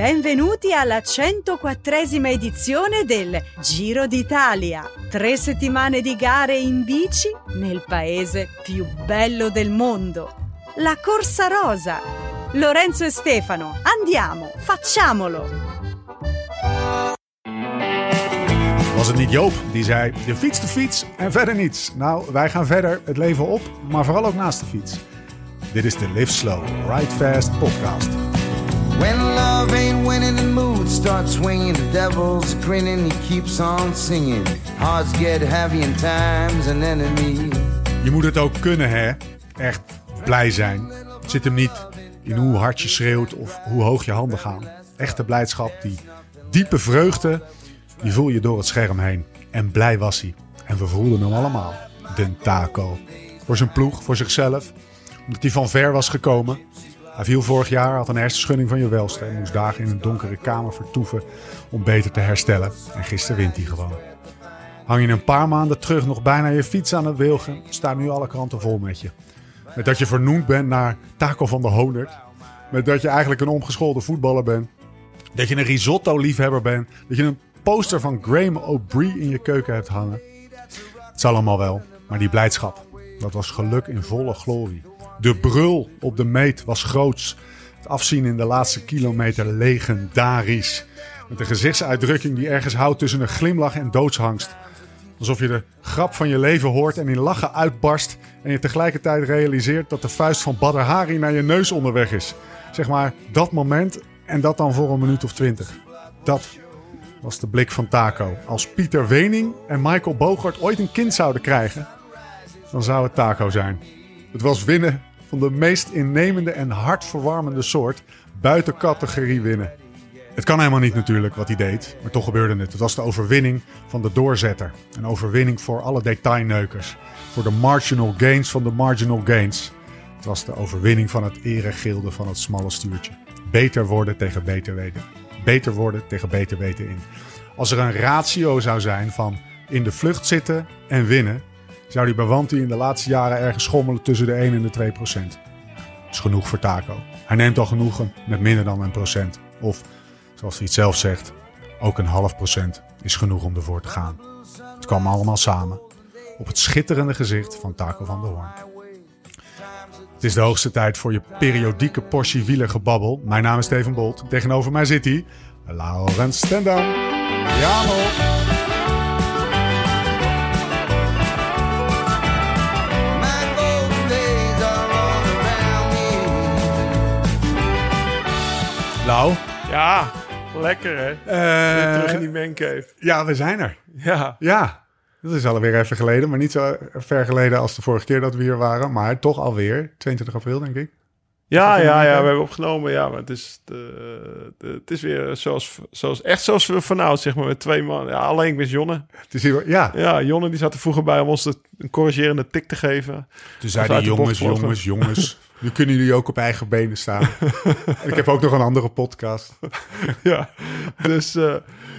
Benvenuti alla 104esima edizione del Giro d'Italia. Tre settimane di gare in bici nel paese più bello del mondo. La Corsa Rosa. Lorenzo e Stefano, andiamo, facciamolo! Was het niet Joop die zei: de fiets de fiets en verder niets? Nou, wij gaan verder het leven op, maar vooral ook naast de fiets. Dit is de Live Slow, Ride Fast podcast. When mood starts swinging. The devil's grinning, he keeps on singing. Get heavy time's. Je moet het ook kunnen, hè? Echt blij zijn. Het zit hem niet in hoe hard je schreeuwt of hoe hoog je handen gaan. Echte blijdschap, die diepe vreugde, die voel je door het scherm heen. En blij was hij. En we voelden hem allemaal. De Taco. Voor zijn ploeg, voor zichzelf. Omdat hij van ver was gekomen. Hij viel vorig jaar, had een hersenschudding van je welste. En moest dagen in een donkere kamer vertoeven om beter te herstellen. En gisteren wint hij gewoon. Hang je een paar maanden terug nog bijna je fiets aan het wilgen, staan nu alle kranten vol met je. Met dat je vernoemd bent naar Taco van de Honert. Met dat je eigenlijk een omgeschoolde voetballer bent. Dat je een risotto-liefhebber bent. Dat je een poster van Graham O'Brien in je keuken hebt hangen. Het zal allemaal wel, maar die blijdschap, dat was geluk in volle glorie. De brul op de meet was groots. Het afzien in de laatste kilometer legendarisch. Met een gezichtsuitdrukking die ergens houdt tussen een glimlach en doodsangst. Alsof je de grap van je leven hoort en in lachen uitbarst. En je tegelijkertijd realiseert dat de vuist van Badr Hari naar je neus onderweg is. Zeg maar dat moment en dat dan voor een minuut of twintig. Dat was de blik van Taco. Als Pieter Wening en Michael Bogart ooit een kind zouden krijgen, dan zou het Taco zijn. Het was winnen van de meest innemende en hartverwarmende soort buiten categorie winnen. Het kan helemaal niet natuurlijk wat hij deed, maar toch gebeurde het. Het was de overwinning van de doorzetter. Een overwinning voor alle detailneukers. Voor de marginal gains van de marginal gains. Het was de overwinning van het eregilde van het smalle stuurtje. Beter worden tegen beter weten. Beter worden tegen beter weten in. Als er een ratio zou zijn van in de vlucht zitten en winnen, zou die Bawanti in de laatste jaren ergens schommelen tussen de 1 en de 2 procent. Dat is genoeg voor Taco. Hij neemt al genoegen met minder dan een procent. Of, zoals hij het zelf zegt, ook een half procent is genoeg om ervoor te gaan. Het kwam allemaal samen op het schitterende gezicht van Taco van der Hoorn. Het is de hoogste tijd voor je periodieke portie wielergebabbel. Mijn naam is Steven Bolt. Tegenover mij zit hij, Laurens Stendam. Ja, Ja, lekker hè. Weer terug in die mancave. ja, we zijn er. Ja, Ja, dat is alweer even geleden, maar niet zo ver geleden als de vorige keer dat we hier waren. Maar toch alweer, 22 april denk ik. ja, ja, ja, we hebben opgenomen. Ja, maar het is, de, de- het is weer zoals, zoals, echt zoals we vanouds, zeg maar, met twee man. Ja, alleen ik mis Jonne. Het is hier, ja, Ja, Jonne die zat er vroeger bij om ons de, een corrigerende tik te geven. toen zeiden jongens, bocht jongens, jongens. Nu kunnen jullie ook op eigen benen staan. Ik heb ook nog een andere podcast. ja, dus eh,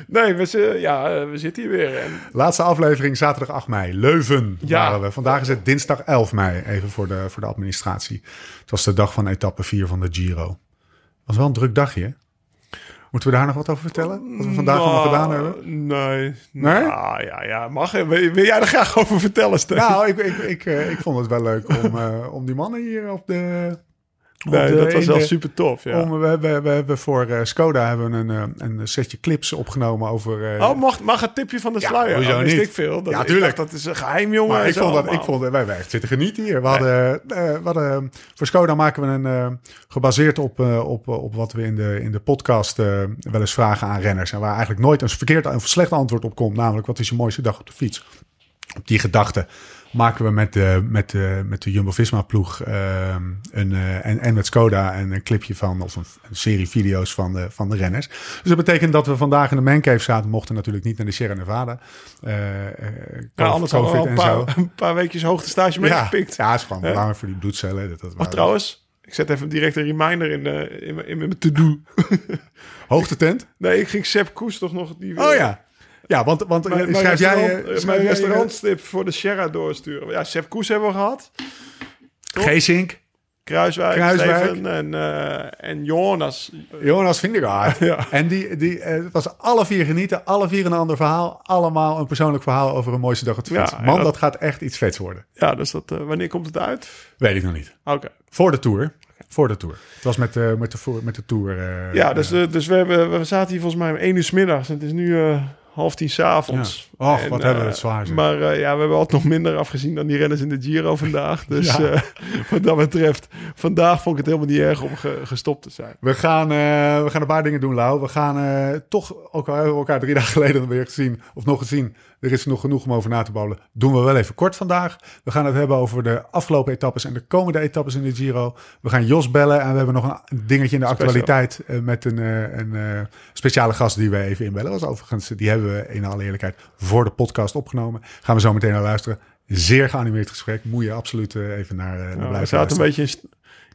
nee, we, ja, eh, we zitten hier weer. En, Laatste aflevering zaterdag 8 mei. Leuven Ja. waren we. Vandaag is het dinsdag 11 mei, even voor de, voor de administratie. Het was de dag van etappe 4 van de Giro. was wel een druk dagje? Moeten we daar nog wat over vertellen? Wat we vandaag allemaal Nou, gedaan hebben? Nee. Nee? Nou, ja, ja, mag. Wil, wil jij er graag over vertellen, Steven? Nou, ik, ik, ik, eh, ik vond het wel leuk om, eh, om die mannen hier op de... nee, dat was wel de- super tof, ja. Om, we, hebben, we hebben voor eh, Skoda hebben we een, eh, een setje clips opgenomen over... eh, Oh, mag, mag het tipje van de Ja, sluier? hoezo Oh, niet? ik veel. Dat, Ja, tuurlijk. dacht, dat is een geheim, jongen. Maar ik vond, dat, ik vond wij, wij zitten genieten hier. We hadden, we hadden, voor Skoda maken we een, gebaseerd op, op, op wat we in de, in de podcast wel eens vragen aan renners. En waar eigenlijk nooit een verkeerd of slecht antwoord op komt. Namelijk, wat is je mooiste dag op de fiets? Op die gedachte maken we met de, met de, met de Jumbo-Visma-ploeg eh, een, eh, en, en met Skoda een, een clipje van, of een, een serie video's van de, van de renners. Dus dat betekent dat we vandaag in de mancave zaten. Mochten natuurlijk niet naar de Sierra Nevada. Ja, anders hadden we al een zo. paar, een paar weekjes hoogtestage meegepikt. Ja, is gewoon belangrijk voor die bloedcellen. Dat, dat Maar trouwens, ik zet even direct een reminder in, in, mijn- in mijn to-do. Hoogtetent? nee, ik ging Sepp Koes toch nog... Die, Oh ja. Ja, want, want Mijn, mijn, schrijf jij... restaurant, eh, eh, schrijf mijn jij, restaurantstip voor de Sierra doorsturen. Ja, Sepp Koes hebben we gehad. eh, Geesink. Kruiswijk, Kruiswijk. Steven en, eh, en Jonas. Jonas Vingegaard. Ja. En die, die, het was alle vier genieten. Alle vier een ander verhaal. Allemaal een persoonlijk verhaal over een mooiste dag op de fiets. ja, Man, dat- dat gaat echt iets vets worden. Ja, dus dat, wanneer komt het uit? Weet ik nog niet. Oké. Voor de Tour. Voor de Tour. Het was met, de met, de, voor- met de Tour. Ja, dus, dus we, hebben, we zaten hier volgens mij om 1 uur 's middags. En het is nu half tien s'avonds. Ja. Och, En, wat hebben we eh, het zwaar, zeg. Maar eh, ja, we hebben altijd nog minder afgezien dan die renners in de Giro vandaag. Dus Ja. eh, wat dat betreft, vandaag vond ik het helemaal niet erg om ge- gestopt te zijn. We gaan, eh, we gaan een paar dingen doen, Lau. We gaan eh, toch, ook al hebben we elkaar drie dagen geleden weer gezien, of nog gezien, er is nog genoeg om over na te babbelen. Doen we wel even kort vandaag. We gaan het hebben over de afgelopen etappes en de komende etappes in de Giro. We gaan Jos bellen en we hebben nog een dingetje in de actualiteit eh, met een, eh, een eh, speciale gast die we even inbellen. Dat was overigens, die hebben we in alle eerlijkheid voor de podcast opgenomen. Gaan we zo meteen naar luisteren. Zeer geanimeerd gesprek. Moet je absoluut even naar, naar Nou, we blijven zaten een beetje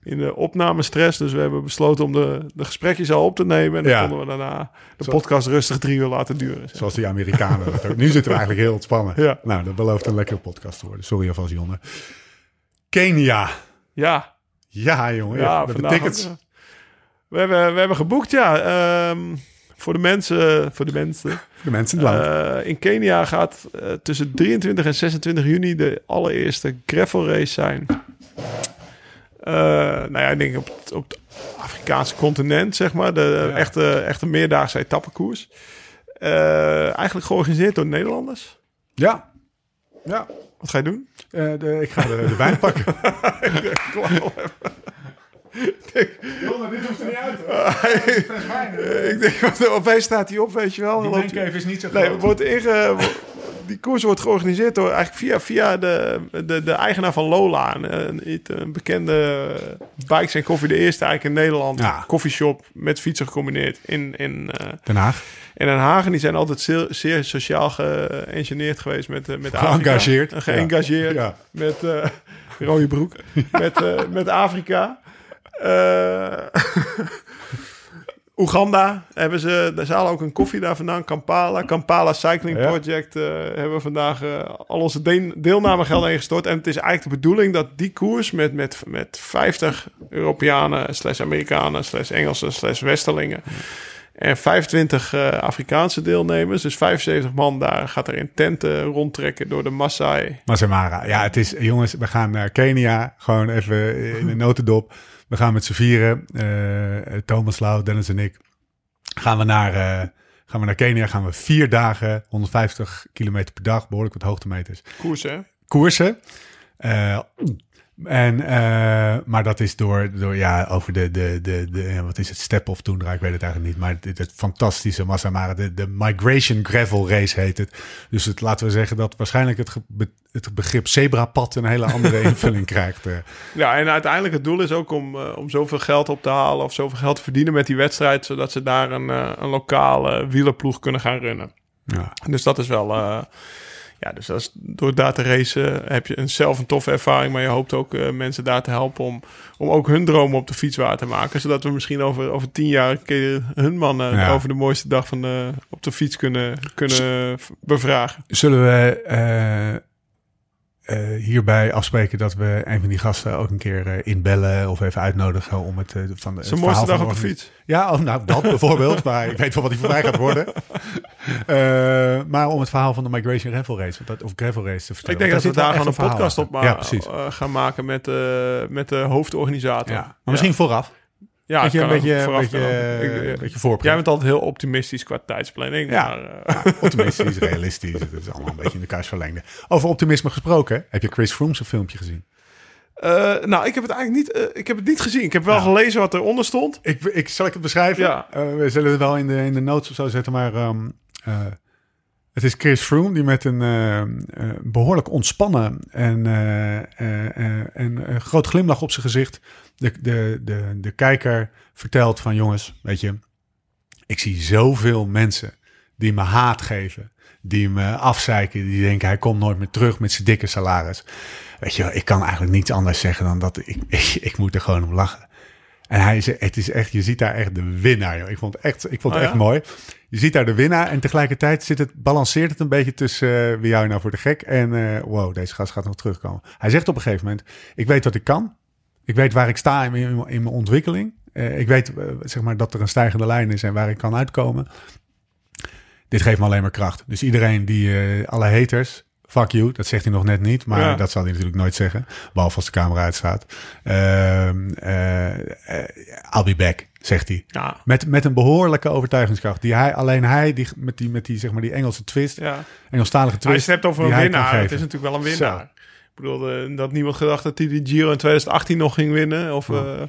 in, de opnamestress. Dus we hebben besloten om de, de gesprekjes al op te nemen. En dan Ja. konden we daarna de Zo- podcast rustig drie uur laten duren. Zoals die Amerikanen dat ook. Nu zitten we eigenlijk heel ontspannen. Ja. Nou, dat belooft een lekkere podcast te worden. Sorry alvast, Jonne. Kenia. Ja, Ja, jongen. ja, de tickets. We hebben, we hebben geboekt, ja. Ehm, voor de mensen, voor de mensen. Voor de mensen in het land. Eh, in Kenia gaat eh, tussen 23 en 26 juni de allereerste gravel race zijn. Eh, nou ja, ik denk op het, op het Afrikaanse continent, zeg maar. De Ja. echte, echte meerdaagse etappekoers. Eh, eigenlijk georganiseerd door Nederlanders. ja. Ja. Wat ga je doen? Eh, de, ik ga de, de wijn pakken. Jonne, dit hoeft er niet uit. Eh, ik denk, opeens staat hij op, weet je wel. Die mancave is niet zo Nee, groot. wordt inge, die koers wordt georganiseerd door eigenlijk via, via de, de, de eigenaar van Lola. Een, een, een bekende bikes en koffie. De eerste eigenlijk in Nederland. Ja. Koffieshop met fietsen gecombineerd in, in, eh, Den Haag. in Den Haag. En die zijn altijd zeer, zeer sociaal geëngineerd geweest met, eh, met Afrika. Geëngageerd. En geëngageerd Ja. met eh, rode broek. met, eh, met Afrika. Oeganda hebben ze, daar zalen ook een koffie daar vandaan. Kampala, Kampala Cycling. Project eh, hebben we vandaag eh, al onze de deelnamegelden ingestort. En het is eigenlijk de bedoeling dat die koers met, met, met 50 Europeanen, slash Amerikanen, slash Engelsen, slash Westerlingen. En 25 eh, Afrikaanse deelnemers, dus 75 man daar, gaat er in tenten rondtrekken door de Maasai. Masamara. Ja, het is, jongens, we gaan naar Kenia. Gewoon even in een notendop. We gaan met z'n vieren. eh, Thomas Lau, Dennis en ik. Gaan we naar, eh, gaan we naar Kenia. Gaan we vier dagen, 150 kilometer per dag. Behoorlijk wat hoogtemeters. Koers, hè? koersen. Eh, en, eh, maar dat is door, door ja, over de, de, de, de wat is het, Step of Toendra, ik weet het eigenlijk niet. Maar het, het fantastische Massamara, de, de Migration Gravel Race heet het. Dus het, laten we zeggen dat waarschijnlijk het, het begrip zebrapad een hele andere invulling krijgt. eh. Ja, en uiteindelijk het doel is ook om, eh, om zoveel geld op te halen of zoveel geld te verdienen met die wedstrijd, zodat ze daar een, een lokale wielerploeg kunnen gaan runnen. ja. Dus dat is wel. Eh, ja, dus dat is, door daar te racen heb je een, zelf een toffe ervaring. Maar je hoopt ook eh, mensen daar te helpen om, om ook hun dromen op de fiets waar te maken. Zodat we misschien over, over tien jaar een keer hun mannen Ja. over de mooiste dag van de, op de fiets kunnen, kunnen bevragen. Zullen we eh, hierbij afspreken dat we een van die gasten ook een keer eh, inbellen of even uitnodigen om het eh, van de. Mooiste dag op de fiets. Ja, oh, nou dat bijvoorbeeld. maar ik weet wel wat die voor mij gaat worden. Maar om het verhaal van de Migration Gravel Race, dat, of Gravel Race te vertellen. Ik denk dat we daar gewoon een podcast op Ja, gaan maken met, met de hoofdorganisator. Ja. Maar misschien vooraf. Ja, dat je een kan beetje, een beetje, eh, Ik- een eh, beetje. Jij bent altijd heel optimistisch qua tijdsplanning. Ja. Maar, eh, Ja, optimistisch, realistisch. Het is allemaal een beetje in de kaars verlengde. Over optimisme gesproken. Heb je Chris Froome's filmpje gezien? Eh, nou, ik heb het eigenlijk niet, eh, ik heb het niet gezien. Ik heb wel Ja. gelezen wat eronder stond. Ik, ik, zal ik het beschrijven? Ja. Eh, we zullen het wel in de, in de notes of zo zetten, maar ehm, eh, het is Chris Froome die met een eh, eh, behoorlijk ontspannen en, eh, eh, eh, en een groot glimlach op zijn gezicht de, de, de, de kijker vertelt van jongens, weet je, ik zie zoveel mensen die me haat geven, die me afzeiken, die denken hij komt nooit meer terug met zijn dikke salaris. Weet je, ik kan eigenlijk niets anders zeggen dan dat ik, ik, ik moet er gewoon om lachen. En hij is, het is echt, je ziet daar echt de winnaar. Joh. Ik vond het echt, ik vond het Oh, echt ja? mooi. Je ziet daar de winnaar en tegelijkertijd zit het, balanceert het een beetje tussen eh, wie je nou voor de gek en eh, wow, deze gast gaat nog terugkomen. Hij zegt op een gegeven moment, ik weet wat ik kan Ik weet waar ik sta in, mijn- in mijn ontwikkeling. Eh, ik weet eh, zeg maar, dat er een stijgende lijn is en waar ik kan uitkomen. Dit geeft me alleen maar kracht. Dus iedereen die, eh, alle haters, fuck you, dat zegt hij nog net niet. Maar Ja. dat zal hij natuurlijk nooit zeggen. Behalve als de camera uitstaat. Ehm eh, eh, I'll be back, zegt hij. Ja. Met, met een behoorlijke overtuigingskracht. Die hij, alleen hij, die, met, die, met die, zeg maar, die Engelse twist, ja. Engelstalige Als je twist. het hebt over een hij winnaar, het is natuurlijk wel een winnaar. Ik bedoel, eh, dat niemand gedacht dat hij die Giro in 2018 nog ging winnen. Of, eh,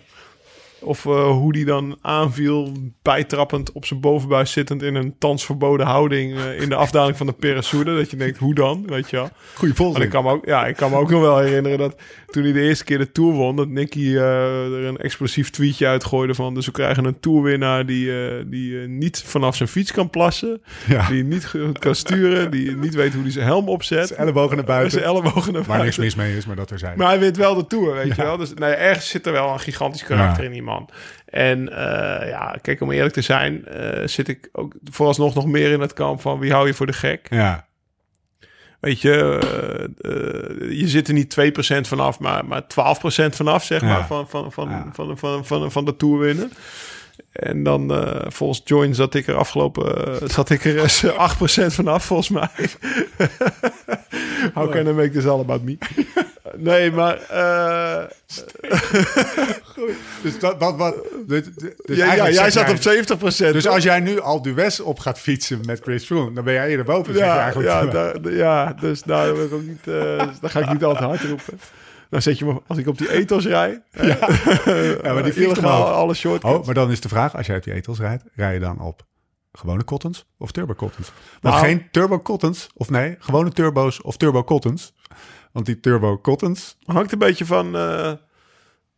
of eh, hoe die dan aanviel, bijtrappend op zijn bovenbuis zittend in een thans verboden houding eh, in de afdaling van de Peresoude. Dat je denkt, hoe dan? Weet je wel. Goeie ik kan, me ook, ja, ik kan me ook nog wel herinneren dat toen hij de eerste keer de Tour won, dat Nicky eh, er een explosief tweetje uitgooide van, dus we krijgen een Tourwinnaar die, die niet vanaf zijn fiets kan plassen, Ja. die niet kan sturen, die niet weet hoe hij zijn helm opzet. Zijn ellebogen naar buiten. Zijn ellebogen naar Waar niks buiten. mis mee is, maar dat er zijn. Maar hij wint wel de Tour, weet je wel. Dus nee, ergens zit er wel een gigantisch karakter Ja. in die man. En eh, ja, kijk, om eerlijk te zijn, eh, zit ik ook vooralsnog nog meer in het kamp van wie hou je voor de gek. Ja, Weet je, eh, je zit er niet 2% vanaf, maar, maar 12% vanaf, zeg Ja. maar, van, van, van, Ja. van, van, van, van, de Tour winnen. En dan, volgens Join zat ik er afgelopen, zat ik er eens 8% vanaf, volgens mij. How can I make this all about me? Nee, maar... eh, dus dat, dat wat. Dus, dus ja, jij zat op 70%. Dus toch? als jij nu al West op gaat fietsen met Chris Froome, dan ben jij eerder boven. zeg je Ja, eigenlijk. ja, ja, dus daar, wil ik ook niet, eh, daar ga ik niet altijd hard roepen. Dan zet je me, als ik op die ethos rijd, Ja, maar die illegaal alle shortcuts. Oh, maar dan is de vraag, als jij op die etels rijdt, rij je dan op gewone cottons of turbo cottons? Want Nou- geen turbo cottons, of nee, gewone turbo's of turbo cottons. Want die turbo cottons, Hangt een beetje van, eh,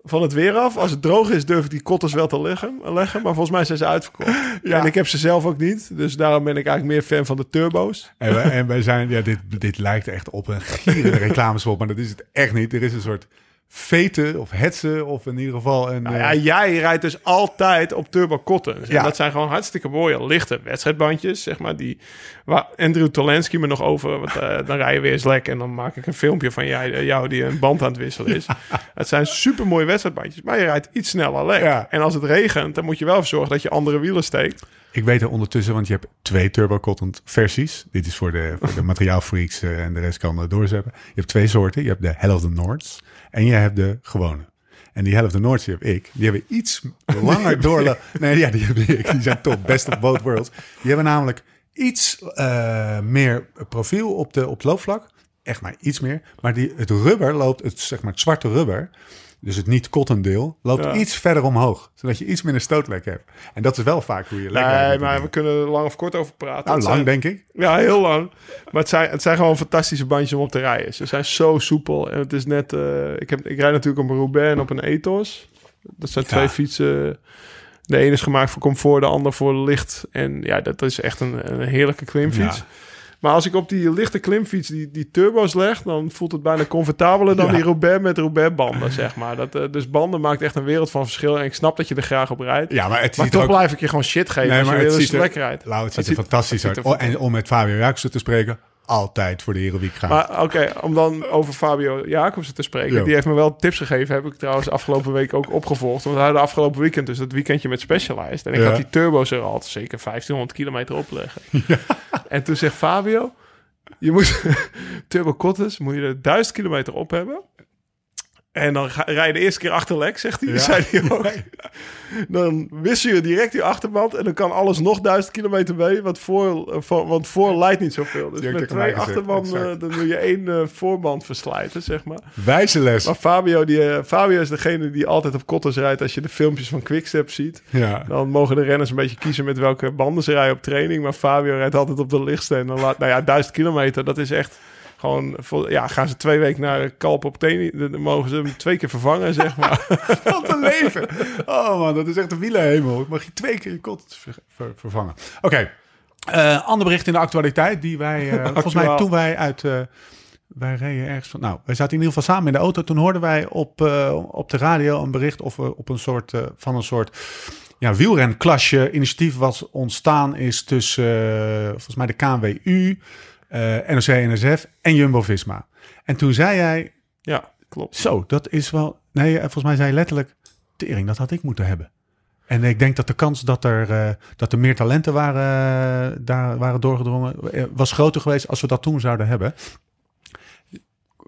van het weer af. Als het droog is, durf ik die kotters wel te leggen, leggen. Maar volgens mij zijn ze uitverkocht. Ja. En ik heb ze zelf ook niet. Dus daarom ben ik eigenlijk meer fan van de turbo's. en wij, en wij zijn, ja, dit, dit lijkt echt op een gierende reclamespot, maar dat is het echt niet. Er is een soort veten of hetsen of in ieder geval een... Nou eh, ja, jij rijdt dus altijd op turbo cottons. En Ja. dat zijn gewoon hartstikke mooie, lichte wedstrijdbandjes, zeg maar. Die, waar Andrew Tolensky me nog over... Want, eh, dan rij je weer eens lek en dan maak ik een filmpje van jij, eh, jou die een band aan het wisselen is. Het zijn super mooie wedstrijdbandjes, maar je rijdt iets sneller lek. Ja. En als het regent, dan moet je wel zorgen dat je andere wielen steekt. Ik weet er ondertussen, want je hebt twee turbo cotton versies. Dit is voor de, voor de materiaalfreaks eh, en de rest kan doorzetten. Je hebt twee soorten. Je hebt de Hell of the Nords en je hebt de gewone. En die the Nords, die heb ik. Die hebben iets langer doorlopen. Nee, ja, die heb ik. Die zijn top. Best of both worlds. Die hebben namelijk iets eh, meer profiel op, de, op het loopvlak. Echt maar iets meer. Maar die, het rubber loopt, het, zeg maar het zwarte rubber... Dus het niet cotton deel loopt Ja. iets verder omhoog. Zodat je iets minder stootlek hebt. En dat is wel vaak hoe je lekker Nee, maar we kunnen er lang of kort over praten. nou, Het lang zijn- denk ik. Ja, heel lang. Maar het zijn, het zijn gewoon fantastische bandjes om op te rijden. Ze zijn zo soepel. En het is net... eh, ik, heb, ik rijd natuurlijk op een Roubaix en op een Ethos. Dat zijn Ja. twee fietsen. De ene is gemaakt voor comfort, de ander voor licht. En ja, dat is echt een, een heerlijke klimfiets. Ja. Maar als ik op die lichte klimfiets die, die turbo's leg... dan voelt het bijna comfortabeler dan Ja. die Roubaix met Roubaix-banden, zeg maar. Dat, eh, dus banden maakt echt een wereld van verschil. En ik snap dat je er graag op rijdt. Ja, maar het maar toch er ook... blijf ik je gewoon shit geven Nee, als je maar weer het eens ziet er- lekker rijdt. Lau, het ziet Het er fantastisch uit. ziet Oh, er en om met Fabio Jacobsen te spreken, altijd voor de Heroïek gaan. Maar oké, om dan over Fabio Jacobsen te spreken. Die heeft me wel tips gegeven. Heb ik trouwens afgelopen week ook opgevolgd. Want we hadden afgelopen weekend dus dat weekendje met Specialized. En ik Ja. had die turbo's er al zeker 1500 kilometer opleggen. En toen zegt Fabio... Je moet turbo cottons moet je er 1000 kilometer op hebben. En dan ga, rij je de eerste keer achter lek, zegt hij. Ja. Zei hij ook. Dan wissel je direct die achterband en dan kan alles nog 1000 kilometer mee. Want voor, eh, voor, want voor leidt niet zoveel. Dus met twee achterbanden dan doe je één eh, voorband verslijten, zeg maar. Wijze les. Maar Fabio, die, eh, Fabio is degene die altijd op kotters rijdt. Als je de filmpjes van Quickstep ziet, Ja. dan mogen de renners een beetje kiezen met welke banden ze rijden op training. Maar Fabio rijdt altijd op de lichtste. En dan laat, nou ja, 1000 kilometer, dat is echt gewoon, vol- ja, gaan ze twee weken naar Kalp op dan mogen ze hem twee keer vervangen, zeg maar. Wat een leven. Oh man, dat is echt een wielerhemel. Ik mag je twee keer je kot ver- ver- vervangen. Oké. Eh, ander bericht in de actualiteit die wij, eh, volgens mij toen wij uit... eh, wij reden ergens van... Nou, wij zaten in ieder geval samen in de auto. Toen hoorden wij op, op de radio een bericht of op een soort, van een soort ja, wielrenklasje initiatief was ontstaan is tussen volgens mij de KNWU, NOC, NSF en Jumbo-Visma. En toen zei jij, ja, klopt. Zo, dat is wel... Nee, eh, volgens mij zei je letterlijk... Tering, dat had ik moeten hebben. En ik denk dat de kans dat er, eh, dat er meer talenten waren, eh, daar waren doorgedrongen... eh, was groter geweest als we dat toen zouden hebben.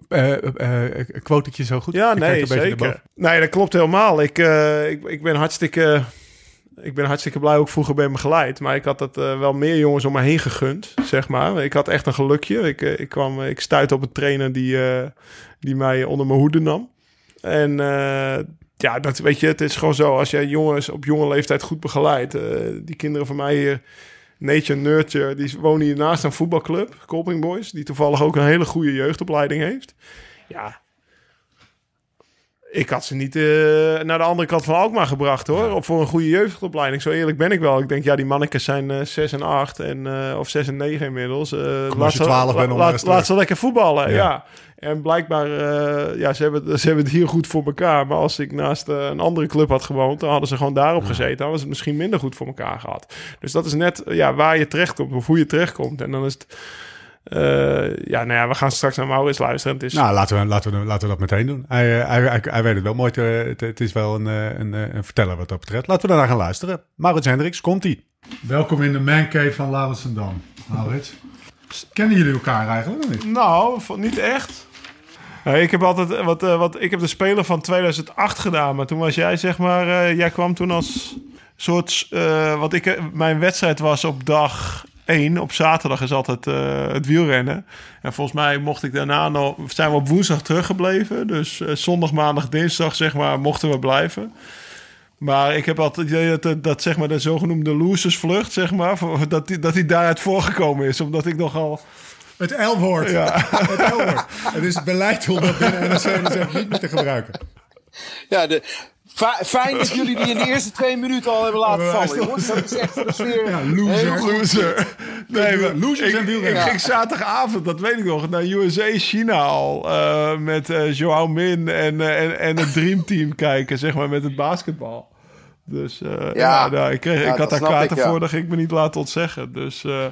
Eh eh, eh, quotetje zo goed? Ja, Je nee, zeker. Nee, dat klopt helemaal. Ik, eh, ik, ik ben hartstikke... Ik ben hartstikke blij ook vroeger ben begeleid. Maar ik had dat eh, wel meer jongens om me heen gegund, zeg maar. Ik had echt een gelukje. Ik, eh, ik, kwam, ik stuitte op een trainer die, eh, die mij onder mijn hoede nam. En eh, ja, dat weet je, het is gewoon zo. Als jij jongens op jonge leeftijd goed begeleidt. eh, die kinderen van mij hier, Nature Nurture, die wonen hier naast een voetbalclub, Colping Boys. Die toevallig ook een hele goede jeugdopleiding heeft. Ja, ik had ze niet eh, naar de andere kant van Alkmaar gebracht hoor. Of voor een goede jeugdopleiding. Zo eerlijk ben ik wel. Ik denk, ja, die mannetjes zijn eh 6 en 8 en, eh, of 6 en 9 inmiddels. Eh, laat ze- 12 bent om laat, ze lekker voetballen. Ja. Ja. En blijkbaar, eh, ja, ze hebben, ze hebben het hier goed voor elkaar. Maar als ik naast eh, een andere club had gewoond, dan hadden ze gewoon daarop gezeten. Dan was het misschien minder goed voor elkaar gehad. Dus dat is net eh, ja, waar je terechtkomt of hoe je terechtkomt. En dan is het, eh, ja, nou ja, we gaan straks naar Maurits luisteren. Het is, Nou, laten we, laten, we, laten we dat meteen doen. Hij, eh, hij, hij, hij weet het wel mooi. te- Het, het is wel een, eh, een, eh, een verteller wat dat betreft. Laten we daarna gaan luisteren. Maurits Hendricks, komt-ie. Welkom in de mancave van Laurensendam. Maurits. Kennen jullie elkaar eigenlijk of niet? Nou, niet echt. Ik heb altijd wat, eh, wat. Ik heb de speler van 2008 gedaan, maar toen was jij zeg maar. eh, jij kwam toen als soort. eh, wat ik. eh, Mijn wedstrijd was op dag 1. Op zaterdag is altijd eh, het wielrennen. En volgens mij mocht ik daarna nog. Zijn we op woensdag teruggebleven. Dus eh, zondag, maandag, dinsdag zeg maar mochten we blijven. Maar ik heb altijd het idee dat, dat zeg maar de zogenoemde losersvlucht, zeg maar, voor- dat die, dat die daaruit voorgekomen is. Omdat ik nogal. Het L-woord. Ja. Het L-woord. Het is beleid om dat binnen NRC niet meer te gebruiken. Ja, de, fijn dat jullie die in de eerste twee minuten al hebben laten vallen, jongens. Dat is echt de sfeer. Ja, loser. Loser. Nee, maar ik, ik ging zaterdagavond, dat weet ik nog, naar USA China al. eh, met eh Joao Min en, eh, en, en het Dream Team kijken, zeg maar, met het basketbal. Dus eh, ja, nou, ik, kreeg, Ja, ik had daar kaarten ik, ja. voor, dat ging ik me niet laten ontzeggen. Dus eh,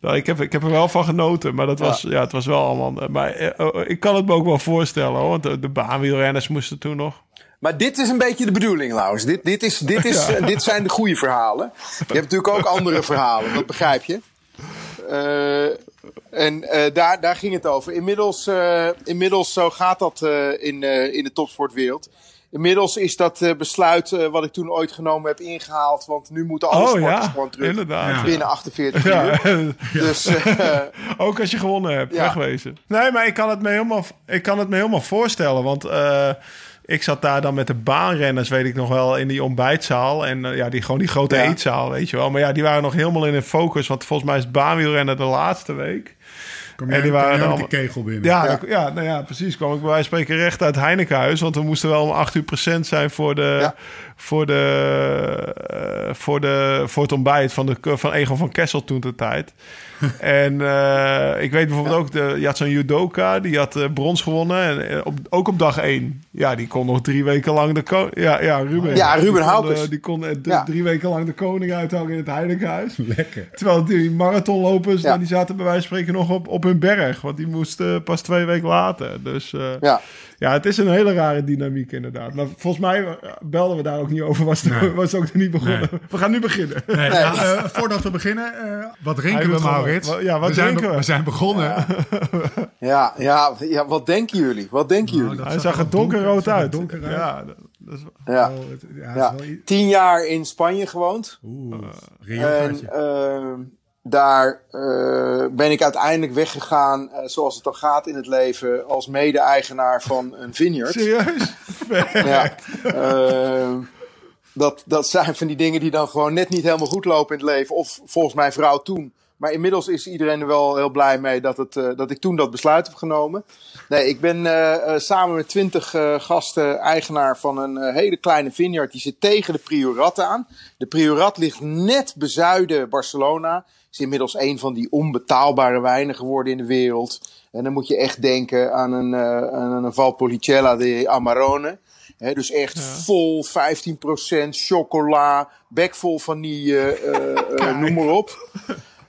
nou, ik, heb, ik heb er wel van genoten. Maar dat was, ja. het was wel allemaal... Maar eh, oh, ik kan het me ook wel voorstellen, hoor. Want de, de baanwielrenners moesten toen nog... Maar dit is een beetje de bedoeling, Laurens. Dit, dit, is, dit, is, dit zijn de goede verhalen. Je hebt natuurlijk ook andere verhalen, dat begrijp je. Eh, en eh, daar, daar ging het over. Inmiddels, eh, inmiddels zo gaat dat eh, in, eh, in de topsportwereld. Inmiddels is dat eh, besluit eh, wat ik toen ooit genomen heb ingehaald. Want nu moeten alle Oh sporters ja, gewoon terug. inderdaad. Binnen 48 Ja, uur. Dus Ook als je gewonnen hebt, Ja. wegwezen. Nee, maar ik kan het me helemaal, ik kan het me helemaal voorstellen. Want eh, ik zat daar dan met de baanrenners, weet ik nog wel, in die ontbijtzaal. En eh, ja, die, gewoon die grote Ja. eetzaal, weet je wel. Maar ja, die waren nog helemaal in de focus. Want volgens mij is het baanwielrennen de laatste week. Kom En die waren met allemaal- kegel binnen? Ja, Ja. nou ja, precies. Kwam ik bij wijze van spreken recht uit Heinekenhuis. Want we moesten wel om 8 uur procent zijn voor, de, Ja. Voor, de, eh, voor, de, voor het ontbijt van, de, van Egon van Kessel toen de tijd. en eh, ik weet bijvoorbeeld ook, de, je had zo'n judoka, die had eh, brons gewonnen. En op, ook op dag 1. Ja, die kon nog drie weken lang de koning... Ja, ja, Ruben. Ja, Ruben Die kon, Haupers. Die kon Ja. drie weken lang de koning uithangen in het Heinekenhuis. Lekker. Terwijl die marathonlopers, Ja. nou, die zaten bij wijze van spreken nog op, op hun berg. Want die moesten pas twee weken later. Dus ja. Ja. het is een hele rare dynamiek inderdaad. Maar volgens mij eh, belden we daar ook niet over. Was, het, was het ook nog niet begonnen. We gaan nu beginnen. Nee, nou, eh, voordat we beginnen, eh, wat drinken we, Maurits? ja, wat we zijn, we? We zijn begonnen. Ja, ja, ja, wat denken jullie? Wat denken Nou, jullie? Hij zag er donkerrood er uit. donker uit. Ja, dat, dat is, Ja. Oh, het- ja, het Ja. is wel Tien jaar in Spanje gewoond. Oeh, Eh, En ehm, daar eh, ben ik uiteindelijk weggegaan, eh, zoals het dan gaat in het leven, als mede-eigenaar van een vineyard. serieus? Ja. Ehm, dat, dat zijn van die dingen die dan gewoon net niet helemaal goed lopen in het leven. Of volgens mijn vrouw toen. Maar inmiddels is iedereen er wel heel blij mee dat, het, eh, dat ik toen dat besluit heb genomen. Nee, ik ben samen met twintig gasten eigenaar van een hele kleine vineyard. Die zit tegen de Priorat aan. De Priorat ligt net bezuiden Barcelona. Is inmiddels een van die onbetaalbare wijnen geworden in de wereld. En dan moet je echt denken aan een, eh, aan een Valpolicella de Amarone. Hè, dus echt vol 15% chocola, bekvol vanille, eh eh noem maar op.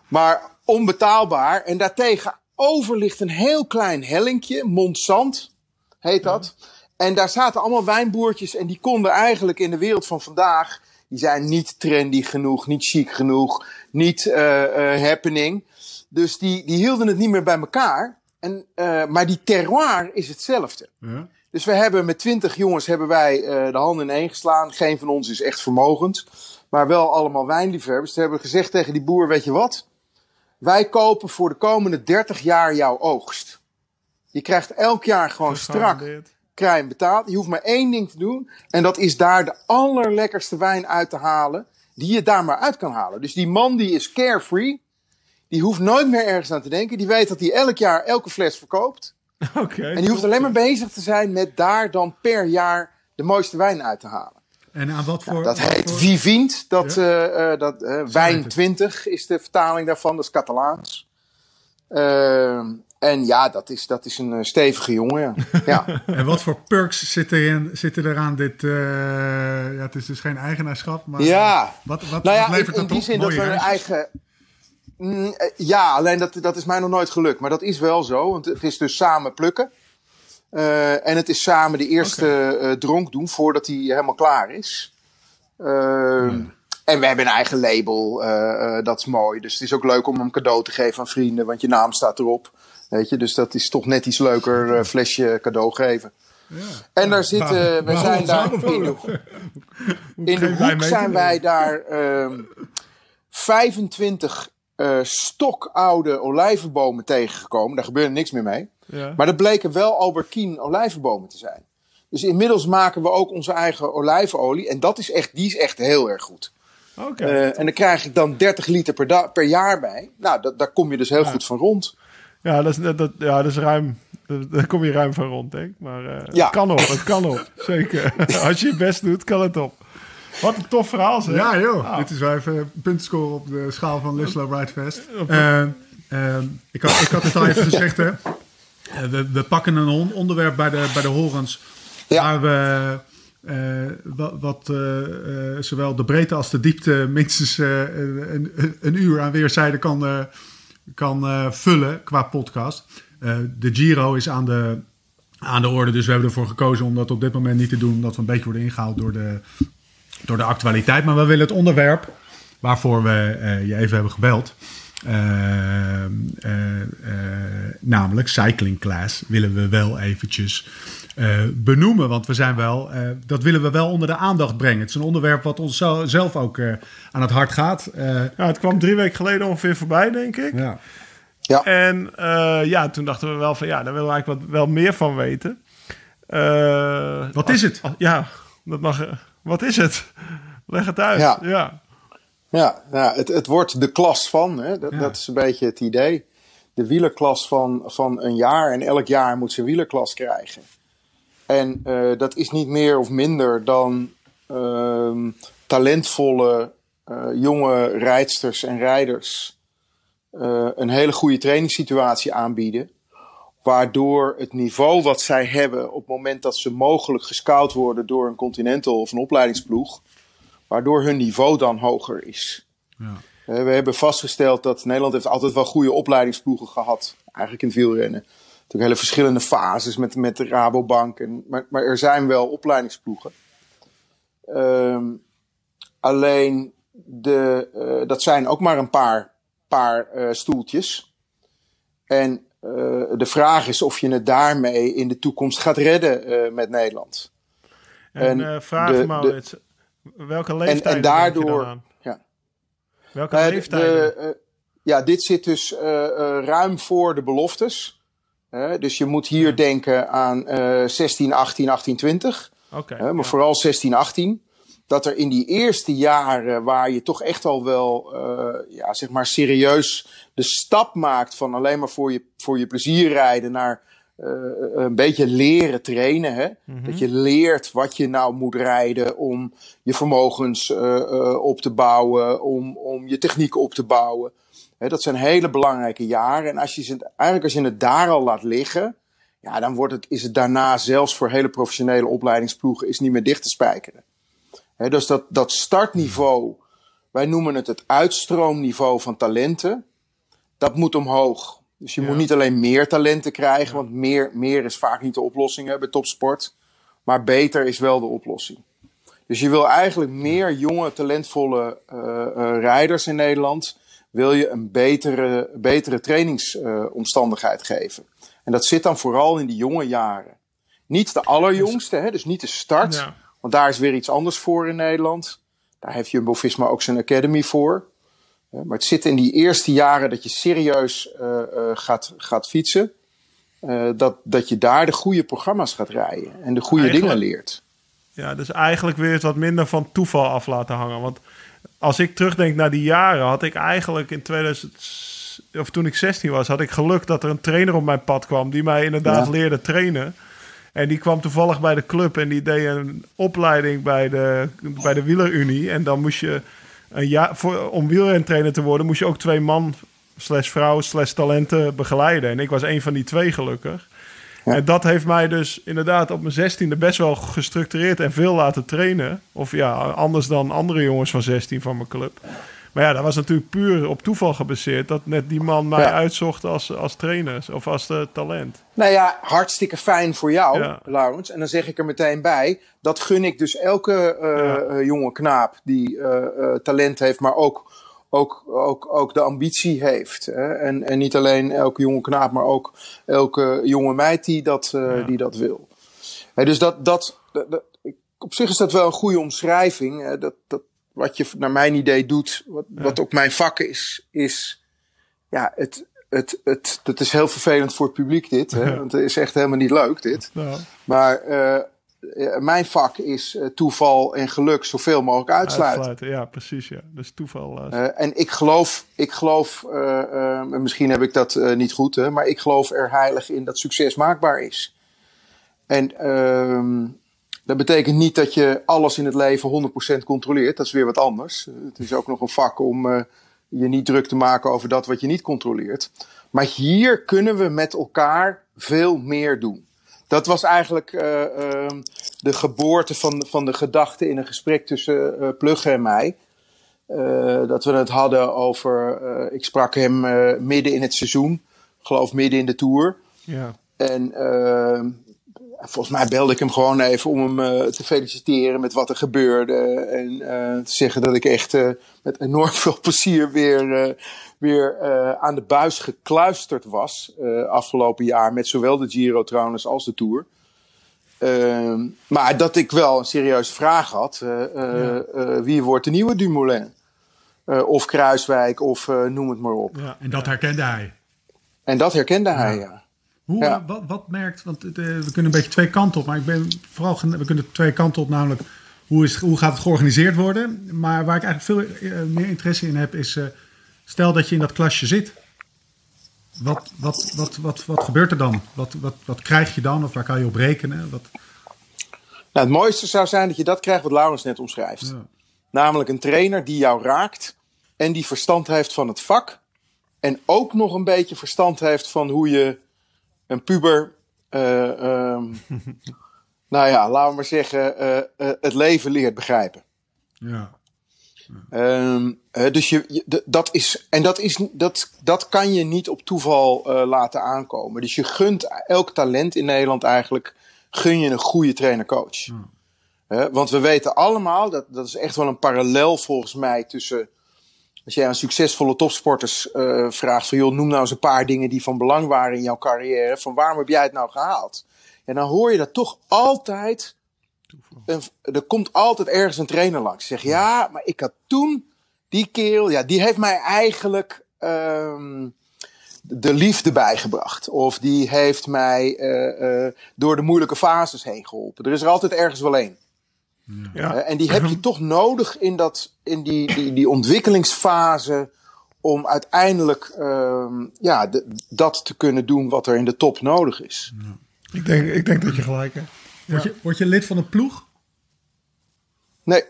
Maar onbetaalbaar. En daartegenover ligt een heel klein hellinkje, Montzand. heet dat. En daar zaten allemaal wijnboertjes en die konden eigenlijk in de wereld van vandaag, die zijn niet trendy genoeg, niet chic genoeg, niet eh, eh, happening. Dus die, die hielden het niet meer bij elkaar. En, eh, maar die terroir is hetzelfde. Ja. Dus we hebben met twintig jongens hebben wij de handen in één geslaan. Geen van ons is echt vermogend. Maar wel allemaal wijnliefhebbers. Toen hebben gezegd tegen die boer, weet je wat? Wij kopen voor de komende 30 jaar jouw oogst. Je krijgt elk jaar gewoon strak. Krijg je betaald. Je hoeft maar één ding te doen. En dat is daar de allerlekkerste wijn uit te halen. Die je daar maar uit kan halen. Dus die man die is carefree. Die hoeft nooit meer ergens aan te denken. Die weet dat hij elk jaar elke fles verkoopt. Oké. En die hoeft alleen maar bezig te zijn met daar dan per jaar de mooiste wijn uit te halen. En aan wat voor... Dat wat heet voor- Vivint. Dat, eh, eh, dat, eh, wijn heet het. 20 is de vertaling daarvan. Dat is Catalaans. Ehm, en ja, dat is, dat is een eh, stevige jongen. Ja. ja. En wat voor perks zitten, erin, zitten er aan dit... eh, ja, het is dus geen eigenaarschap, maar... Ja. Wat, wat, Nou ja, wat levert in, in dat die op? zin dat we een eigen. Mm, eh, ja, alleen dat, dat is mij nog nooit gelukt. Maar dat is wel zo. Want het is dus samen plukken. Eh, en het is samen de eerste eh, dronk doen voordat hij helemaal klaar is. Ehm, En we hebben een eigen label. eh, eh, dat is mooi. Dus het is ook leuk om hem cadeau te geven aan vrienden. Want je naam staat erop. Weet je, dus dat is toch net iets leuker eh, flesje cadeau geven. En daar zitten, we Waarom zijn daar in de, in de hoek zijn wij daar ehm 25 eh, stokoude olijvenbomen tegengekomen. Daar gebeurde niks meer mee. Ja. Maar dat bleken wel Albertine olijvenbomen te zijn. Dus inmiddels maken we ook onze eigen olijfenolie. En dat is echt, die is echt heel erg goed. Oké. Eh, en dan krijg ik dan 30 liter per, per jaar bij. Nou, dat, daar kom je dus heel goed van rond. Ja, dat is, dat, dat- ja, dat is ruim. Daar kom je ruim van rond, denk ik. Maar eh, Ja. het kan op, het kan op. Zeker. Als je je best doet, kan het op. Wat een tof verhaal, zeg. Ja, joh. Nou. Dit is wel even puntenscore op de schaal van Lislo Ridefest. Eh, eh, ik, had, ik had het al even gezegd, hè. Eh, we, we pakken een on- onderwerp bij de, bij de horens. Ja. Waar we eh, wat, wat zowel de breedte als de diepte minstens eh, een, een, een uur aan weerszijden kan, eh, kan eh, vullen qua podcast. Eh, de Giro is aan de, aan de orde, dus we hebben ervoor gekozen om dat op dit moment niet te doen. Omdat we een beetje worden ingehaald door de, door de actualiteit. Maar we willen het onderwerp waarvoor we eh, je even hebben gebeld. namelijk cycling class willen we wel eventjes eh, benoemen. Want we zijn wel, eh, dat willen we wel onder de aandacht brengen. Het is een onderwerp wat ons zo- zelf ook eh, aan het hart gaat. Eh, Ja, het kwam drie weken geleden ongeveer voorbij, denk ik. ja. Ja. En eh, ja, toen dachten we wel van ja, daar willen we eigenlijk wat, wel meer van weten. Eh, Wat als- is het? als- ja, dat mag. Wat is het? Leg het uit. Ja. ja. Ja, ja het, het wordt de klas van. Hè? Dat, Ja. dat is een beetje het idee. De wielerklas van, van een jaar. En elk jaar moet ze een wielerklas krijgen. En eh, dat is niet meer of minder dan ehm, talentvolle eh, jonge rijdsters en rijders eh, een hele goede trainingssituatie aanbieden. Waardoor het niveau wat zij hebben op het moment dat ze mogelijk gescout worden door een Continental of een opleidingsploeg, waardoor hun niveau dan hoger is. Ja. We hebben vastgesteld dat Nederland heeft altijd wel goede opleidingsploegen gehad. Eigenlijk in het wielrennen. Natuurlijk hele verschillende fases met, met de Rabobank. En, maar, maar er zijn wel opleidingsploegen. Ehm, alleen, de, eh, dat zijn ook maar een paar, paar eh, stoeltjes. En eh, de vraag is of je het daarmee in de toekomst gaat redden met Nederland. En, En vraag de- Maurits, welke leeftijd en daardoor- ja. Welke Nou ja, dit zit dus ruim voor de beloftes. Dus je moet hier denken aan eh 16, 18, 18, 20. Oké. Hè, maar ja. vooral 16, 18. Dat er in die eerste jaren waar je toch echt al wel eh, ja, zeg maar serieus de stap maakt van alleen maar voor je, voor je plezier rijden naar eh, een beetje leren trainen. Hè? Mhm. Dat je leert wat je nou moet rijden om je vermogens eh, op te bouwen, om, om je techniek op te bouwen. Dat zijn hele belangrijke jaren. En als je ze, eigenlijk als je het daar al laat liggen, ja, dan wordt het, is het daarna zelfs voor hele professionele opleidingsploegen is niet meer dicht te spijkeren. Dus dat, dat startniveau, wij noemen het het uitstroomniveau van talenten, dat moet omhoog. Dus je moet niet alleen meer talenten krijgen, want meer, meer is vaak niet de oplossing hè, bij topsport. Maar beter is wel de oplossing. Dus je wil eigenlijk meer jonge, talentvolle uh, uh, rijders in Nederland. Wil je een betere, betere trainingsomstandigheid geven. En dat zit dan vooral in die jonge jaren. Niet de allerjongste, hè, dus niet de start. Ja. Want daar is weer iets anders voor in Nederland. Daar heeft Jumbo-Visma ook zijn academy voor. Maar het zit in die eerste jaren dat je serieus uh, uh, gaat, gaat fietsen. dat, dat je daar de goede programma's gaat rijden en de goede Eigenlijk- dingen leert. Ja, dus eigenlijk weer het wat minder van toeval af laten hangen. Want als ik terugdenk naar die jaren, had ik eigenlijk in 2000, of toen ik 16 was, had ik geluk dat er een trainer op mijn pad kwam die mij inderdaad Ja. leerde trainen. En die kwam toevallig bij de club en die deed een opleiding bij de, bij de wielerunie. En dan moest je een jaar, voor, om wielrentrainer te worden, moest je ook twee man slash vrouw slash talenten begeleiden. En ik was een van die twee gelukkig. En dat heeft mij dus inderdaad op mijn zestiende best wel gestructureerd en veel laten trainen. Of ja, anders dan andere jongens van 16 van mijn club. Maar ja, dat was natuurlijk puur op toeval gebaseerd. Dat net die man mij Ja. uitzocht als, als trainer of als eh, talent. Nou ja, hartstikke fijn voor jou, Ja. Laurens. En dan zeg ik er meteen bij, dat gun ik dus elke Ja. eh, jonge knaap die talent heeft, maar ook, ook, ook, ook de ambitie heeft. Hè? En, en niet alleen elke jonge knaap, maar ook elke jonge meid die dat, eh, Ja. die dat wil. Hè, dus dat, dat, dat, op zich is dat wel een goede omschrijving. hè. dat, dat, wat je naar mijn idee doet, wat, wat ook mijn vak is, is ja, het, het, het, dat is heel vervelend voor het publiek dit. Hè? Want het is echt helemaal niet leuk dit. Maar eh, mijn vak is eh, toeval en geluk zoveel mogelijk uitsluiten. uitsluiten. Ja, precies. Ja. Dus toeval. eh, Eh, en ik geloof, ik geloof eh, eh, en misschien heb ik dat eh, niet goed, hè, maar ik geloof er heilig in dat succes maakbaar is. En ehm, dat betekent niet dat je alles in het leven 100% controleert. Dat is weer wat anders. Eh, Het is ook nog een vak om eh, je niet druk te maken over dat wat je niet controleert. Maar hier kunnen we met elkaar veel meer doen. Dat was eigenlijk eh, ehm, de geboorte van, van de gedachte in een gesprek tussen eh Plugge en mij. Eh, dat we het hadden over. ik sprak hem midden in het seizoen, ik geloof midden in de tour. ja. En eh, volgens mij belde ik hem gewoon even om hem te feliciteren met wat er gebeurde. En te zeggen dat ik echt met enorm veel plezier weer, weer eh, aan de buis gekluisterd was. eh, afgelopen jaar met zowel de Giro trouwens als de Tour. Ehm, maar dat ik wel een serieuze vraag had. eh, wie wordt de nieuwe Dumoulin? Of Kruiswijk of noem het maar op. Ja. En dat herkende hij. En dat herkende hij, ja. Hoe, Ja. wat, wat merkt, want we kunnen een beetje twee kanten op, maar ik ben vooral, we kunnen twee kanten op, namelijk hoe, is, hoe gaat het georganiseerd worden? Maar waar ik eigenlijk veel meer interesse in heb, is stel dat je in dat klasje zit. Wat, wat, wat, wat, wat gebeurt er dan? Wat, wat, wat krijg je dan? Of waar kan je op rekenen? Wat, Nou, het mooiste zou zijn dat je dat krijgt wat Laurens net omschrijft. Ja. Namelijk een trainer die jou raakt en die verstand heeft van het vak. En ook nog een beetje verstand heeft van hoe je een puber, eh, ehm, nou ja, laten we maar zeggen, eh, eh, het leven leert begrijpen. ja. Ehm, eh, dus je, dat is, en dat, is, dat, dat kan je niet op toeval eh, laten aankomen. Dus je gunt elk talent in Nederland eigenlijk, gun je een goede trainer-coach. Eh, want we weten allemaal, dat, dat is echt wel een parallel volgens mij tussen, als jij aan succesvolle topsporters eh, vraagt van joh, noem nou eens een paar dingen die van belang waren in jouw carrière, van waarom heb jij het nou gehaald? En dan hoor je dat toch altijd een- er komt altijd ergens een trainer langs. Zeg ja, maar ik had toen die kerel, ja, die heeft mij eigenlijk ehm, de liefde bijgebracht. Of die heeft mij eh, eh, door de moeilijke fases heen geholpen. Er is er altijd ergens wel één. Ja. Eh, en die heb je toch nodig in, dat, in die, die, die ontwikkelingsfase. Om uiteindelijk ehm, ja, de- dat te kunnen doen wat er in de top nodig is. Ik, denk, ik denk dat je gelijk hebt. Word, je, word je lid van een ploeg? Nee,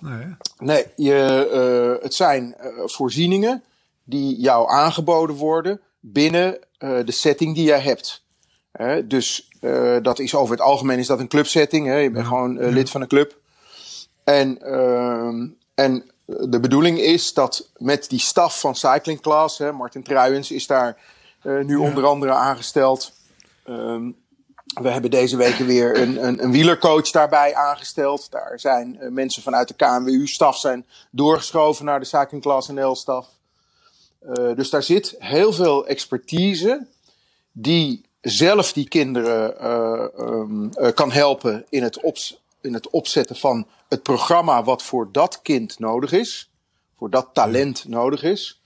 Nee? Nee, je, eh, het zijn eh, voorzieningen die jou aangeboden worden binnen eh, de setting die jij hebt. Dus dat is over het algemeen is dat een clubsetting. Hè? Je bent gewoon lid van een club. En, ehm, en de bedoeling is dat met die staf van Cycling Class, hè, Martin Truijens is daar nu onder andere aangesteld. Ehm, we hebben deze week weer een, een, een wielercoach daarbij aangesteld. Daar zijn eh, mensen vanuit de KNWU-staf zijn doorgeschoven naar de Cycling Class NL-staf. Uh, dus daar zit heel veel expertise die zelf die kinderen uh, kan helpen in het, in het opzetten van het programma wat voor dat kind nodig is. Voor dat talent nodig is.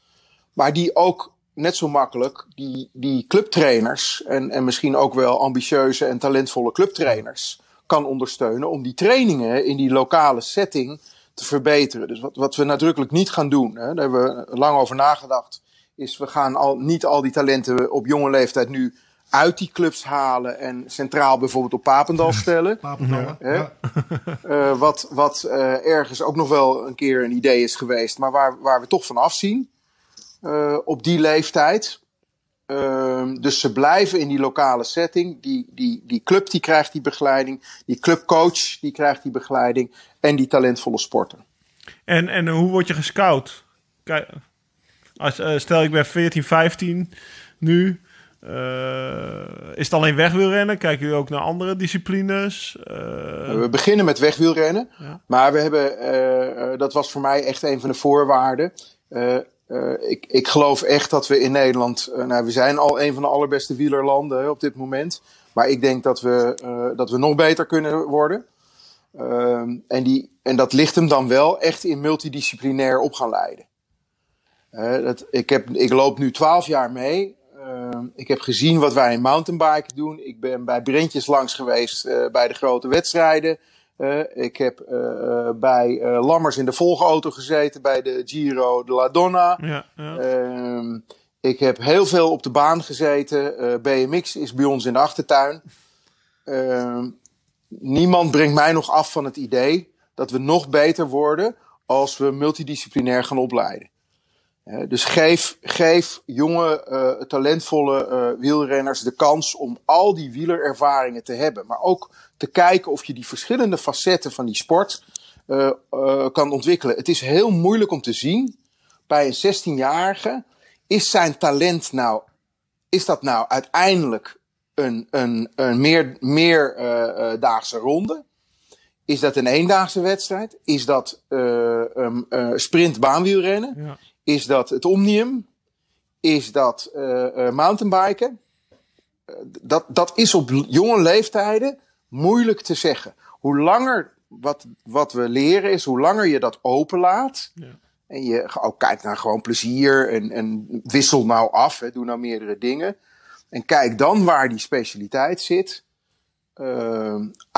Maar die ook net zo makkelijk die, die clubtrainers en, en misschien ook wel ambitieuze en talentvolle clubtrainers kan ondersteunen om die trainingen in die lokale setting te verbeteren. Dus wat, wat we nadrukkelijk niet gaan doen, hè, daar hebben we lang over nagedacht, is we gaan al, niet al die talenten op jonge leeftijd nu uit die clubs halen en centraal bijvoorbeeld op Papendal stellen. Papendal, Hè? Uh, wat wat uh, ergens ook nog wel een keer een idee is geweest, maar waar, waar we toch van afzien uh, op die leeftijd. dus ze blijven in die lokale setting. Die, die, die club die krijgt die begeleiding. Die clubcoach die krijgt die begeleiding. En die talentvolle sporter. En, en hoe word je gescout? Als, stel ik ben 14, 15 nu. Uh, is het alleen wegwielrennen? Kijken jullie ook naar andere disciplines? Uh... We beginnen met wegwielrennen. Ja. Maar we hebben, dat was voor mij echt een van de voorwaarden. Ik, ik geloof echt dat we in Nederland, nou, we zijn al een van de allerbeste wielerlanden op dit moment. Maar ik denk dat we, dat we nog beter kunnen worden. Ehm, en, die, en dat ligt hem dan wel echt in multidisciplinair op gaan leiden. dat, ik, heb, ik loop nu twaalf jaar mee. Uh, ik heb gezien wat wij in mountainbiken doen. Ik ben bij Brentjes langs geweest bij de grote wedstrijden. Uh, ik heb uh, bij Lammers in de volgauto gezeten bij de Giro de la Donna. Ja, ja. Ehm, ik heb heel veel op de baan gezeten. BMX is bij ons in de achtertuin. Ehm, niemand brengt mij nog af van het idee dat we nog beter worden als we multidisciplinair gaan opleiden. Uh, dus geef, geef jonge, uh, talentvolle uh, wielrenners de kans om al die wielerervaringen te hebben. Maar ook te kijken of je die verschillende facetten van die sport kan ontwikkelen. Het is heel moeilijk om te zien bij een 16-jarige. Is zijn talent nou, is dat nou uiteindelijk een, een, een meer, meerdaagse ronde? Is dat een eendaagse wedstrijd? Is dat um, sprint baanwielrennen? Ja. Is dat het Omnium? Is dat uh, uh, mountainbiken? Uh, dat, dat is op jonge leeftijden moeilijk te zeggen. Hoe langer wat, wat we leren is, hoe langer je dat openlaat. Ja. En je ook kijkt naar gewoon plezier en, en wissel nou af. Hè, doe nou meerdere dingen. En kijk dan waar die specialiteit zit.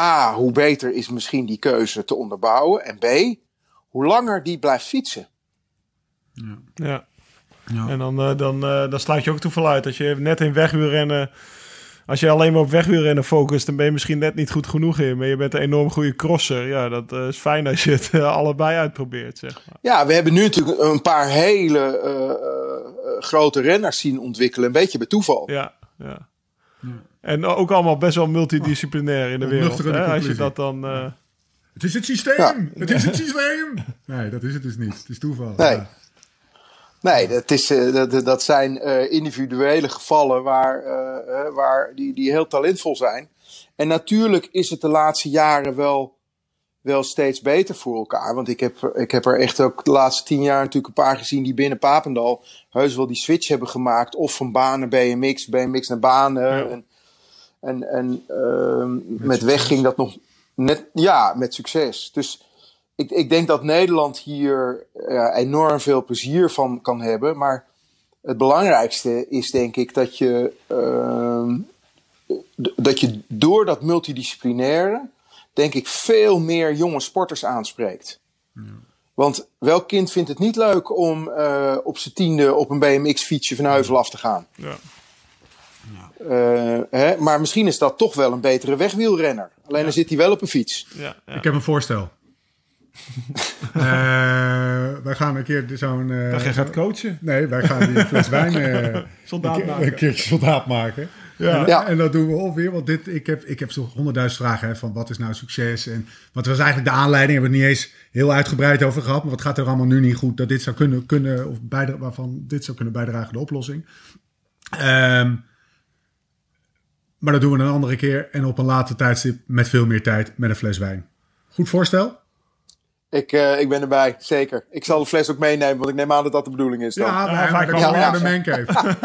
A, hoe beter is misschien die keuze te onderbouwen. En B, hoe langer die blijft fietsen. Ja. ja. ja. En dan, uh, dan, uh, dan sluit je ook toeval uit. Als je net in weg wil rennen. Als je alleen maar op weg wil rennen focust, dan ben je misschien net niet goed genoeg in. Maar je bent een enorm goede crosser. Ja, dat uh, is fijn als je het allebei uitprobeert. Zeg maar. Ja, we hebben nu natuurlijk een paar hele grote renners zien ontwikkelen. Een beetje bij toeval. Ja, ja. ja. En ook allemaal best wel multidisciplinair in de wereld. Hè? Als je dat dan. Het is het systeem! Ja. Het is het systeem! Nee, dat is het dus niet. Het is toeval. Nee. Ja. Nee, dat, is, uh, dat, dat zijn uh, individuele gevallen waar, uh, waar die, die heel talentvol zijn. En natuurlijk is het de laatste jaren wel, wel steeds beter voor elkaar. Want ik heb, ik heb er echt ook de laatste tien jaar natuurlijk een paar gezien die binnen Papendal heus wel die switch hebben gemaakt. Of van baan naar BMX, BMX naar banen. Ja. En, en, en met, met weg ging dat nog net, ja, met succes. Dus ik, ik denk dat Nederland hier ja, enorm veel plezier van kan hebben. Maar het belangrijkste is denk ik dat je, uh, dat je door dat multidisciplinaire, denk ik, veel meer jonge sporters aanspreekt. Ja. Want welk kind vindt het niet leuk om uh, op zijn tiende op een BMX-fietsje van Heuvel af te gaan? Ja. Ja. Uh, hè? Maar misschien is dat toch wel een betere wegwielrenner. Alleen ja. dan zit hij wel op een fiets. Ja, ja. Ik heb een voorstel. Uh, wij gaan een keer zo'n... Uh, dat je gaat coachen? Nee, wij gaan die fles wijn soldaat een, maken. een keertje soldaat maken. Ja. En, Ja. en dat doen we alweer. Want dit, ik heb, ik heb zo'n honderdduizend vragen hè, van wat is nou succes? En wat was eigenlijk de aanleiding? Hebben we het niet eens heel uitgebreid over gehad. Maar wat gaat er allemaal nu niet goed? Dat dit zou kunnen, kunnen of bijdragen, waarvan dit zou kunnen bijdragen aan de oplossing. Ehm, maar dat doen we een andere keer en op een later tijdstip met veel meer tijd met een fles wijn. Goed voorstel? Ik, eh, ik ben erbij, zeker. Ik zal de fles ook meenemen, want ik neem aan dat dat de bedoeling is. Dan. Ja, wij vaak hebben wel. wel Ja, de mancave.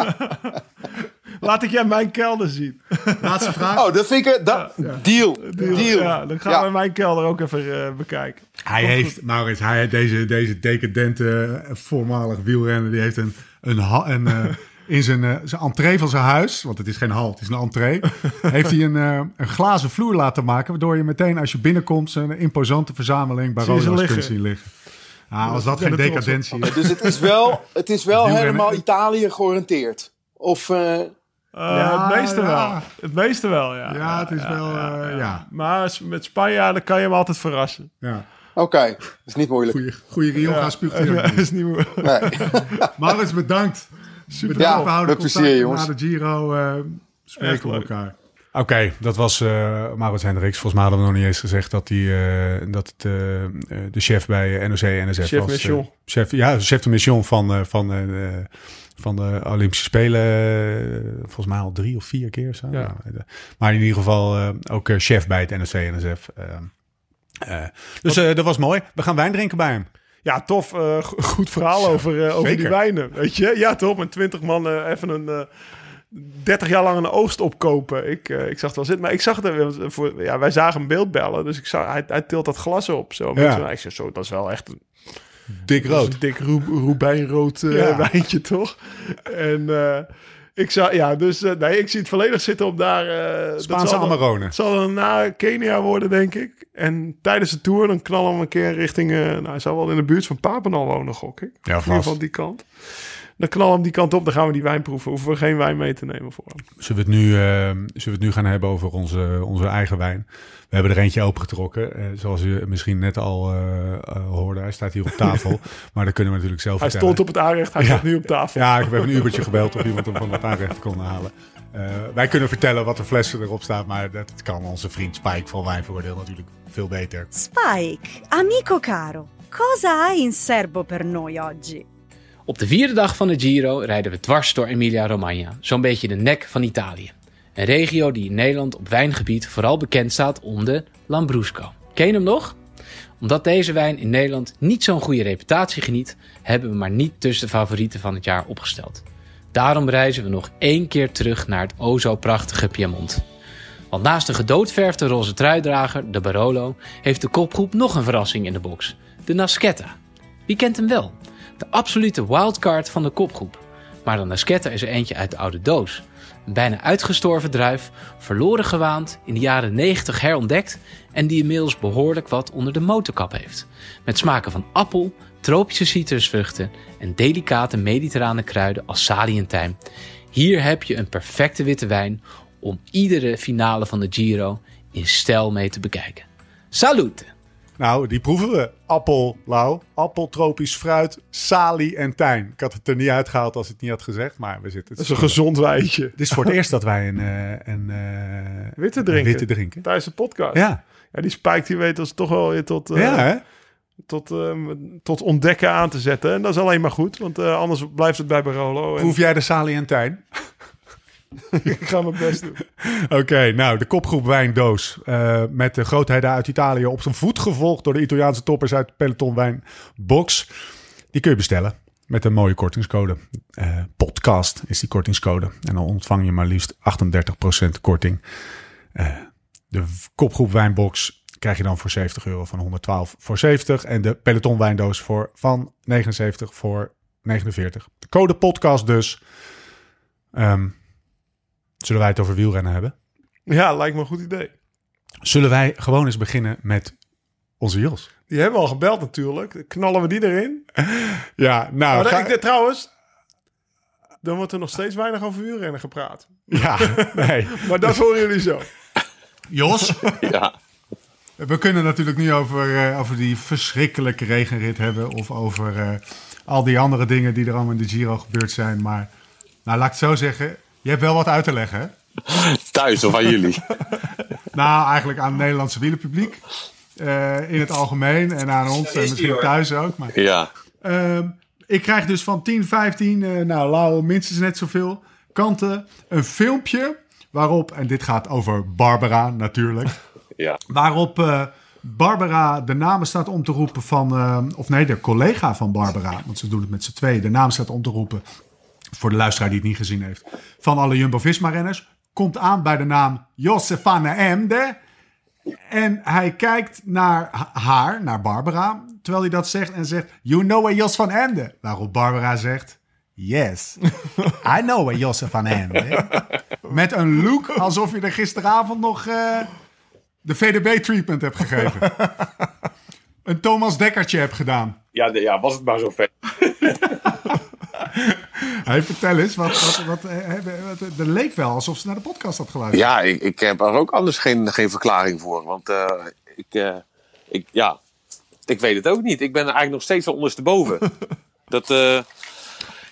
Laat ik jij mijn kelder zien. Laatste vraag. Oh, dat vind ik... Dat, Deal. Deal. Ja, dan gaan Ja. we mijn kelder ook even eh, bekijken. Hij heeft, Maurits, hij, deze, deze decadente eh, voormalig wielrenner, die heeft een, een, ha- een eh, in zijn, eh, zijn entree van zijn huis, want het is geen hal, het is een entree, heeft hij een, eh, een glazen vloer laten maken, waardoor je meteen als je binnenkomt een imposante verzameling Barolo's kunt liggen. zien liggen. Ah, als dat geen decadentie is. Dus het is wel, het is wel helemaal Italië georiënteerd. Of... eh, Ja, het meeste ja. wel. Het meeste wel, ja. Ja, het is wel, eh, ja. Maar met Spanjaarden kan je hem altijd verrassen. Ja, Oké, dat is niet moeilijk. goeie, goeie Rio gaan spuugt is niet moeilijk. Nee. Maurits, bedankt. Bedankt, Ja, we houden plezier, jongens. Na de Giro eh Echt spreken we elkaar. Oké, dat was eh Maurits Hendricks. Volgens mij hadden we nog niet eens gezegd dat, hij, eh, dat het, de chef bij NOC en NSF Chef was. mission. chef, ja, chef de mission van, eh, van, van de Olympische Spelen. volgens mij al drie of vier keer. Zo. Ja. Maar in ieder geval eh, ook chef bij het NOC en NSF. dus eh, dat was mooi. We gaan wijn drinken bij hem. Ja, tof. eh, go- goed verhaal over, eh, over die wijnen. Weet je? Ja, toch? Met 20 man eh, even een... eh 30 jaar lang een oogst opkopen. Ik, eh, ik zag het wel zitten. Maar ik zag het... eh, Voor, ja, wij zagen een beeld bellen. Dus ik zag, hij, hij tilt dat glas op. Zo. Ja. zo'n- ik zeg zo, dat is wel echt een, Dik rood. een dik roe, roebijnrood eh, Ja. wijntje, toch? En eh, ik zag... Ja, dus... eh, nee, ik zie het volledig zitten op daar... dat Spaanse Amarone. Het zal dan na Kenia worden, denk ik. En tijdens de tour dan knallen we een keer richting... eh, nou, hij zal wel in de buurt van Papenal wonen, gok ik. Ja, in ieder geval die kant. Dan we hem die kant op, dan gaan we die wijn proeven. Hoeven we geen wijn mee te nemen voor hem. Zullen we het nu, eh, zullen we het nu gaan hebben over onze, onze eigen wijn? We hebben er eentje opengetrokken. eh, zoals u misschien net al eh, hoorde. Hij staat hier op tafel. maar dat kunnen we natuurlijk zelf Hij vertellen. stond op het aanrecht, hij Ja. staat nu op tafel. Ja, ik heb even een Ubertje gebeld of iemand hem van het aanrecht kon halen. Eh, wij kunnen vertellen wat de flessen erop staat. Maar dat kan onze vriend Spike van Wijnvoordeel natuurlijk veel beter. Spike, amico caro, cosa hai in serbo per noi oggi? Op de vierde dag van de Giro rijden we dwars door Emilia-Romagna, zo'n beetje de nek van Italië. Een regio die in Nederland op wijngebied vooral bekend staat om de Lambrusco. Ken je hem nog? Omdat deze wijn in Nederland niet zo'n goede reputatie geniet, hebben we maar niet tussen de favorieten van het jaar opgesteld. Daarom reizen we nog één keer terug naar het o zo prachtige Piemont. Want naast de gedoodverfde roze truidrager, de Barolo, heeft de kopgroep nog een verrassing in de box. De Naschetta. Wie kent hem wel? De absolute wildcard van de kopgroep. Maar de Naschetta is er eentje uit de oude doos. Een bijna uitgestorven druif, verloren gewaand, in de jaren 90 herontdekt en die inmiddels behoorlijk wat onder de motorkap heeft. Met smaken van appel, tropische citrusvruchten en delicate mediterrane kruiden als salie en tijm. Hier heb je een perfecte witte wijn om iedere finale van de Giro in stijl mee te bekijken. Salute! Nou, die proeven we. Appel, Lau. Appel, tropisch fruit, salie en tijm. Ik had het er niet uitgehaald als ik het niet had gezegd. Maar we zitten... Dat is een gezond wijntje. Dit is voor het eerst dat wij een, eh, een, eh, Witte drinken. witte drinken. Tijdens de podcast. Ja, Ja, die Spike die weet ons toch wel weer tot, eh, ja hè? tot, eh, tot ontdekken aan te zetten. En dat is alleen maar goed, want anders blijft het bij Barolo. En Proef jij de salie en tijm? ik ga mijn best doen. Oké, nou, de kopgroep Wijndoos. eh, met de grootheden uit Italië op zijn voet gevolgd door de Italiaanse toppers uit Peloton Wijn Box. Die kun je bestellen met een mooie kortingscode. Eh, podcast is die kortingscode. En dan ontvang je maar liefst 38% korting. Eh, de kopgroep Wijnbox krijg je dan voor 70 euro van 112 voor 70. En de Peloton Wijndoos voor van 79 voor 49. De code podcast dus. Ehm, zullen wij het over wielrennen hebben? Ja, lijkt me een goed idee. Zullen wij gewoon eens beginnen met onze Jos? Die hebben we al gebeld natuurlijk. Knallen we die erin? Ja, nou, Maar ga- ik, trouwens, dan wordt er nog steeds weinig over wielrennen gepraat. ja, nee. Maar dat horen jullie zo. Jos, Ja, we kunnen natuurlijk nu over, eh, over die verschrikkelijke regenrit hebben. Of over eh, al die andere dingen die er allemaal in de Giro gebeurd zijn. Maar nou, laat ik het zo zeggen. Je hebt wel wat uit te leggen, hè? thuis of aan jullie. Nou, eigenlijk aan het Nederlandse wielerpubliek. eh, in het algemeen en aan ons en misschien thuis ook. Maar Ja, Ehm, ik krijg dus van 10, 15, eh, nou Lau minstens net zoveel kanten een filmpje waarop, en dit gaat over Barbara natuurlijk, Ja. waarop eh, Barbara de namen staat om te roepen van, of nee, de collega van Barbara, want ze doen het met z'n tweeën, de naam staat om te roepen, voor de luisteraar die het niet gezien heeft, van alle Jumbo-Visma-renners, komt aan bij de naam Josefane Emde. En hij kijkt naar ha- haar, naar Barbara, terwijl hij dat zegt en zegt, you know a Jos van Emde. Waarop Barbara zegt, yes, I know a Jos van Emde. Met een look alsof je er gisteravond nog eh, de VDB-treatment hebt gegeven. een Thomas Dekkertje hebt gedaan. Ja, de- ja, was het maar zo ver. Hey, vertel eens, wat, wat, wat, eh, wat, het leek wel alsof ze naar de podcast had geluisterd. Ja, ik, ik heb er ook anders geen, geen verklaring voor. Want eh, ik, eh, ik, ja, ik weet het ook niet. Ik ben er eigenlijk nog steeds ondersteboven. dat, eh,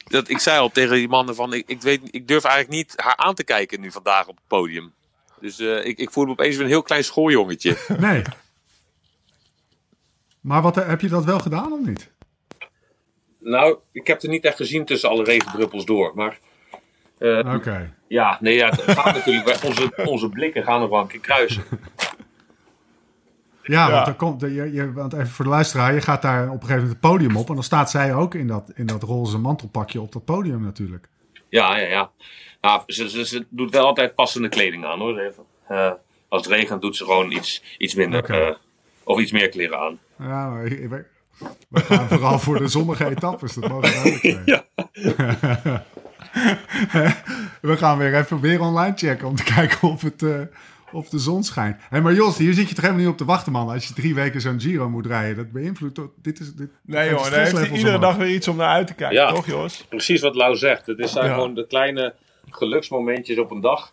dat, ik zei al tegen die mannen van... Ik, ik, weet, ik durf eigenlijk niet haar aan te kijken nu vandaag op het podium. Dus eh, ik, ik voel me opeens weer een heel klein schooljongetje. Nee. Maar wat, eh, heb je dat wel gedaan of niet? Nou, ik heb er niet echt gezien tussen alle regendruppels door. Maar eh, Oké. ja, nee, ja, het gaat natuurlijk... Onze, onze blikken gaan nog wel een keer kruisen. Ja, Ja. want, dan komt, je, je, want even voor de luisteraar, je gaat daar op een gegeven moment het podium op. En dan staat zij ook in dat, in dat roze mantelpakje op dat podium natuurlijk. Ja, ja, ja. Nou, ze, ze, ze doet wel altijd passende kleding aan hoor. Even. Eh, als het regent doet ze gewoon iets, iets minder. Eh, of iets meer kleren aan. Ja, maar ik- we, gaan vooral voor de zonnige etappes, dat mogen duidelijk zijn. Ja. We gaan weer even weer online checken om te kijken of, het, eh, of de zon schijnt. Hé, maar Jos, hier zit je toch helemaal niet op te wachten, man. Als je drie weken zo'n Giro moet rijden, dat beïnvloedt... toch- Dit is, dit, Nee het joh, daar heeft hij iedere dag weer iets om naar uit te kijken, Ja. toch Jos? Precies wat Lau zegt. Het zijn Ja. gewoon de kleine geluksmomentjes op een dag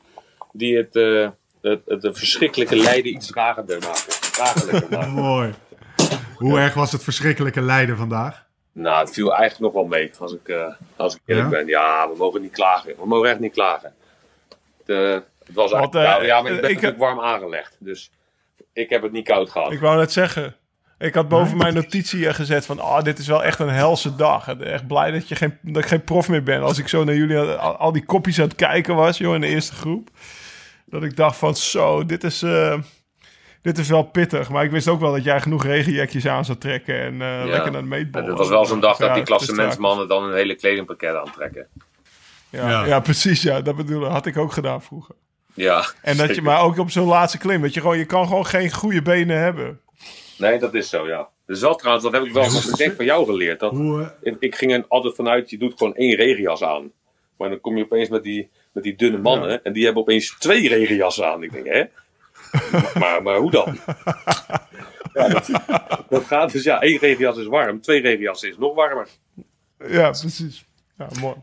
die het, eh, het, het, het verschrikkelijke lijden iets dragender maken. Dragelijker maken. Mooi. Hoe erg was het verschrikkelijke lijden vandaag? nou, het viel eigenlijk nog wel mee als ik, eh, als ik eerlijk Ja? ben. Ja, we mogen niet klagen. We mogen echt niet klagen. Het, eh, het was eigenlijk, Want, eh, nou, ja, maar ik ben ik- natuurlijk warm aangelegd. Dus ik heb het niet koud gehad. Ik wou net zeggen. Ik had boven mijn notitie eh, gezet van, ah, dit is wel echt een helse dag. Echt blij dat, je geen, dat ik geen prof meer ben. Als ik zo naar jullie al, al die kopjes aan het kijken was, joh, in de eerste groep. Dat ik dacht van, zo, dit is, eh, dit is wel pittig. Maar ik wist ook wel dat jij genoeg regenjekjes aan zou trekken en eh, lekker naar de meetbal. En het was wel zo'n dag dat Ja, die klassementsmannen dan een hele kledingpakket aantrekken. Ja, Ja. ja. precies. Ja, dat bedoel, had ik ook gedaan vroeger. Ja. En dat je, maar ook op zo'n laatste klim, dat je gewoon, je kan gewoon geen goede benen hebben. Nee, dat is zo, ja. Dus wel trouwens, dat heb ik wel denk van jou geleerd. Dat, Hoe, eh, ik, ik ging er altijd vanuit, je doet gewoon één regenjas aan. Maar dan kom je opeens met die, met die dunne mannen en die hebben opeens twee regenjassen aan. Ik denk, hè? maar, maar hoe dan? Ja, dat, dat gaat dus, ja, één regenjas is warm, twee regenjassen is nog warmer. Ja, precies. Ja, mooi.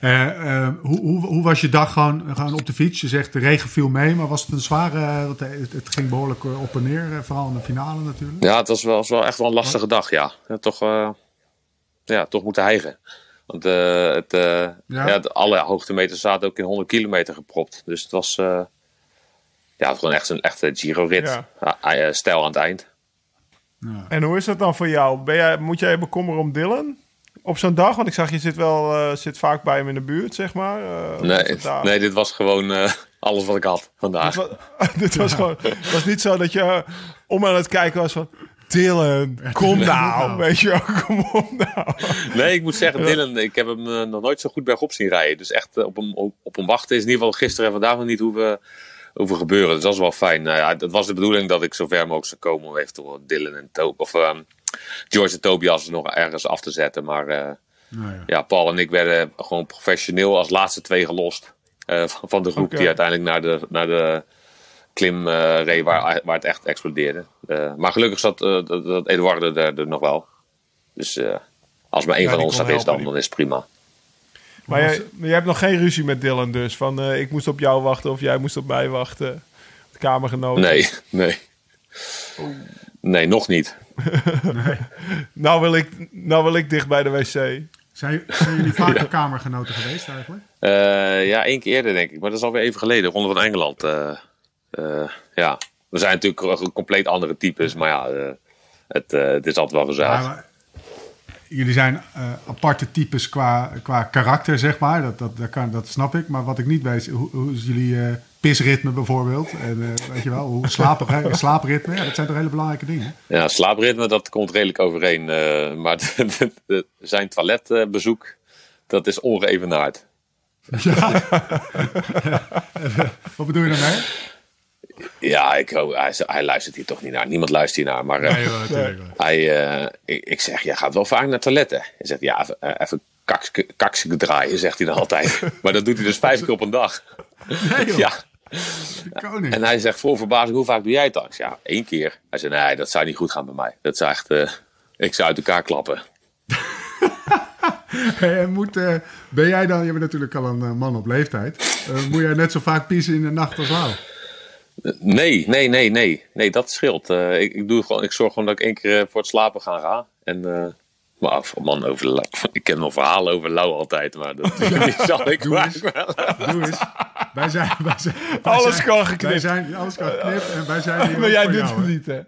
eh, eh, hoe, hoe, hoe was je dag gewoon, gewoon op de fiets? Je zegt de regen viel mee, maar was het een zware... eh, Want het, het ging behoorlijk eh, op en neer, vooral in de finale natuurlijk. Ja, het was wel, was wel echt wel een lastige dag, ja. ja toch, eh, ja, toch moeten hijgen. Want eh, het, eh, ja. de- alle hoogtemeters zaten ook in 100 kilometer gepropt. Dus het was, eh, ja, gewoon echt een echte Giro-rit. Ja. Ja, eh, stijl aan het eind. En hoe is dat dan voor jou? Ben jij, moet jij je bekommeren om Dylan op zo'n dag? Want ik zag je zit wel eh, zit vaak bij hem in de buurt, zeg maar. Eh, hoe Nee, nee, dit was gewoon eh, alles wat ik had Dit vandaag. was, dit was gewoon, het was niet zo dat je om aan het kijken was van... Dylan, kom nou. Weet je wel, kom op nou. Nee, ik moet zeggen, Dylan, ik heb hem nog nooit zo goed bergop zien rijden. Dus echt op, hem, op, op hem wachten is in ieder geval gisteren en vandaag nog niet hoeven, hoeven gebeuren. Dus dat is wel fijn. Nou ja, het was de bedoeling dat ik zo ver mogelijk zou komen om eventueel Dylan en Tob of ehm, George en Tobias nog ergens af te zetten. Maar eh, Nou ja. ja, Paul en ik werden gewoon professioneel als laatste twee gelost. eh, van, de groep die uiteindelijk naar de, naar de klim eh, reed waar, waar het echt explodeerde. Maar gelukkig zat dat, dat Eduardo er, er nog wel. Dus als maar één Ja, van ons er is, dan, helpen, die- dan is het prima. Maar jij, maar jij hebt nog geen ruzie met Dylan dus? Van eh, ik moest op jou wachten of jij moest op mij wachten? De kamergenoot. Nee, nee. Nee, nog niet. Nou wil, ik, nou wil ik dicht bij de wc. Zijn, zijn jullie vaker kamergenoten geweest eigenlijk? Eh, ja, één keer eerder denk ik. Maar dat is alweer even geleden. Ronde van Engeland. eh, eh, ja, we zijn natuurlijk compleet andere types. Maar ja, eh, het, eh, het is altijd wel gezellig. Ja, maar jullie zijn eh, aparte types qua, qua karakter, zeg maar. Dat, dat, dat, kan, dat snap ik. Maar wat ik niet weet is, hoe, hoe is jullie eh, pisritme bijvoorbeeld? En eh, weet je wel, hoe slapen, slaapritme? Ja, dat zijn toch hele belangrijke dingen? Ja, slaapritme, dat komt redelijk overeen. maar zijn toiletbezoek, dat is ongeëvenaard. Wat bedoel je daarmee? Ja, ik, hij, hij luistert hier toch niet naar. Niemand luistert hier naar. Maar eh, Nee, hij, eh, ik, ik zeg, jij gaat wel vaak naar toiletten. Hij zegt, ja, even, eh, even kakske- kakske draaien, zegt hij dan altijd. maar dat doet hij dus vijf keer op een dag. Nee, Ja. koning. En hij zegt, voor verbazing, hoe vaak doe jij het dan? Ja, één keer. Hij zei, nee, dat zou niet goed gaan bij mij. Dat zou echt, ik zou uit elkaar klappen. Hey, moet, ben jij dan, je bent natuurlijk al een man op leeftijd. Moet jij net zo vaak piezen in de nacht als Lau? Nee, nee, nee, nee. Nee, dat scheelt. Eh, ik, ik, doe gewoon, ik zorg gewoon dat ik één keer eh, voor het slapen ga gaan. En, eh, maar man, over, Lau- ik ken nog verhalen over Lau altijd, maar dat zal ik Doe eens. wel. Doe eens. Wij zijn, wij zijn, wij Alles zijn- kan Wij geknipt. zijn, alles kan geknipt en wij zijn hier Maar jij doet het niet, hè?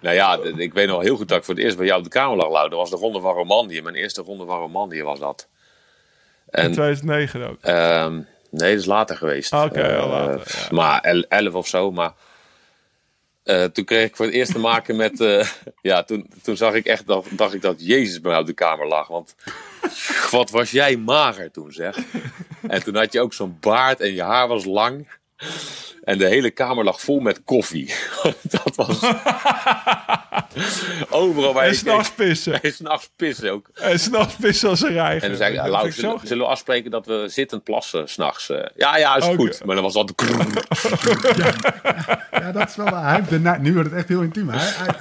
Nou ja, ik weet nog heel goed dat ik voor het eerst bij jou op de kamer lag, Lau. Dat was de Ronde van Romandie. Mijn eerste Ronde van Romandie was dat. In En 2009 ook. Ehm, nee, dat is later geweest. Oké, Eh, later, ja. Maar el- elf of zo. Maar eh, toen kreeg ik voor het eerst te maken met. eh, ja, toen, toen zag ik echt dat, dacht ik dat Jezus bij mij op de kamer lag. Want wat was jij mager toen, zeg. En toen had je ook zo'n baard en je haar was lang. En de hele kamer lag vol met koffie. dat was. Overal waar En je s'nachts pissen. En s'nachts pissen ook. En s'nachts pissen als een reiger. En dan zei ik, Lau, ik zullen, zo- zullen we afspreken dat we zittend plassen s'nachts? ja, ja, is goed. Maar dan was dat... Ja, dat is wel waar. Hij heeft de na- nu wordt het echt heel intiem. Hij, hij-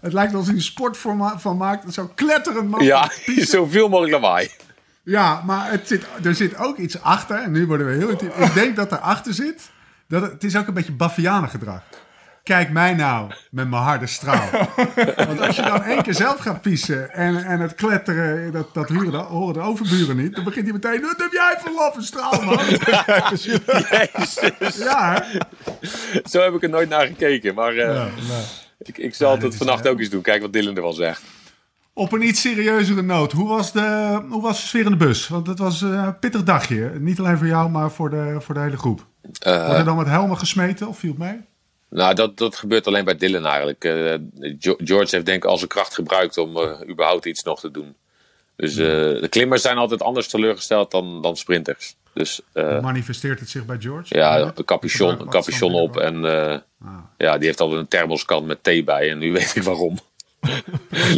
het lijkt alsof hij een sport van, ma- van maakt. Zo kletterend man. ja, zoveel mogelijk lawaai. Ja, maar het zit, er zit ook iets achter. En nu worden we heel intiem. Ik denk dat erachter zit. Dat het, is ook een beetje Bavianengedrag. Kijk mij nou met mijn harde straal. Want als je dan één keer zelf gaat pissen en, en het kletteren, dat, dat horen, de, horen de overburen niet. Dan begint hij meteen, wat heb jij voor laffe straal, man? Jezus. Ja? Zo heb ik er nooit naar gekeken. Maar eh, ik, ik zal het vannacht ook eens doen. Kijk wat Dylan ervan zegt. Op een iets serieuzere noot. Hoe was de, hoe was de sfeer in de bus? Want het was eh, een pittig dagje. Niet alleen voor jou, maar voor de, voor de hele groep. Eh, Wordt er dan met helmen gesmeten of viel het mee? nou, dat, dat gebeurt alleen bij Dylan eigenlijk. Eh, George heeft denk ik al zijn kracht gebruikt om überhaupt iets nog te doen. Dus de klimmers zijn altijd anders teleurgesteld dan, dan sprinters. Dus Manifesteert het zich bij George? Ja, een capuchon, een capuchon op en Ah. ja, die heeft al een thermoskan met thee bij en nu weet ik waarom.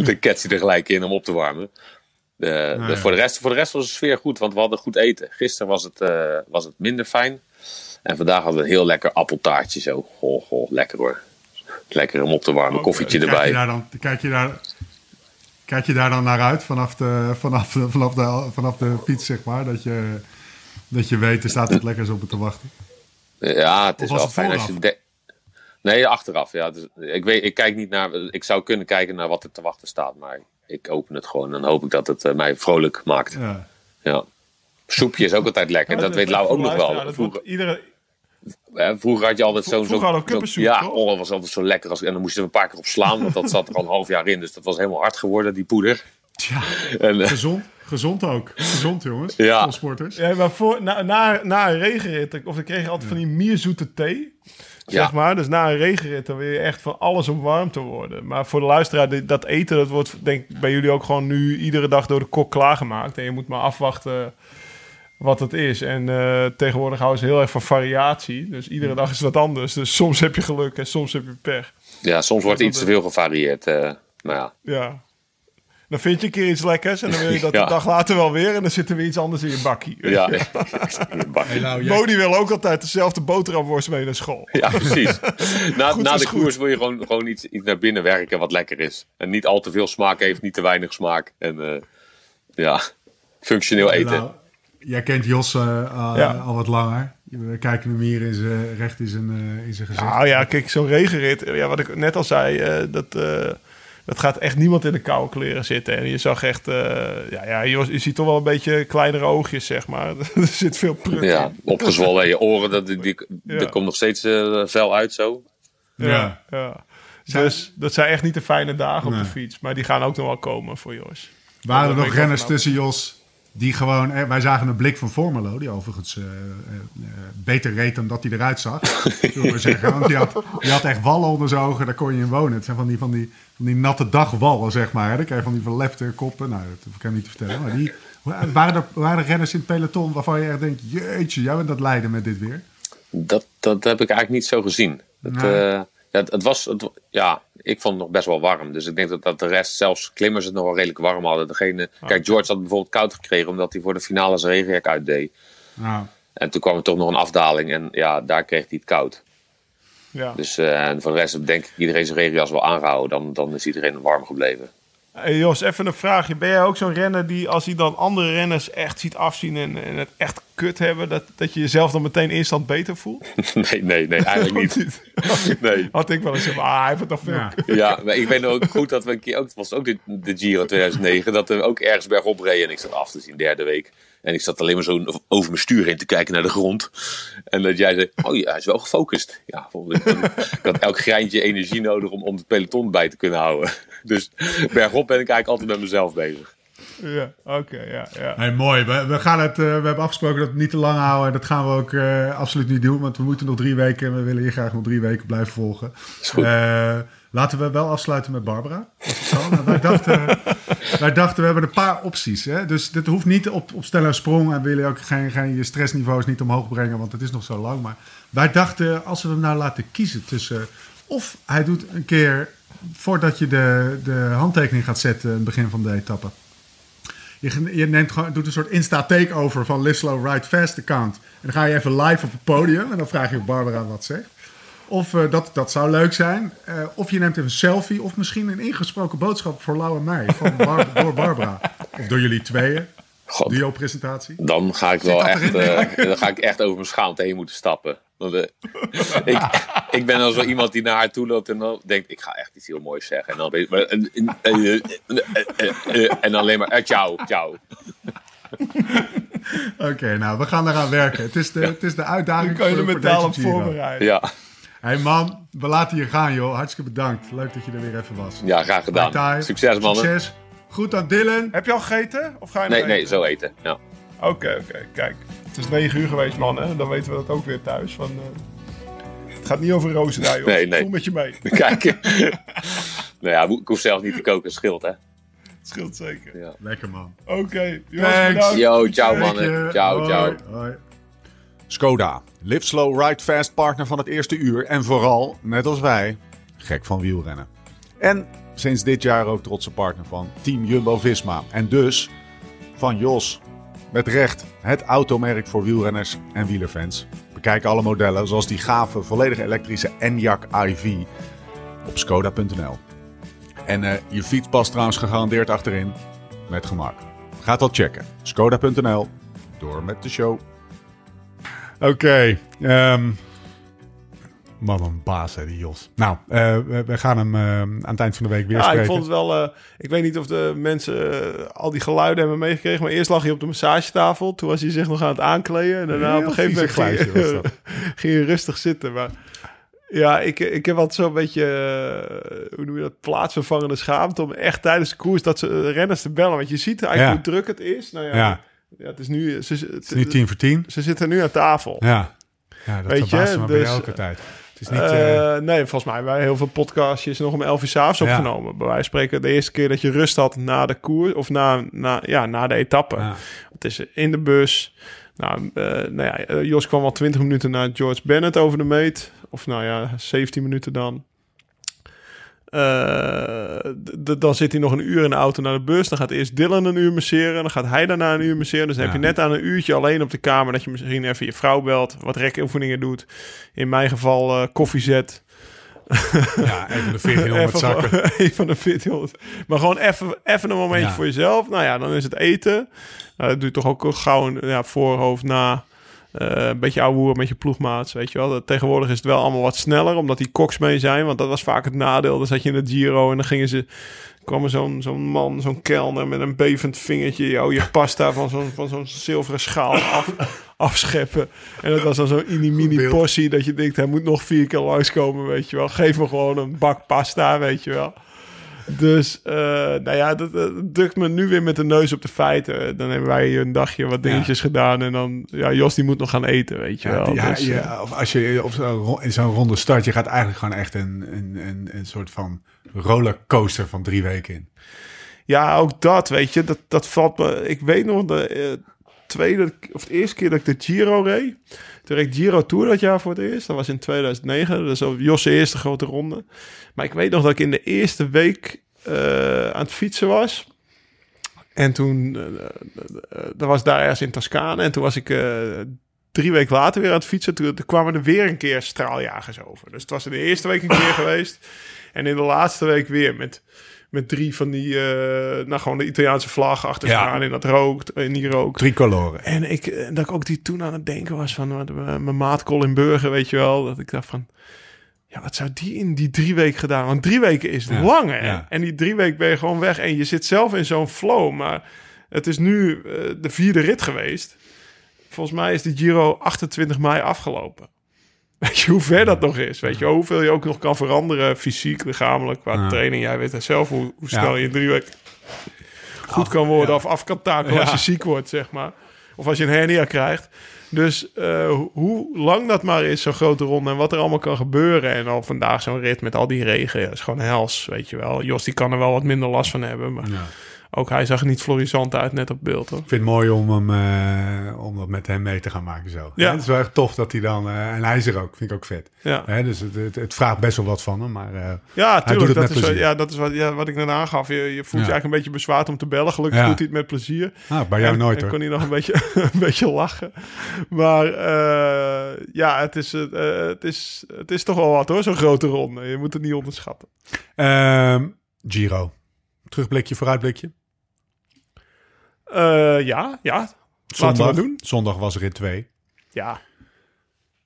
Dan ket hij er gelijk in om op te warmen. De, de- Nou ja. voor, de rest, voor de rest was de sfeer goed, want we hadden goed eten. Gisteren was het, eh, was het minder fijn. En vandaag hadden we een heel lekker appeltaartje zo. Goh, goh, lekker hoor. Lekker om op te warmen, koffietje Kijk je, erbij. daar dan, kijk, je daar, kijk je daar dan naar uit vanaf de, vanaf, de, vanaf, de, vanaf de fiets, zeg maar? Dat je, dat je weet, er staat wat lekkers op te wachten. Ja, het is wel het fijn als je... Nee, achteraf. Ja. Dus, ik, weet, ik kijk niet naar... Ik zou kunnen kijken naar wat er te wachten staat, maar ik open het gewoon. En dan hoop ik dat het eh, mij vrolijk maakt. Ja. Ja. Soepje is ook altijd lekker. dat weet Lau ook nog wel. Vroeger, wordt iedere, hè, vroeger had je altijd zo'n... vroeger hadden zo'n- kuppensoep, Ja, toch? oh, dat was altijd zo lekker. Als, en dan moest je er een paar keer op slaan, want dat zat er al een half jaar in. Dus dat was helemaal hard geworden, die poeder. Tja, En, eh, gezond, gezond ook. Gezond, jongens. Ja. Topsporters. Ja, maar voor, na, na, na een regenrit, of ik kreeg altijd van die mierzoete thee. Zeg Ja. maar. Dus na een regenrit, dan wil je echt van alles om warm te worden. Maar voor de luisteraar, dat eten, dat wordt denk ik bij jullie ook gewoon nu iedere dag door de kok klaargemaakt. En je moet maar afwachten wat het is. En eh, tegenwoordig houden ze heel erg van variatie. Dus iedere dag is wat anders. Dus soms heb je geluk en soms heb je pech. ja, soms wordt iets te veel gevarieerd. eh, maar ja. Ja. Dan vind je een keer iets lekkers en dan wil je dat Ja. de dag later wel weer. En dan zit er weer iets anders in je bakkie. Ja, Bak- Nou, wil ook altijd dezelfde boterhamworst mee naar school. ja precies. Na, Goed na de goed. koers wil je gewoon, gewoon iets, iets naar binnen werken wat lekker is. En niet al te veel smaak heeft, niet te weinig smaak. En eh, ja, functioneel eten. Nou, jij kent Jos eh, eh, Ja. al wat langer. We kijken hem hier in zijn, recht in zijn, eh, in zijn gezicht. Nou ja, kijk, zo'n regenrit. Ja, wat ik net al zei, eh, dat, eh, dat gaat echt niemand in de koude kleren zitten. En je zag echt, eh, ja, ja je, je ziet toch wel een beetje kleinere oogjes, zeg maar. er zit veel prut Ja, in. opgezwollen in je oren, dat, die, die, Ja. er komt nog steeds eh vel uit zo. Ja, ja. Dus dat zijn echt niet de fijne dagen op de fiets. Maar die gaan ook nog wel komen voor Jos. Waren er nog renners tussen Jos die gewoon... eh, wij zagen een blik van Formelo, die overigens eh, eh, eh, beter reed dan dat hij eruit zag. zullen we zeggen. Want die had, die had echt wallen onder zijn ogen, daar kon je in wonen. Het zijn van die, van die, van die natte dagwallen, zeg maar. hè. Dan krijg je van die verlepte koppen. Nou, dat hoef ik hem niet te vertellen. Maar die, waren, er, waren er renners in het peloton waarvan je echt denkt... Jeetje, jij bent dat lijden met dit weer. Dat, dat heb ik eigenlijk niet zo gezien. Ja, het, het was, het, ja, ik vond het nog best wel warm. Dus ik denk dat, dat de rest, zelfs klimmers, het nog wel redelijk warm hadden. Degene, Kijk, George had bijvoorbeeld koud gekregen omdat hij voor de finale zijn regenjack uitdeed. En toen kwam er toch nog een afdaling en ja, daar kreeg hij het koud. Ja. Dus eh, en voor de rest denk ik iedereen zijn regenjas wel aangehouden. Dan, dan is iedereen warm gebleven. Hey Jos, even een vraagje. Ben jij ook zo'n renner die als hij dan andere renners echt ziet afzien en, en het echt kut hebben, dat, dat je jezelf dan meteen instant beter voelt? nee, nee, nee, eigenlijk niet. Nee. Had ik wel eens ah, hij heeft het nog veel. ja. Ja, maar ik weet nog ook goed dat we een keer ook, het was ook de, de Giro 2009, dat we ook ergens bergop reden en ik zat af te zien, derde week. En ik zat alleen maar zo over mijn stuur heen te kijken naar de grond. En dat jij zei, oh ja, hij is wel gefocust. Ja, ik, ik had elk greintje energie nodig om, om het peloton bij te kunnen houden. Dus bergop ben ik eigenlijk altijd met mezelf bezig. Ja, oké, ja, ja. Hey, mooi. We, we, gaan het, eh, we hebben afgesproken dat we het niet te lang houden. En dat gaan we ook eh, absoluut niet doen. Want we moeten nog drie weken. En we willen hier graag nog drie weken blijven volgen. Is goed. Eh, laten we wel afsluiten met Barbara. Wij, dachten, wij dachten, we hebben een paar opties. Hè? Dus dit hoeft niet op, op stel en sprong. En we willen ook geen, geen je stressniveaus niet omhoog brengen. Want het is nog zo lang. Maar wij dachten, als we hem nou laten kiezen tussen... Of hij doet een keer, voordat je de, de handtekening gaat zetten... in het begin van de etappe... Je, je neemt doet een soort insta-takeover van Live Ride Fast account. En dan ga je even live op het podium en dan vraag je Barbara wat zegt. Of eh, dat, dat zou leuk zijn. Eh, of je neemt even een selfie. Of misschien een ingesproken boodschap voor Lau en mij. Van Bar- door Barbara. Of door jullie tweeën. God, Duo-presentatie. dan ga ik Zit wel echt, eh, dan ga ik echt over mijn schaamte heen moeten stappen. Want, eh, ik, ik ben dan zo iemand die naar haar toe loopt en dan denkt, ik ga echt iets heel moois zeggen. En dan, en dan alleen maar, ciao, ciao. Oké, nou, we gaan eraan werken. Het is de, het is de uitdaging Dan kan je er mentaal op voorbereiden. Ja, Hey man, we laten je gaan joh. Hartstikke bedankt. Leuk dat je er weer even was. ja graag gedaan. Succes mannen. Succes. Goed aan Dylan. Heb je al gegeten? Of ga je Nee, nog nee, eten? zo eten. Ja. Oké, oké, kijk. Het is 9 uur geweest, man. Hè? Dan weten we dat ook weer thuis. Van, eh, het gaat niet over rozenrij, joh. Nee, nee. Voel met je mee. Kijk. nou ja, ik hoef zelf niet te koken, scheelt hè. Het scheelt zeker. Ja. Lekker man. Oké, bedankt. Yo, ciao Dank mannen. je. Ciao, Hoi. ciao. Hoi. Skoda, live slow, ride fast partner van het eerste uur. En vooral, net als wij, gek van wielrennen. En sinds dit jaar ook trotse partner van Team Jumbo-Visma. En dus van Jos. Met recht het automerk voor wielrenners en wielerfans. Bekijk alle modellen, zoals die gave, volledig elektrische Enyaq iV op skoda.nl. En eh, je fiets past trouwens gegarandeerd achterin, met gemak. Ga dat checken. Skoda.nl. Door met de show. Oké. ehm, man, een baas hè, die Jos. Nou, eh, we, we gaan hem eh, aan het eind van de week weer Ja, spreken. ik vond het wel... eh, ik weet niet of de mensen al die geluiden hebben meegekregen. Maar eerst lag hij op de massagetafel. Toen was hij zich nog aan het aankleden. En daarna Heel op een gegeven moment ging, was ging hij rustig zitten. Maar ja, ik, ik heb altijd zo'n beetje... hoe noem je dat? Plaatsvervangende schaamte. Om echt tijdens de koers dat ze renners te bellen. Want je ziet eigenlijk Ja. hoe druk het is. Nou ja, Ja. Ja. het is nu... Ze, Het is nu tien voor tien. ze zitten nu aan tafel. Ja. Ja, dat Weet je, bij dus, elke tijd. Het is niet... eh, Eh, nee, volgens mij hebben wij heel veel podcastjes nog om 11 uur s'avonds Ja. opgenomen. Bij wijze van spreken de eerste keer dat je rust had na de koers of na, na, ja, na de etappe. ja. Het is in de bus. Nou, eh, nou ja, eh, Jos kwam al 20 minuten naar George Bennett over de meet. Of nou ja, 17 minuten dan. Eh, dan zit hij nog een uur in de auto naar de bus. Dan gaat eerst Dylan een uur masseren. Dan gaat hij daarna een uur masseren. Dus dan Ja. heb je net aan een uurtje alleen op de kamer... dat je misschien even je vrouw belt, wat rekoefeningen doet. In mijn geval eh, koffie zet. ja, even de 1400 Even zakken. Even de 1400. Maar gewoon even, even een momentje Ja. voor jezelf. Nou ja, dan is het eten. Nou, dat doe je toch ook gauw een ja, voorhoofd na. Eh, een beetje ouwe met je ploegmaats, weet je wel. Dat, tegenwoordig is het wel allemaal wat sneller, omdat die koks mee zijn. Want dat was vaak het nadeel. Dan zat je in de Giro en dan gingen ze... kwam zo'n zo'n man, zo'n kelner met een bevend vingertje... jou je pasta van zo'n van zo'n zilveren schaal af, afscheppen. En dat was dan zo'n mini-mini beeld. portie... dat je denkt, hij moet nog vier keer langskomen, weet je wel. Geef me gewoon een bak pasta, weet je wel. Dus, eh, nou ja, dat, dat drukt me nu weer met de neus op de feiten. Dan hebben wij hier een dagje wat dingetjes gedaan. En dan, ja, Jos die moet nog gaan eten, weet je Ja, wel. ja, Dus, eh, ja, of als je op zo'n ro- in zo'n ronde start, je gaat eigenlijk gewoon echt een, een, een, een soort van rollercoaster van drie weken in. Ja, ook dat, weet je, dat, dat valt me... Ik weet nog de eh, tweede of de eerste keer dat ik de Giro reed. Toen reed ik Giro Tour dat jaar voor het eerst. Dat was in 2009, dus op Jos' eerste grote ronde. Maar ik weet nog dat ik in de eerste week eh, aan het fietsen was. En toen, dat was daar ergens in Toscane. En toen was ik drie weken later weer aan het fietsen. Toen, toen kwamen er weer een keer straaljagers over. Dus het was in de eerste week een keer geweest. En in de laatste week weer met, met drie van die, eh, nou gewoon de Italiaanse vlag achter Ja. staan. En dat rookt, en die rookt. Tricoloren. En ik, eh, dat ik ook die toen aan het denken was van eh, mijn maat Colin Burger, weet je wel. Dat ik dacht van, ja, wat zou die in die drie weken gedaan? Want drie weken is Ja, lang, hè? ja. En die drie weken ben je gewoon weg. En je zit zelf in zo'n flow. Maar het is nu de vierde rit geweest. Volgens mij is die Giro 28 mei afgelopen. Weet je hoe ver dat nog is? Weet je hoeveel je ook nog kan veranderen, fysiek, lichamelijk, qua Ja. training. Jij weet het zelf hoe, hoe snel je in drie weken goed kan worden of af kan takelen als je ziek wordt, zeg maar. Of als je een hernia krijgt. Dus eh, ho- hoe lang dat maar is, zo'n grote ronde, en wat er allemaal kan gebeuren. En al vandaag zo'n rit met al die regen, ja, is gewoon hels, weet je wel. Jos, die kan er wel wat minder last van hebben, maar Ja. Ook hij zag er niet florisant uit, net op beeld, hoor. Ik vind het mooi om, hem, eh, om dat met hem mee te gaan maken zo. Ja. Het is wel echt tof dat hij dan... eh, en hij is er ook, vind ik ook vet. Ja, Hè, dus het, het, het vraagt best wel wat van hem, maar... eh, ja doet tuurlijk. het Dat met is, plezier. ja, dat is wat, ja, wat ik net aangaf. Je, je voelt je eigenlijk een beetje bezwaard om te bellen. Gelukkig Ja. doet hij het met plezier. ah, bij jou En- nooit en hoor. kon hij nog een beetje, een beetje lachen. Maar ja, het is, het, is, het is toch wel wat hoor, zo'n grote ronde. Je moet het niet onderschatten. Ehm, Giro. Terugblikje, vooruitblikje. Eh, ja, ja. Laten we het doen. Zondag was rit 2. Ja.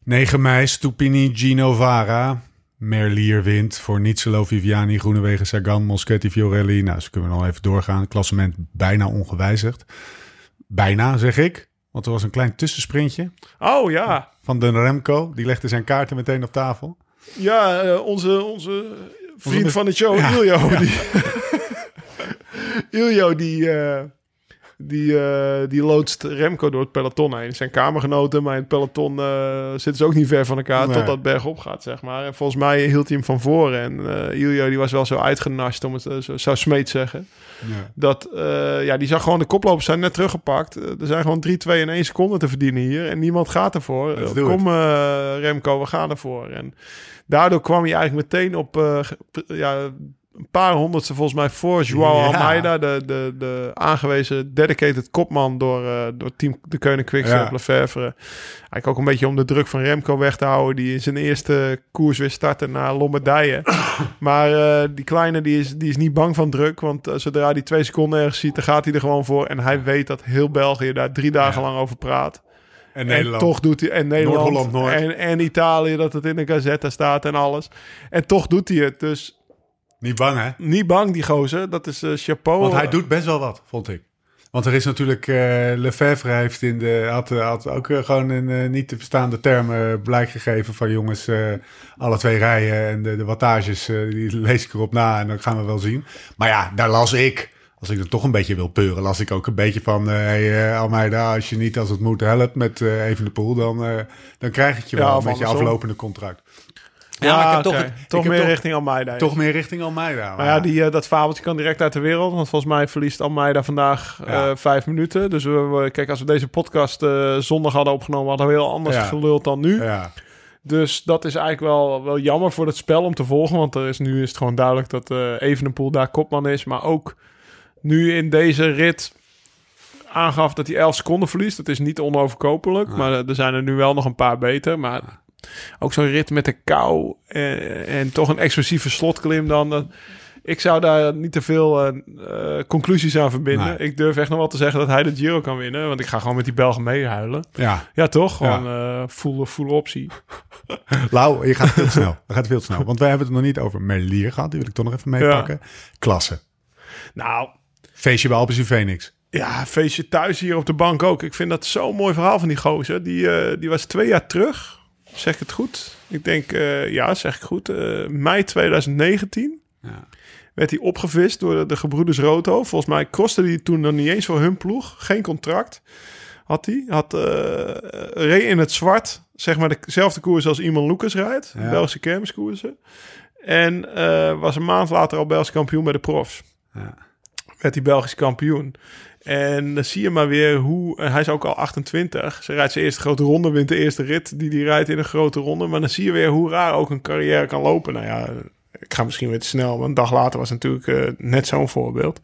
9 mei, Stupini, Gino Vara. Merlier wint voor Nietzelo, Viviani, Groenewegen, Sagan, Moschetti, Fiorelli. Nou, ze kunnen we nog even doorgaan. Het klassement bijna ongewijzigd. Bijna, zeg ik. Want er was een klein tussensprintje Oh ja. van de Remco. Die legde zijn kaarten meteen op tafel. Ja, eh, onze, onze vriend van de show, Ja. Iljo. Die, Iljo, die, eh, die, eh, die loodst Remco door het peloton heen. Zijn kamergenoten, maar in het peloton eh, zitten ze ook niet ver van elkaar Nee. tot dat bergop gaat, zeg maar. En volgens mij hield hij hem van voren. En Iljo die was wel zo uitgenast, om het zo zou Smeet zeggen. Ja. Dat, ja, die zag gewoon de koplopers zijn net teruggepakt. Er zijn gewoon 3, 2 en 1 seconde te verdienen hier. En niemand gaat ervoor. Kom Remco, we gaan ervoor. En daardoor kwam hij eigenlijk meteen op ja, een paar honderdste volgens mij voor Joao Ja. Almeida. De, de, de aangewezen dedicated kopman door, eh, door team De Keuning Quickstep Ja. Lefevre. Eigenlijk ook een beetje om de druk van Remco weg te houden. Die in zijn eerste koers weer startte naar Lombardije. Maar eh, die kleine die is, die is niet bang van druk. Want eh, zodra hij twee seconden ergens ziet, dan gaat hij er gewoon voor. En hij weet dat heel België daar drie dagen Ja. lang over praat. En En Nederland. toch doet hij. En Nederland. Noord-Holland, Noord. En, en Italië, dat het in de Gazetta staat en alles. En toch doet hij het. Dus Niet bang, hè? niet bang, die gozer. Dat is eh, chapeau. Want hij doet best wel wat, vond ik. Want er is natuurlijk, eh Lefebvre heeft in de, had, had ook eh, gewoon in eh, niet te verstaande termen blijk gegeven van jongens, eh, alle twee rijen en de, de wattages, eh, die lees ik erop na en dan gaan we wel zien. Maar ja, daar las ik, als ik er toch een beetje wil peuren, las ik ook een beetje van, eh hey, eh, Almeida, als je niet als het moet helpt met eh even de pool, dan, eh, dan krijg ik je Ja, wel of met je aflopende contract. Ja, maar ik heb oké. toch toch ik heb meer toch- richting Almeida. Toch meer richting Almeida. Maar ja, die, eh, dat fabeltje kan direct uit de wereld. Want volgens mij verliest Almeida vandaag eh, vijf minuten. Dus we, we- kijk, als we deze podcast eh, zondag hadden opgenomen, hadden we heel anders Ja. geluld dan nu. Ja, Dus dat is eigenlijk wel, wel jammer voor het spel om te volgen. Want er is, nu is het gewoon duidelijk dat Evenepoel daar kopman is. Maar ook nu in deze rit aangaf dat hij 11 seconden verliest. Dat is niet onoverkopelijk. Maar er zijn er nu wel nog een paar beter. Maar ook zo'n rit met de kou en, en toch een explosieve slotklim dan. ik zou daar niet te veel eh, eh, conclusies aan verbinden. Nee. Ik durf echt nog wel te zeggen dat hij de Giro kan winnen. Want ik ga gewoon met die Belgen meehuilen. ja. Ja, toch? Gewoon eh voele, voele optie. Lau, je gaat veel snel. Je gaat veel snel. Want wij hebben het nog niet over Merlier gehad. Die wil ik toch nog even meepakken. Klasse. Nou, Feestje bij Alpes in Phoenix. Ja, feestje thuis hier op de bank ook. Ik vind dat zo'n mooi verhaal van die gozer. Die, eh, die was twee jaar terug. Zeg ik het goed? Ik denk, eh, ja, zeg ik goed. eh, mei 2019. Ja. werd hij opgevist door de, de gebroeders Roto. Volgens mij kostte hij toen nog niet eens voor hun ploeg. Geen contract had hij. Had, reed in het zwart, zeg maar dezelfde koers als Iman Lucas rijdt. Ja. Belgische kermiskoersen. En was een maand later al Belgisch kampioen bij de profs. Ja. Werd hij Belgisch kampioen. En dan zie je maar weer hoe... en hij is ook al 28. Ze rijdt zijn eerste grote ronde, wint de eerste rit die hij rijdt in een grote ronde. Maar dan zie je weer hoe raar ook een carrière kan lopen. Nou ja, ik ga misschien weer te snel. Maar een dag later was natuurlijk eh, net zo'n voorbeeld.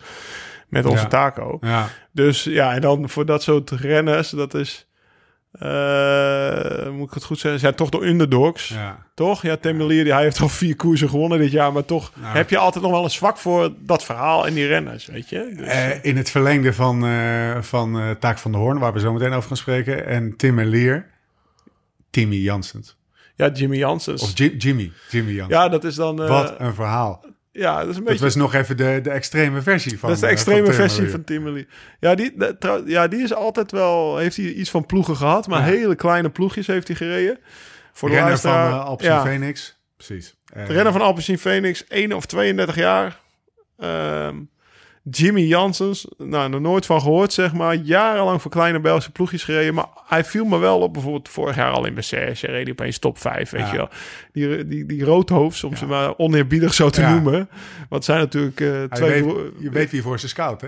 Met onze Ja. taco. Ja. Dus ja, en dan voor dat soort renners, dat is... eh, moet ik het goed zeggen? Zijn toch de underdogs. Ja. Toch? Ja, Tim die- hij heeft al vier koersen gewonnen dit jaar. Maar toch Nou. heb je altijd nog wel een zwak voor dat verhaal en die renners, weet je? Dus, Eh, in het verlengde van, eh, van eh, Taak van de Hoorn, waar we zo meteen over gaan spreken. En Tim en Leer, Timmy Janssens. ja, Jimmy Janssens. Of Ji- Jimmy, Jimmy Janssens. ja, dat is dan... eh, Wat een verhaal. Ja, dat is een Dat beetje... was nog even de, de extreme versie van dat is de eh, extreme van versie van Tim Merlier. Ja die, de- trouw- ja, die is altijd wel... Heeft hij iets van ploegen gehad, maar Ja. hele kleine ploegjes heeft hij gereden. Voor de Renner van uh, ja, Phoenix. Precies. Eh, de renner van Alpecin Phoenix, 1 of 32 jaar. Ehm, Jimmy Janssens, nou, nog nooit van gehoord, zeg maar. Jarenlang voor kleine Belgische ploegjes gereden. Maar hij viel me wel op, bijvoorbeeld vorig jaar al in Bessège. Reed hij opeens top 5, weet Ja. je wel. Die, die, die roodhoofds, om ze maar oneerbiedig zo te Ja. noemen. Want zijn natuurlijk eh, twee... weet, je weet wie voor zijn scout, hè?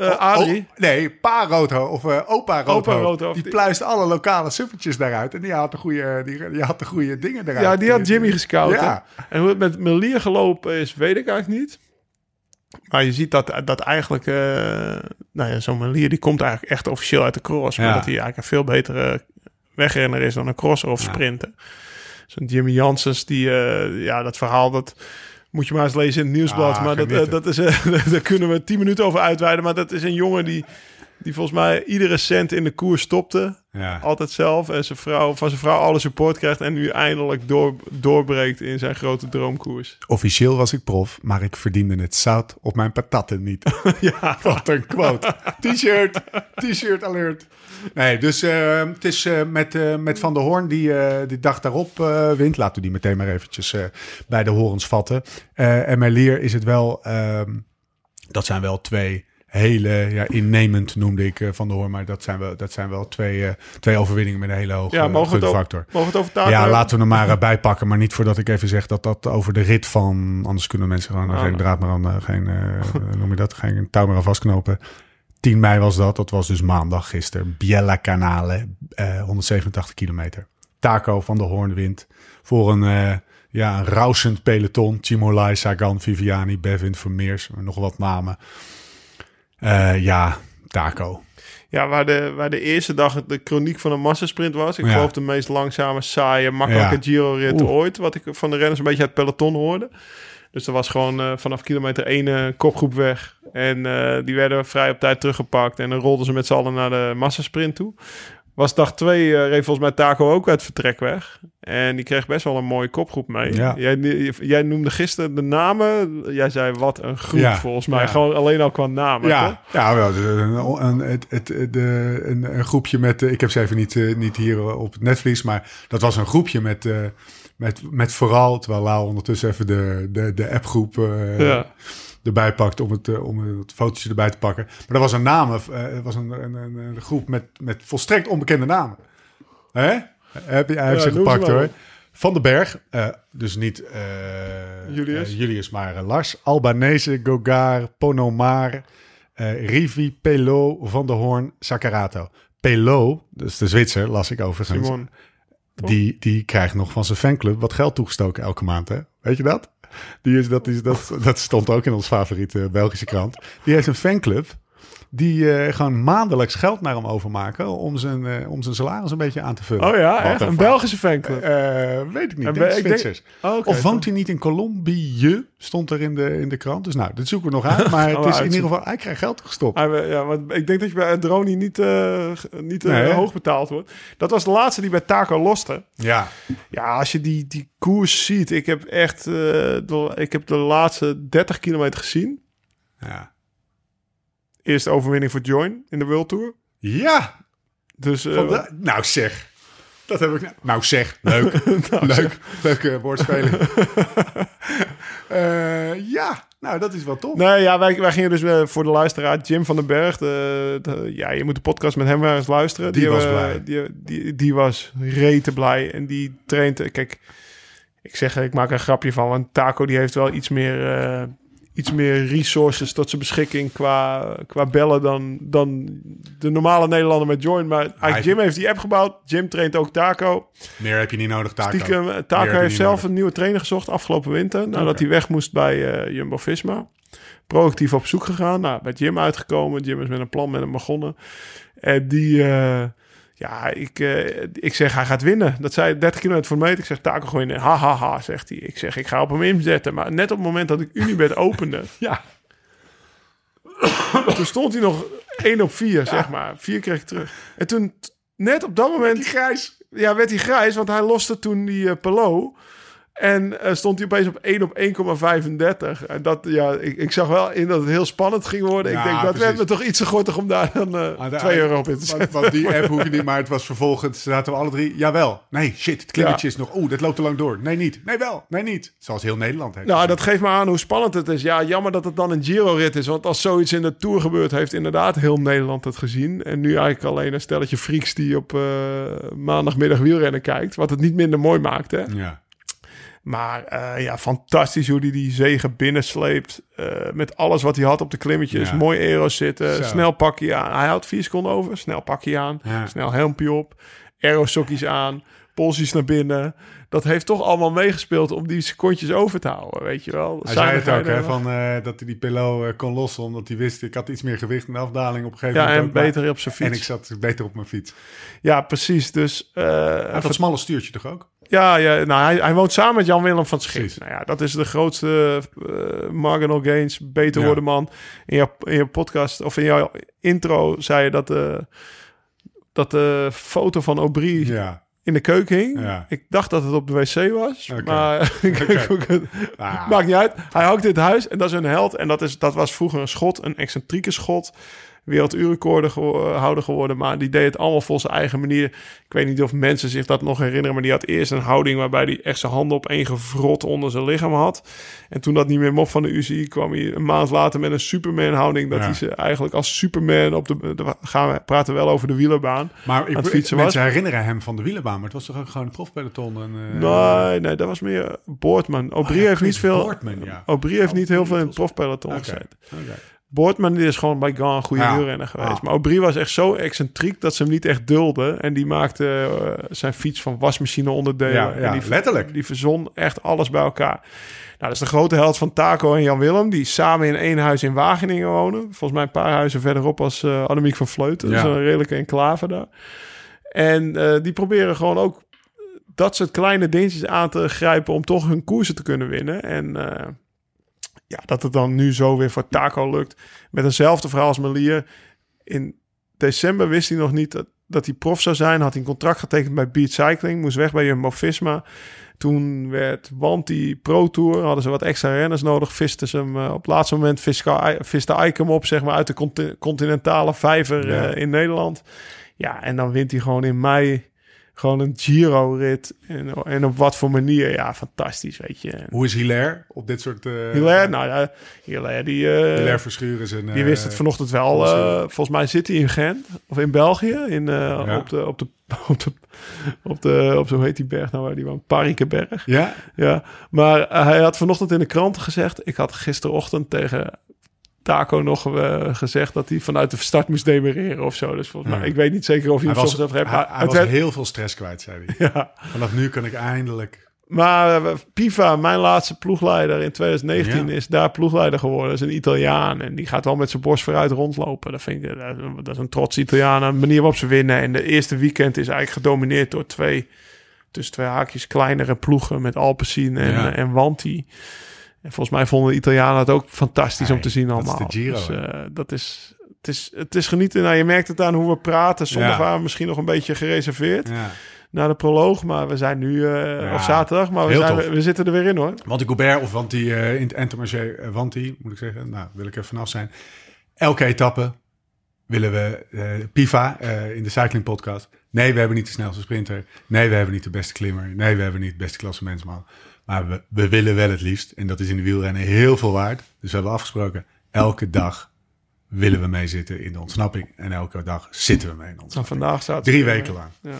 eh, Adrie. Oh, nee, pa Roodhoofd of eh, opa Roodhoofd. Die pluist alle lokale suppertjes daaruit. En die had de goede, die, die had de goede dingen eruit. Ja, die had Jimmy gescout. Ja. En hoe het met Melier gelopen is, weet ik eigenlijk niet. Maar je ziet dat, dat eigenlijk... eh nou ja, zo'n Melier die komt eigenlijk echt officieel uit de cross. Maar dat hij eigenlijk een veel betere wegrenner is dan een crosser of Ja. sprinter. Zo'n Jimmy Janssens, die... eh, ja, dat verhaal, dat moet je maar eens lezen in het nieuwsblad. Ah, maar dat, eh, dat is, daar kunnen we tien minuten over uitweiden. Maar dat is een jongen die... Die volgens mij iedere cent in de koers stopte. Ja. Altijd zelf. En zijn vrouw, van zijn vrouw alle support krijgt. En nu eindelijk door, doorbreekt in zijn grote droomkoers. Officieel was ik prof, maar ik verdiende het zout op mijn patatten niet. ja, Wat een quote. T-shirt, t-shirt alert. Nee, dus eh, het is eh, met, eh, met Van der Hoorn die die dag daarop wint. Laten we die meteen maar eventjes bij de horens vatten. En Merlier is het wel... ehm, dat zijn wel twee hele... Ja, innemend noemde ik eh, Van der Hoorn. Maar dat zijn wel, dat zijn wel twee, eh, twee overwinningen met een hele hoge ja mogen, we het mogen het over Ja, hebben? laten we hem maar eh, bijpakken. Maar niet voordat ik even zeg dat dat over de rit van... Anders kunnen mensen gewoon Ah. geen draad meer aan... Geen, noem je dat? Geen touw meer aan vastknopen. 10 mei was dat. Dat was dus maandag gisteren. Biella Canale. eh 187 kilometer. Taco van de Hoorn wint. Voor een, eh, ja, een rausend peloton. Chimolai, Sagan, Viviani, Bevin, Vermeers. Nog wat namen. Eh, ja, Taco. Ja, waar de, waar de eerste dag de chroniek van een massasprint was. Ik Ja. geloof de meest langzame, saaie, makkelijke Ja. Giro-rit ooit. Wat ik van de renners een beetje uit het peloton hoorde. Dus er was gewoon eh, vanaf kilometer 1 eh, kopgroep weg. En die werden vrij op tijd teruggepakt. En dan rolden ze met z'n allen naar de massasprint toe. Was dag 2, reed volgens mij Taco ook uit vertrek weg. En die kreeg best wel een mooie kopgroep mee. Ja. Jij, jij noemde gisteren de namen. Jij zei wat een groep Ja. volgens mij. Ja. Gewoon alleen al qua namen. Ja, toch? ja wel, een, een, het, het, de, een, een groepje met, eh, ik heb ze even niet, eh, niet hier op het netvlies, maar dat was een groepje met, met, met vooral, terwijl Lau ondertussen even de, de, de appgroep Ja. Erbij om het, eh, om het fotootje erbij te pakken. Maar dat was een naam, eh, het was een, een, een, groep met, met volstrekt onbekende namen. Hè? Heb je, hij heeft Ja, ze gepakt hoor. Van den Berg, eh, dus niet eh, Julius? eh, Julius, maar eh, Lars. Albanese, Gogar, Ponomar, eh, Rivi, Pelo, Van der Hoorn, Sakarato. Pelo, dus de Zwitser, las ik overigens. Simon. Die, die krijgt nog van zijn fanclub wat geld toegestoken elke maand. Hè? Weet je dat? Die is, dat, is, dat, dat stond ook in ons favoriete Belgische krant. Die heeft een fanclub die eh, gewoon maandelijks geld naar hem overmaken om zijn, eh, om zijn salaris een beetje aan te vullen. Oh ja, Wat echt? Een. Belgische fanclub. Eh, weet ik niet. Ik denk ik denk-. Oh, of woont hij niet in Colombie? Stond er in de, in de krant. Dus nou, dit zoeken we nog uit. Maar het is in ieder geval, hij krijgt geld gestopt. Ja, want ik denk dat je bij Droni niet, eh, niet eh, Nee, hoog betaald wordt. Dat was de laatste die bij Taco loste. Ja. Ja, als je die, die koers ziet. Ik heb echt eh, de, ik heb de laatste 30 kilometer gezien. Ja. Eerste overwinning voor Join in de World Tour. Ja. Dus eh, de- nou zeg. Dat heb ik... Nou zeg, leuk. leuk. Leuke woordspeling. Eh, ja, nou dat is wel tof. Nee, ja, wij, wij gingen dus eh, voor de luisteraar Jim van den Berg. De, de- ja, je moet de podcast met hem wel eens luisteren. Die was eh, blij. Die, die, die was rete blij. En die traint... eh, Kijk, ik zeg, ik maak een grapje van. Want Taco die heeft wel iets meer... iets meer resources tot zijn beschikking qua, qua bellen dan, dan de normale Nederlander met Join. Maar eigenlijk Jim heeft die app gebouwd. Jim traint ook Taco. Meer heb je niet nodig, Taco. Stiekem, eh, Meer Taco heeft zelf nodig. een nieuwe trainer gezocht afgelopen winter. Nadat hij weg moest bij eh, Jumbo-Visma. Proactief op zoek gegaan. Nou, bij Jim uitgekomen. Jim is met een plan met hem begonnen. En die... eh, ja, ik, eh, ik zeg hij gaat winnen. Dat zei 30 kilometer voor de meter. Ik zeg Taco gewoon in. Ha, ha, ha, zegt hij. Ik zeg ik ga op hem inzetten. Maar net op het moment dat ik Unibet opende... Ja. toen stond hij nog 1 op 4, zeg maar. Vier kreeg ik terug. En toen, net op dat moment... Grijs. Ja, werd hij grijs, want hij loste toen die eh Pelot. En eh, stond hij opeens op 1 op 1,35. En dat, ja, ik, ik zag wel in dat het heel spannend ging worden. Ja, ik denk, dat precies. werd me toch iets te gortig om daar dan eh Ah, de- 2 euro op in te zetten. want die app hoef je niet, maar het was vervolgens, zaten we alle drie, jawel, nee, shit, het klimmetje is nog, oeh, dat loopt te lang door. Nee, niet, nee, wel, nee, niet. Zoals heel Nederland heeft. Nou, dat geeft me aan hoe spannend het is. Ja, jammer dat het dan een Giro-rit is. Want als zoiets in de Tour gebeurt, heeft inderdaad heel Nederland het gezien. En nu eigenlijk alleen een stelletje freaks die op eh, maandagmiddag wielrennen kijkt. Wat het niet minder mooi maakt, hè. Ja. Maar eh, ja, fantastisch hoe hij die zegen binnensleept. eh, met alles wat hij had op de klimmetjes. Ja. Mooi aero's zitten. Zo. Snel pakje aan. Hij houdt vier seconden over. Snel pakje aan. Ja. Snel helmpje op. Aerosokjes aan. Polsjes naar binnen. Dat heeft toch allemaal meegespeeld om die secondjes over te houden. Weet je wel. Hij zei het ook, hè, en- van, eh, dat hij die pillow kon lossen, omdat hij wist, ik had iets meer gewicht de afdaling op een gegeven Ja, moment. en ook, maar- beter op zijn fiets. En ik zat beter op mijn fiets. Ja, precies. Dus dat smalle stuurtje toch ook? Ja, ja nou, hij, hij woont samen met Jan-Willem van Schip. Nou ja, dat is de grootste eh, marginal gains, beter Ja. worden man. In jouw, in je podcast, of in jouw intro, zei je dat, de dat de foto van Aubry Ja. in de keuken hing. Ja. Ik dacht dat het op de wc was, maar ook het- Ah. maakt niet uit. Hij in het huis en dat is een held. En dat, is, dat was vroeger een schot, een excentrieke schot. Werelduurrecorder houder geworden, maar die deed het allemaal vol zijn eigen manier. Ik weet niet of mensen zich dat nog herinneren, maar die had eerst een houding waarbij hij echt zijn handen op één gevrot onder zijn lichaam had. En toen dat niet meer mocht van de UCI, kwam hij een maand later met een Superman-houding. Dat Ja. hij ze eigenlijk als Superman op de. de gaan we praten wel over de wielerbaan. Maar ik, het fietsen mensen was. herinneren hem van de wielenbaan, maar het was toch ook gewoon een profpeloton? En, eh, Nee, nee, dat was meer Boortman. Aubry Oh ja, heeft niet veel. Boortman, ja. Aubry heeft niet heel veel in het profpeloton Oké. gezeten. Boortman die is gewoon bij Gan een goede Ja. wielrenner geweest. Ah. Maar Aubry was echt zo excentriek dat ze hem niet echt dulden. En die maakte eh, zijn fiets van wasmachine onderdelen. Ja, ja, en die, letterlijk. Die verzon echt alles bij elkaar. Nou, dat is de grote held van Taco en Jan Willem. Die samen in één huis in Wageningen wonen. Volgens mij een paar huizen verderop als eh Annemiek van Vleuten. Dat is een redelijke enclave daar. En eh, die proberen gewoon ook dat soort kleine dingetjes aan te grijpen om toch hun koersen te kunnen winnen. En ja, dat het dan nu zo weer voor Taco lukt. Met eenzelfde verhaal als Melier. In december wist hij nog niet dat, dat hij prof zou zijn. Had hij een contract getekend bij Beat Cycling. Moest weg bij Jumbo-Visma. Toen werd Wanti Pro Tour. Hadden ze wat extra renners nodig. Visten ze hem eh, op het laatste moment. Viste viste Eikem op, zeg maar, uit de conti- continentale vijver Ja. eh, in Nederland. Ja, en dan wint hij gewoon in mei gewoon een Giro-rit. En, en op wat voor manier. Ja, fantastisch, weet je. Hoe is Hilaire op dit soort... eh Hilaire, nou ja, Hilaire, die... eh, Hilaire Verschuren zijn... die wist het eh, vanochtend wel. volgens mij zit hij in Gent of in België. In, Ja. op, de, op, de, op, de, op de, op zo heet die berg nou waar die woont, Parikeberg. Ja? Ja, maar hij had vanochtend in de krant gezegd. Ik had gisterochtend tegen Taco nog eh, gezegd dat hij vanuit de start moest demereren of zo. Dus volgens mij, Ja. ik weet niet zeker of hij, Hij was, zelf heeft. hij, maar hij het was werd- heel veel stress kwijt, zei hij. ja. Vanaf nu kan ik eindelijk... Maar eh, Piva, mijn laatste ploegleider in 2019, Ja. is daar ploegleider geworden. Dat is een Italiaan en die gaat wel met zijn borst vooruit rondlopen. Dat vind ik, eh, dat is een trots Italiaan. Een manier waarop ze winnen. En de eerste weekend is eigenlijk gedomineerd door twee, tussen twee haakjes kleinere ploegen met Alpecin en, en Wanti. En volgens mij vonden de Italianen het ook fantastisch om te zien dat is allemaal. de Giro, Dus, eh, dat is, het, is, het is genieten. Nou, je merkt het aan hoe we praten. Zondag Ja. waren we misschien nog een beetje gereserveerd Ja. na de proloog. Maar we zijn nu, Ja, of zaterdag, maar we, zijn, we zitten er weer in hoor. Want die Gobert, of want die eh, in het Entermarché, eh, want die, moet ik zeggen, nou, wil ik even vanaf zijn. Elke etappe, willen we Piva in de cycling podcast. Nee, we hebben niet de snelste sprinter. Nee, we hebben niet de beste klimmer. Nee, we hebben niet het beste klassementsman. Maar we, we willen wel het liefst. En dat is in de wielrennen heel veel waard. Dus we hebben afgesproken, elke dag willen we meezitten in de ontsnapping. En elke dag zitten we mee in de Nou, ontsnapping. vandaag staat Drie weken lang. Ja.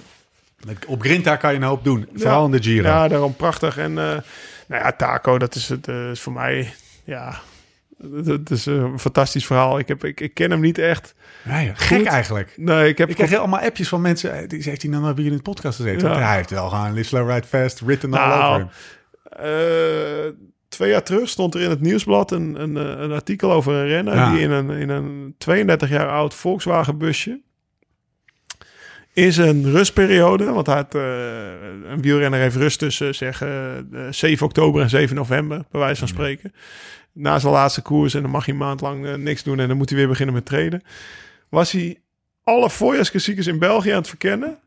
Op Grinta kan je een hoop doen. Vooral in de Giro. Ja, daarom prachtig. En eh, nou ja, Taco, dat is, het, eh, is voor mij, ja, dat is een fantastisch verhaal. Ik, heb, ik, ik ken hem niet echt. Nee, gek Goed. eigenlijk. Nee, ik heb Ik krijg allemaal appjes van mensen. eh, Die heeft hij dan bij jullie in de podcast gezeten? Ja. Hij heeft wel gewoon Live Slow Ride Fast written all Nou, over hem. Eh, twee jaar terug stond er in het nieuwsblad een, een, eh, een artikel over een renner Ja. die in een, in een 32 jaar oud Volkswagen busje in zijn rustperiode, want hij had, eh, een wielrenner heeft rust tussen zeg, eh, eh, 7 oktober en 7 november, bij wijze van spreken. Na zijn laatste koers en dan mag hij een maand lang niks doen en dan moet hij weer beginnen met trainen. Was hij alle voorjaarsklassiekers in België aan het verkennen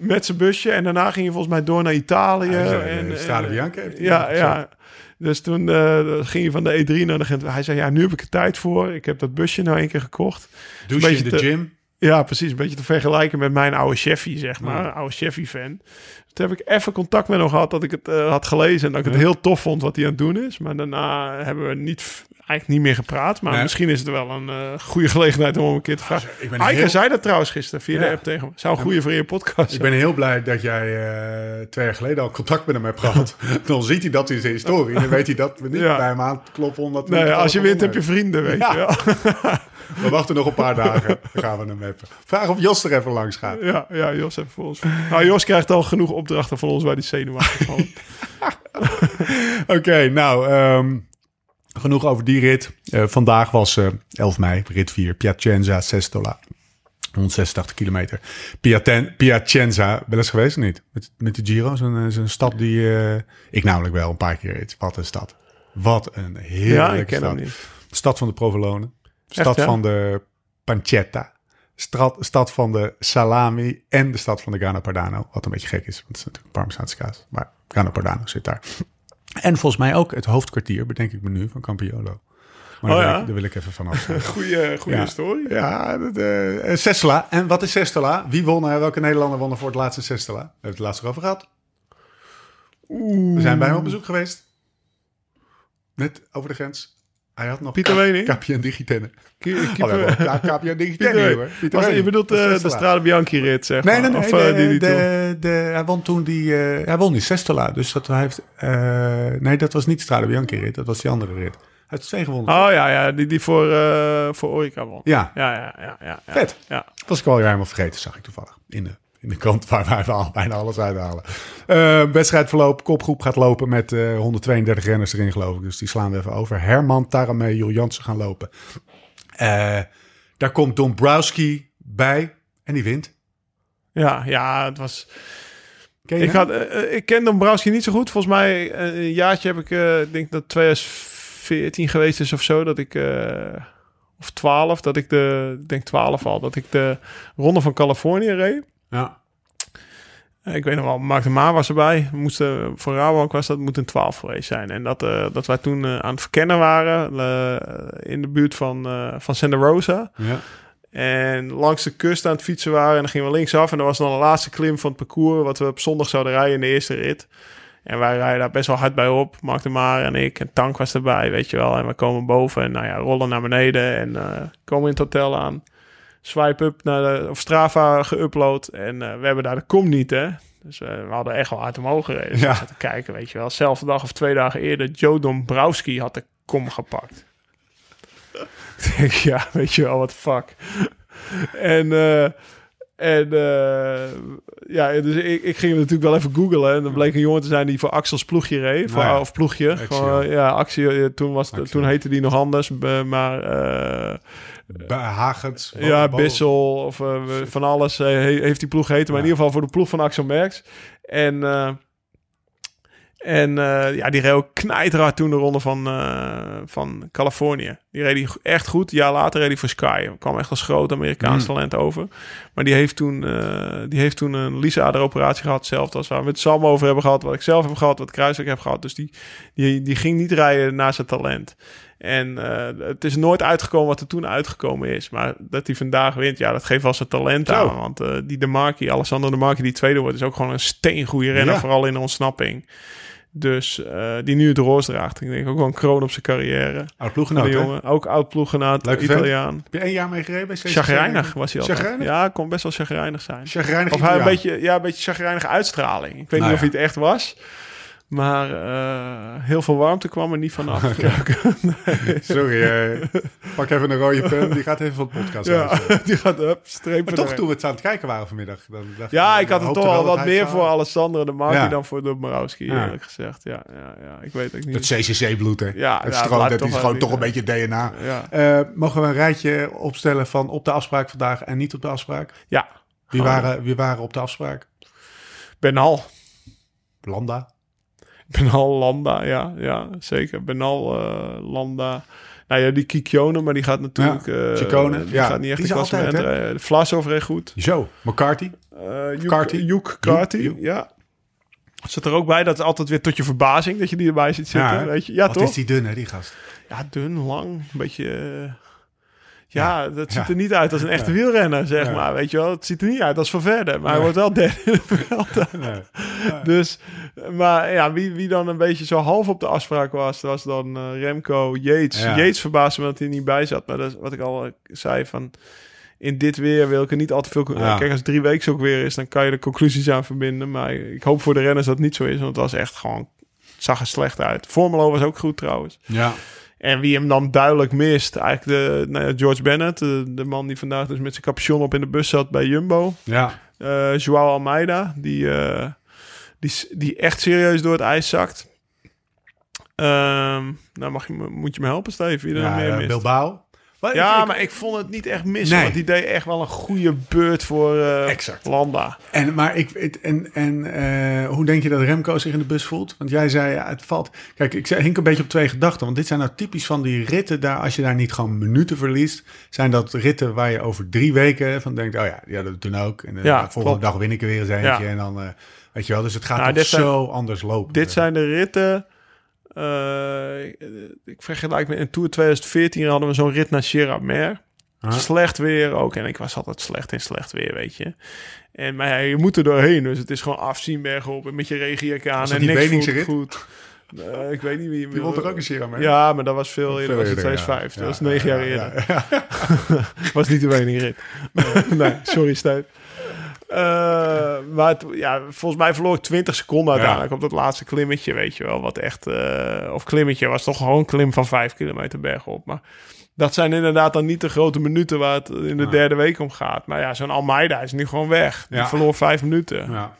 met zijn busje en daarna ging hij volgens mij door naar Italië. Ja, de en, Strade en- Bianca heeft hij ja, ja. Dus toen eh, ging hij van de E3 naar de Gent. Hij zei, ja, nu heb ik er tijd voor. Ik heb dat busje nou één keer gekocht. Douche in beetje de te- gym. Ja, precies. Een beetje te vergelijken met mijn oude chefie, zeg maar. Ja. Een oude chefie-fan. Toen heb ik even contact met hem gehad dat ik het eh, had gelezen... en dat ik het heel tof vond wat hij aan het doen is. Maar daarna hebben we niet, eigenlijk niet meer gepraat. Maar Nee. misschien is het wel een eh, goede gelegenheid om hem een keer te vragen. ik ben Eike heel- zei dat trouwens gisteren via Ja. de app tegen me. Zou een goede voor je podcast Ik ben heel blij dat jij eh, twee jaar geleden al contact met hem hebt gehad. dan ziet hij dat in zijn historie. En dan weet hij dat we niet Ja. bij hem aan kloppen. Omdat Nee, als je wint heb je vrienden, weet je wel. hebben. We wachten nog een paar dagen. Dan gaan we hem even. Vraag of Jos er even langs gaat. Ja, ja, Jos heeft voor ons. Nou, Jos krijgt al genoeg opdrachten van ons waar die zenuwachtig van. Oké, nou, ehm, genoeg over die rit. Eh, vandaag was eh 11 mei, rit 4, Piacenza Sestola. 186 kilometer. Piaten, Piacenza, wel eens geweest of niet? Met, met de Giro, zo'n eh, zo'n stad die eh, ik namelijk wel een paar keer rit. Wat een stad. Wat een heerlijke ja, ik ken stad. hem niet. Stad van de provolone. Stad Echt, ja? van de pancetta. Stad, stad van de salami en de stad van de Grana Padano. Wat een beetje gek is, want het is natuurlijk Parmezaanse kaas. Maar Grana Padano zit daar. En volgens mij ook het hoofdkwartier, bedenk ik me nu, van Campiolo. Maar Oh daar, wil ja? ik, daar wil ik even van af. Goeie, goeie Ja. historie. ja, dat, eh, eh. En wat is Sestola? Wie won er? Welke Nederlander won er voor het laatste Sestola? We hebben het laatst erover gehad. We zijn bij hem op bezoek geweest. Net over de grens. Hij had nog Pieter Wening? Kapje en digitenne. Ki- Oh, digitenne, Pieter- hoor. Pieter Was- je bedoelt eh, de. Strade Bianchi rit, zeg Nee, maar. nee, nee. Of, eh, de, die de, de, hij won toen die... eh, hij won die Sestola. Dus dat hij heeft... nee, dat was niet Strade Bianchi rit. Dat was die andere rit. Hij heeft twee gewonnen. Oh ja, ja die, die voor, voor Orica won. Ja, Ja, ja, ja. ja, ja. vet. Ja. Dat was ik alweer helemaal vergeten, zag ik toevallig. In de, in de krant waar wij al bijna alles uithalen. Eh wedstrijdverloop, kopgroep gaat lopen met eh 132 renners erin, geloof ik. Dus die slaan we even over. Herman, Taramee, Jules Jansen gaan lopen. Eh, daar komt Dombrowski bij en die wint. Ja, ja, het was... Ken je Ik, had, eh, eh, ik ken Dombrowski niet zo goed. Volgens mij eh, een jaartje heb ik, eh, ik denk dat 2014 geweest is of zo, dat ik, eh, of 12, dat ik de, ik denk 12 al, dat ik de Ronde van Californië reed. Ja. Ik weet nog wel, Mark de Maan was erbij. We moesten, voor Rabobank was dat, moet een 12 geweest zijn. En dat, eh, dat wij toen eh, aan het verkennen waren eh, in de buurt van, van Santa Rosa. ja. En langs de kust aan het fietsen waren. En dan gingen we linksaf. En dat was dan de laatste klim van het parcours. Wat we op zondag zouden rijden in de eerste rit. En wij rijden daar best wel hard bij op. Mark de Maar en ik. En Tank was erbij, weet je wel. En we komen boven. En nou ja, rollen naar beneden. En komen in het hotel aan. Swipe up naar de, of Strava geüpload. En eh, we hebben daar de kom niet, hè. Dus eh, we hadden echt wel hard omhoog gereden. Ja. te kijken, weet je wel. Zelfde dag of twee dagen eerder. Joe Dombrowski had de kom gepakt. Ik denk, ja, weet je wel, wat fuck. En, eh, en ja, dus ik, ik ging hem natuurlijk wel even googlen. En dan bleek een jongen te zijn die voor Axels ploegje reed. Voor, Nou ja, of ploegje. Axel. Gewoon, ja, actie. Toen, was Axel. toen heette die nog anders. Maar eh, Hagens. ja, Bissel of eh, van alles eh, he- heeft die ploeg geheten. Maar Ja. in ieder geval voor de ploeg van Axel Merks. En, eh, en ja, die reed ook knijterhard toen de ronde van, van Californië. Die reed die echt goed. Een jaar later reed hij voor Sky. Er kwam echt als groot Amerikaans Mm. talent over. Maar die heeft toen, die heeft toen een Lisa-operatie gehad. Hetzelfde als waar we met Sam over hebben gehad. Wat ik zelf heb gehad. Wat Kruiswijk heb gehad. Dus die, die, die ging niet rijden naar zijn talent. En eh, het is nooit uitgekomen wat er toen uitgekomen is. Maar dat hij vandaag wint, ja, dat geeft wel zijn talent Zo. aan. Want eh, die De Marchi, Alessandro De Marchi, die tweede wordt, is ook gewoon een steengoede renner. Ja. Vooral in ontsnapping. Dus eh, die nu het roos draagt. Ik denk ook wel een kroon op zijn carrière. Ploeggenoot, de jongen. Ook oud ploeggenoot, vent. Italiaan. Heb je één jaar mee gereden bij? Chagrijnig was hij. Chagrijnig? Ja, kon best wel chagrijnig zijn. Chagrijnig Of hij een beetje, ja, een beetje chagrijnige uitstraling. Ik weet Nou niet of ja. hij het echt was. Maar eh, heel veel warmte kwam er niet vanaf. Sorry, eh, pak even een rode pen. Die gaat even van de podcast ja, die gaat up, Maar toch, erin. toen we het aan het kijken waren vanmiddag. Dan dacht Ja, ik ik had hoopte toch al wat meer het voor Alessandro de Marchi Ja. dan voor de Borowski, Ja. eerlijk gezegd. Ja, ja, ja, ik weet het niet. Het CCC-bloed, hè? Ja, het ja, stroomt, dat is gewoon toch een ja. beetje DNA. Ja. Eh, mogen we een rijtje opstellen van op de afspraak vandaag en niet op de afspraak? ja. Wie, Gewoon waren, wie waren op de afspraak? Benal. Landa. Benal, Landa, ja, ja, zeker. Benal, eh, Landa. Nou ja, die Kikione, maar die gaat natuurlijk... Ja, eh, die ja, gaat niet echt die de klassement hè? rijden. Vlasov reed goed. Zo, McCarthy. Joek- Joek, Joek. ja. Zit er ook bij, dat is altijd weer tot je verbazing dat je die erbij ziet zitten. weet je? Ja, Wat toch? is die dun, hè, die gast? Ja, dun, lang, een beetje... eh, ja, dat ziet er niet uit als een echte wielrenner, zeg maar. Weet je wel, het ziet er niet uit als Van Verder. Maar hij wordt wel derde in het. Nee. Dus, maar ja, wie, wie dan een beetje zo half op de afspraak was, was dan eh, Remco Yates. Yates verbaasde me dat hij niet bij zat. Maar dat is wat ik al eh, zei van... In dit weer wil ik er niet al te veel... Ja. Kijk, als het drie weken ook weer is, dan kan je er conclusies aan verbinden. Maar ik hoop voor de renners dat het niet zo is. Want het was echt gewoon... Het zag er slecht uit. Formelo was ook goed trouwens. Ja. En wie hem dan duidelijk mist, eigenlijk de, nou ja, George Bennett. De, de man die vandaag dus met zijn capuchon op in de bus zat bij Jumbo. Ja. Eh Joao Almeida, die, eh, die, die echt serieus door het ijs zakt. Ehm, nou, mag je, moet je me helpen, Steve? Wie er nog ja meer eh, mist? Bilbao. Maar Ja, ik- maar ik vond het niet echt. Nee. Want die deed echt wel een goede beurt voor eh, Exact. Landa. En, maar ik, het- en, en eh, hoe denk je dat Remco zich in de bus voelt? Want jij zei, ja, het valt... Kijk, ik hink een beetje op twee gedachten. Want dit zijn nou typisch van die ritten daar... Als je daar niet gewoon minuten verliest... Zijn dat ritten waar je over drie weken van denkt... Oh ja, ja dat doen ook. En de Ja, volgende klopt. dag win ik er weer eens eentje. Ja. En dan, eh, weet je wel. Dus het gaat Nou, zijn- zo anders lopen. Dit zijn de ritten... eh, ik vergelijk met in Tour 2014 hadden we zo'n rit naar Sierra Mer. Huh? Slecht weer ook. En ik was altijd slecht in slecht weer, weet je. En, maar ja, je moet er doorheen. Dus het is gewoon afzien bergop en met je regenjak aan. En niks voelt rit? goed. Eh, ik weet niet wie. Die won toch ook een Sierra Mer? Ja, maar dat was veel eerder. Dat was in eerder, 2005. ja. Dat was negen ja, jaar ja, eerder. was niet de Wening rit. nee, sorry Steve. Eh, maar het- ja, volgens mij verloor ik 20 seconden uiteindelijk op dat laatste klimmetje, weet je wel. Wat echt, eh, of klimmetje was toch gewoon een klim van 5 kilometer bergop. Maar dat zijn inderdaad dan niet de grote minuten waar het in de Ja. derde week om gaat. Maar ja, zo'n Almeida is nu gewoon weg. Die Ja. verloor 5 minuten. Ja.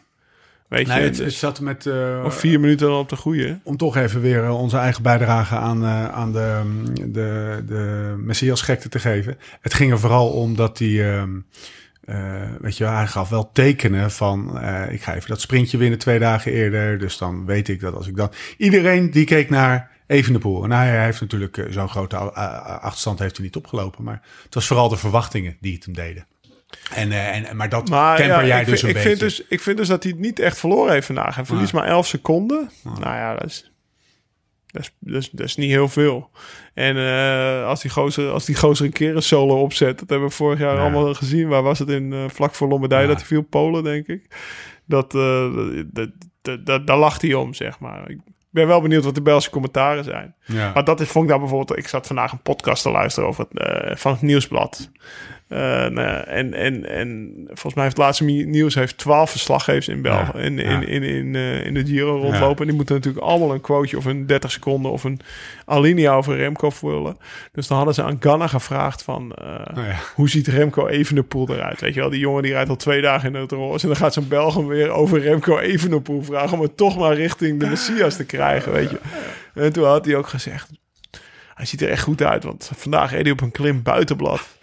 Weet je, Nee, het, dus- het zat met... eh, of 4 minuten dan op de goede. om toch even weer onze eigen bijdrage aan, eh, aan de, mm, de, de Messias-gekte te geven. Het ging er vooral om dat hij, ehm, eh, weet je hij gaf wel tekenen van, eh, ik ga even dat sprintje winnen twee dagen eerder. Dus dan weet ik dat als ik dan... Iedereen die keek naar Evenepoel. En hij, hij heeft natuurlijk eh, zo'n grote achterstand heeft hij niet opgelopen. Maar het was vooral de verwachtingen die het hem deden. En, en, maar dat Maar temper ja, jij ik, dus vind, een ik, beetje. vind dus, ik vind dus dat hij het niet echt verloren heeft vandaag. Hij verliest maar 11 seconden. Nou ja, dat is, dat, is, dat, is, dat is niet heel veel. En eh, als, die gozer, als die gozer een keer een solo opzet... dat hebben we vorig jaar Ja. allemaal gezien. Waar was het in eh, vlak voor Lombardije Ja. dat hij viel? Polen, denk ik. Dat, eh, dat, dat, dat, daar lacht hij om, zeg maar. Ik ben wel benieuwd wat de Belgische commentaren zijn. ja. Maar dat is, vond ik daar bijvoorbeeld... Ik zat vandaag een podcast te luisteren over het, van het Nieuwsblad. Eh, nou ja, en, en, en volgens mij heeft het laatste nieuws heeft 12 verslaggevers in België Ja, in, in, in, in, eh, in de Giro rondlopen. En die moeten natuurlijk allemaal een quoteje of een 30 seconden of een alinea over Remco vullen. Dus dan hadden ze aan Ganna gevraagd van eh, Nou ja. hoe ziet Remco Evenepoel eruit? Weet je wel, die jongen die rijdt al twee dagen in het roze. En dan gaat zo'n Belg hem weer over Remco Evenepoel vragen om het toch maar richting de Messias te krijgen, weet je. En toen had hij ook gezegd, hij ziet er echt goed uit, want vandaag reed hij op een klim buitenblad.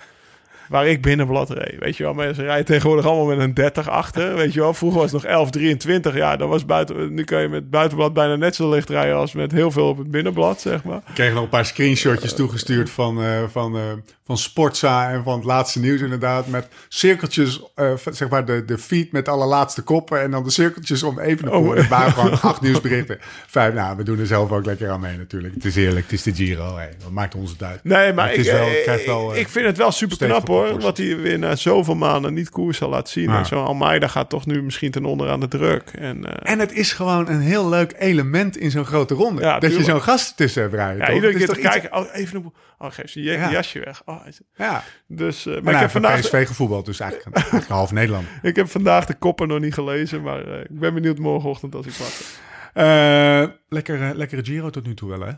Waar ik binnenblad reed. Weet je wel, mensen rijden tegenwoordig allemaal met een 30 achter. Weet je wel, vroeger was het nog 11, 23. Ja, dan was buiten, nu kan je met buitenblad bijna net zo licht rijden als met heel veel op het binnenblad, zeg maar. Ik kreeg nog een paar screenshotjes toegestuurd van, eh, van, eh, van Sportza en van het laatste nieuws inderdaad. Met cirkeltjes, eh, zeg maar de, de feed met alle laatste koppen. En dan de cirkeltjes om even Oh. oh. Het waren gewoon acht nieuwsberichten. Vijf, nou, we doen er zelf ook lekker aan mee natuurlijk. Het is eerlijk, het is de Giro. Hey. Wat maakt ons het uit? Nee, maar ik, is wel, het eh, krijgt wel, eh, ik vind het wel super knap stevige hoor. Wat hij weer na zoveel maanden niet koers zal laten zien. Ja. En Zo'n Almeida gaat toch nu misschien ten onder aan de druk. En, eh, En het is gewoon een heel leuk element in zo'n grote ronde. Ja, dat je zo'n gast tussen hebt rijden. ja, iedere keer te iets- kijken. Oh, even een... Oh, geef ze je Ja. jasje weg. Oh, is- Ja, dus, eh, maar maar ik, heb van vandaag, PSV gevoetbald, dus eigenlijk, eigenlijk half Nederland. ik heb vandaag de koppen nog niet gelezen. Maar eh, ik ben benieuwd morgenochtend als ik wakker. Eh lekker, eh, lekkere Giro tot nu toe wel, hè?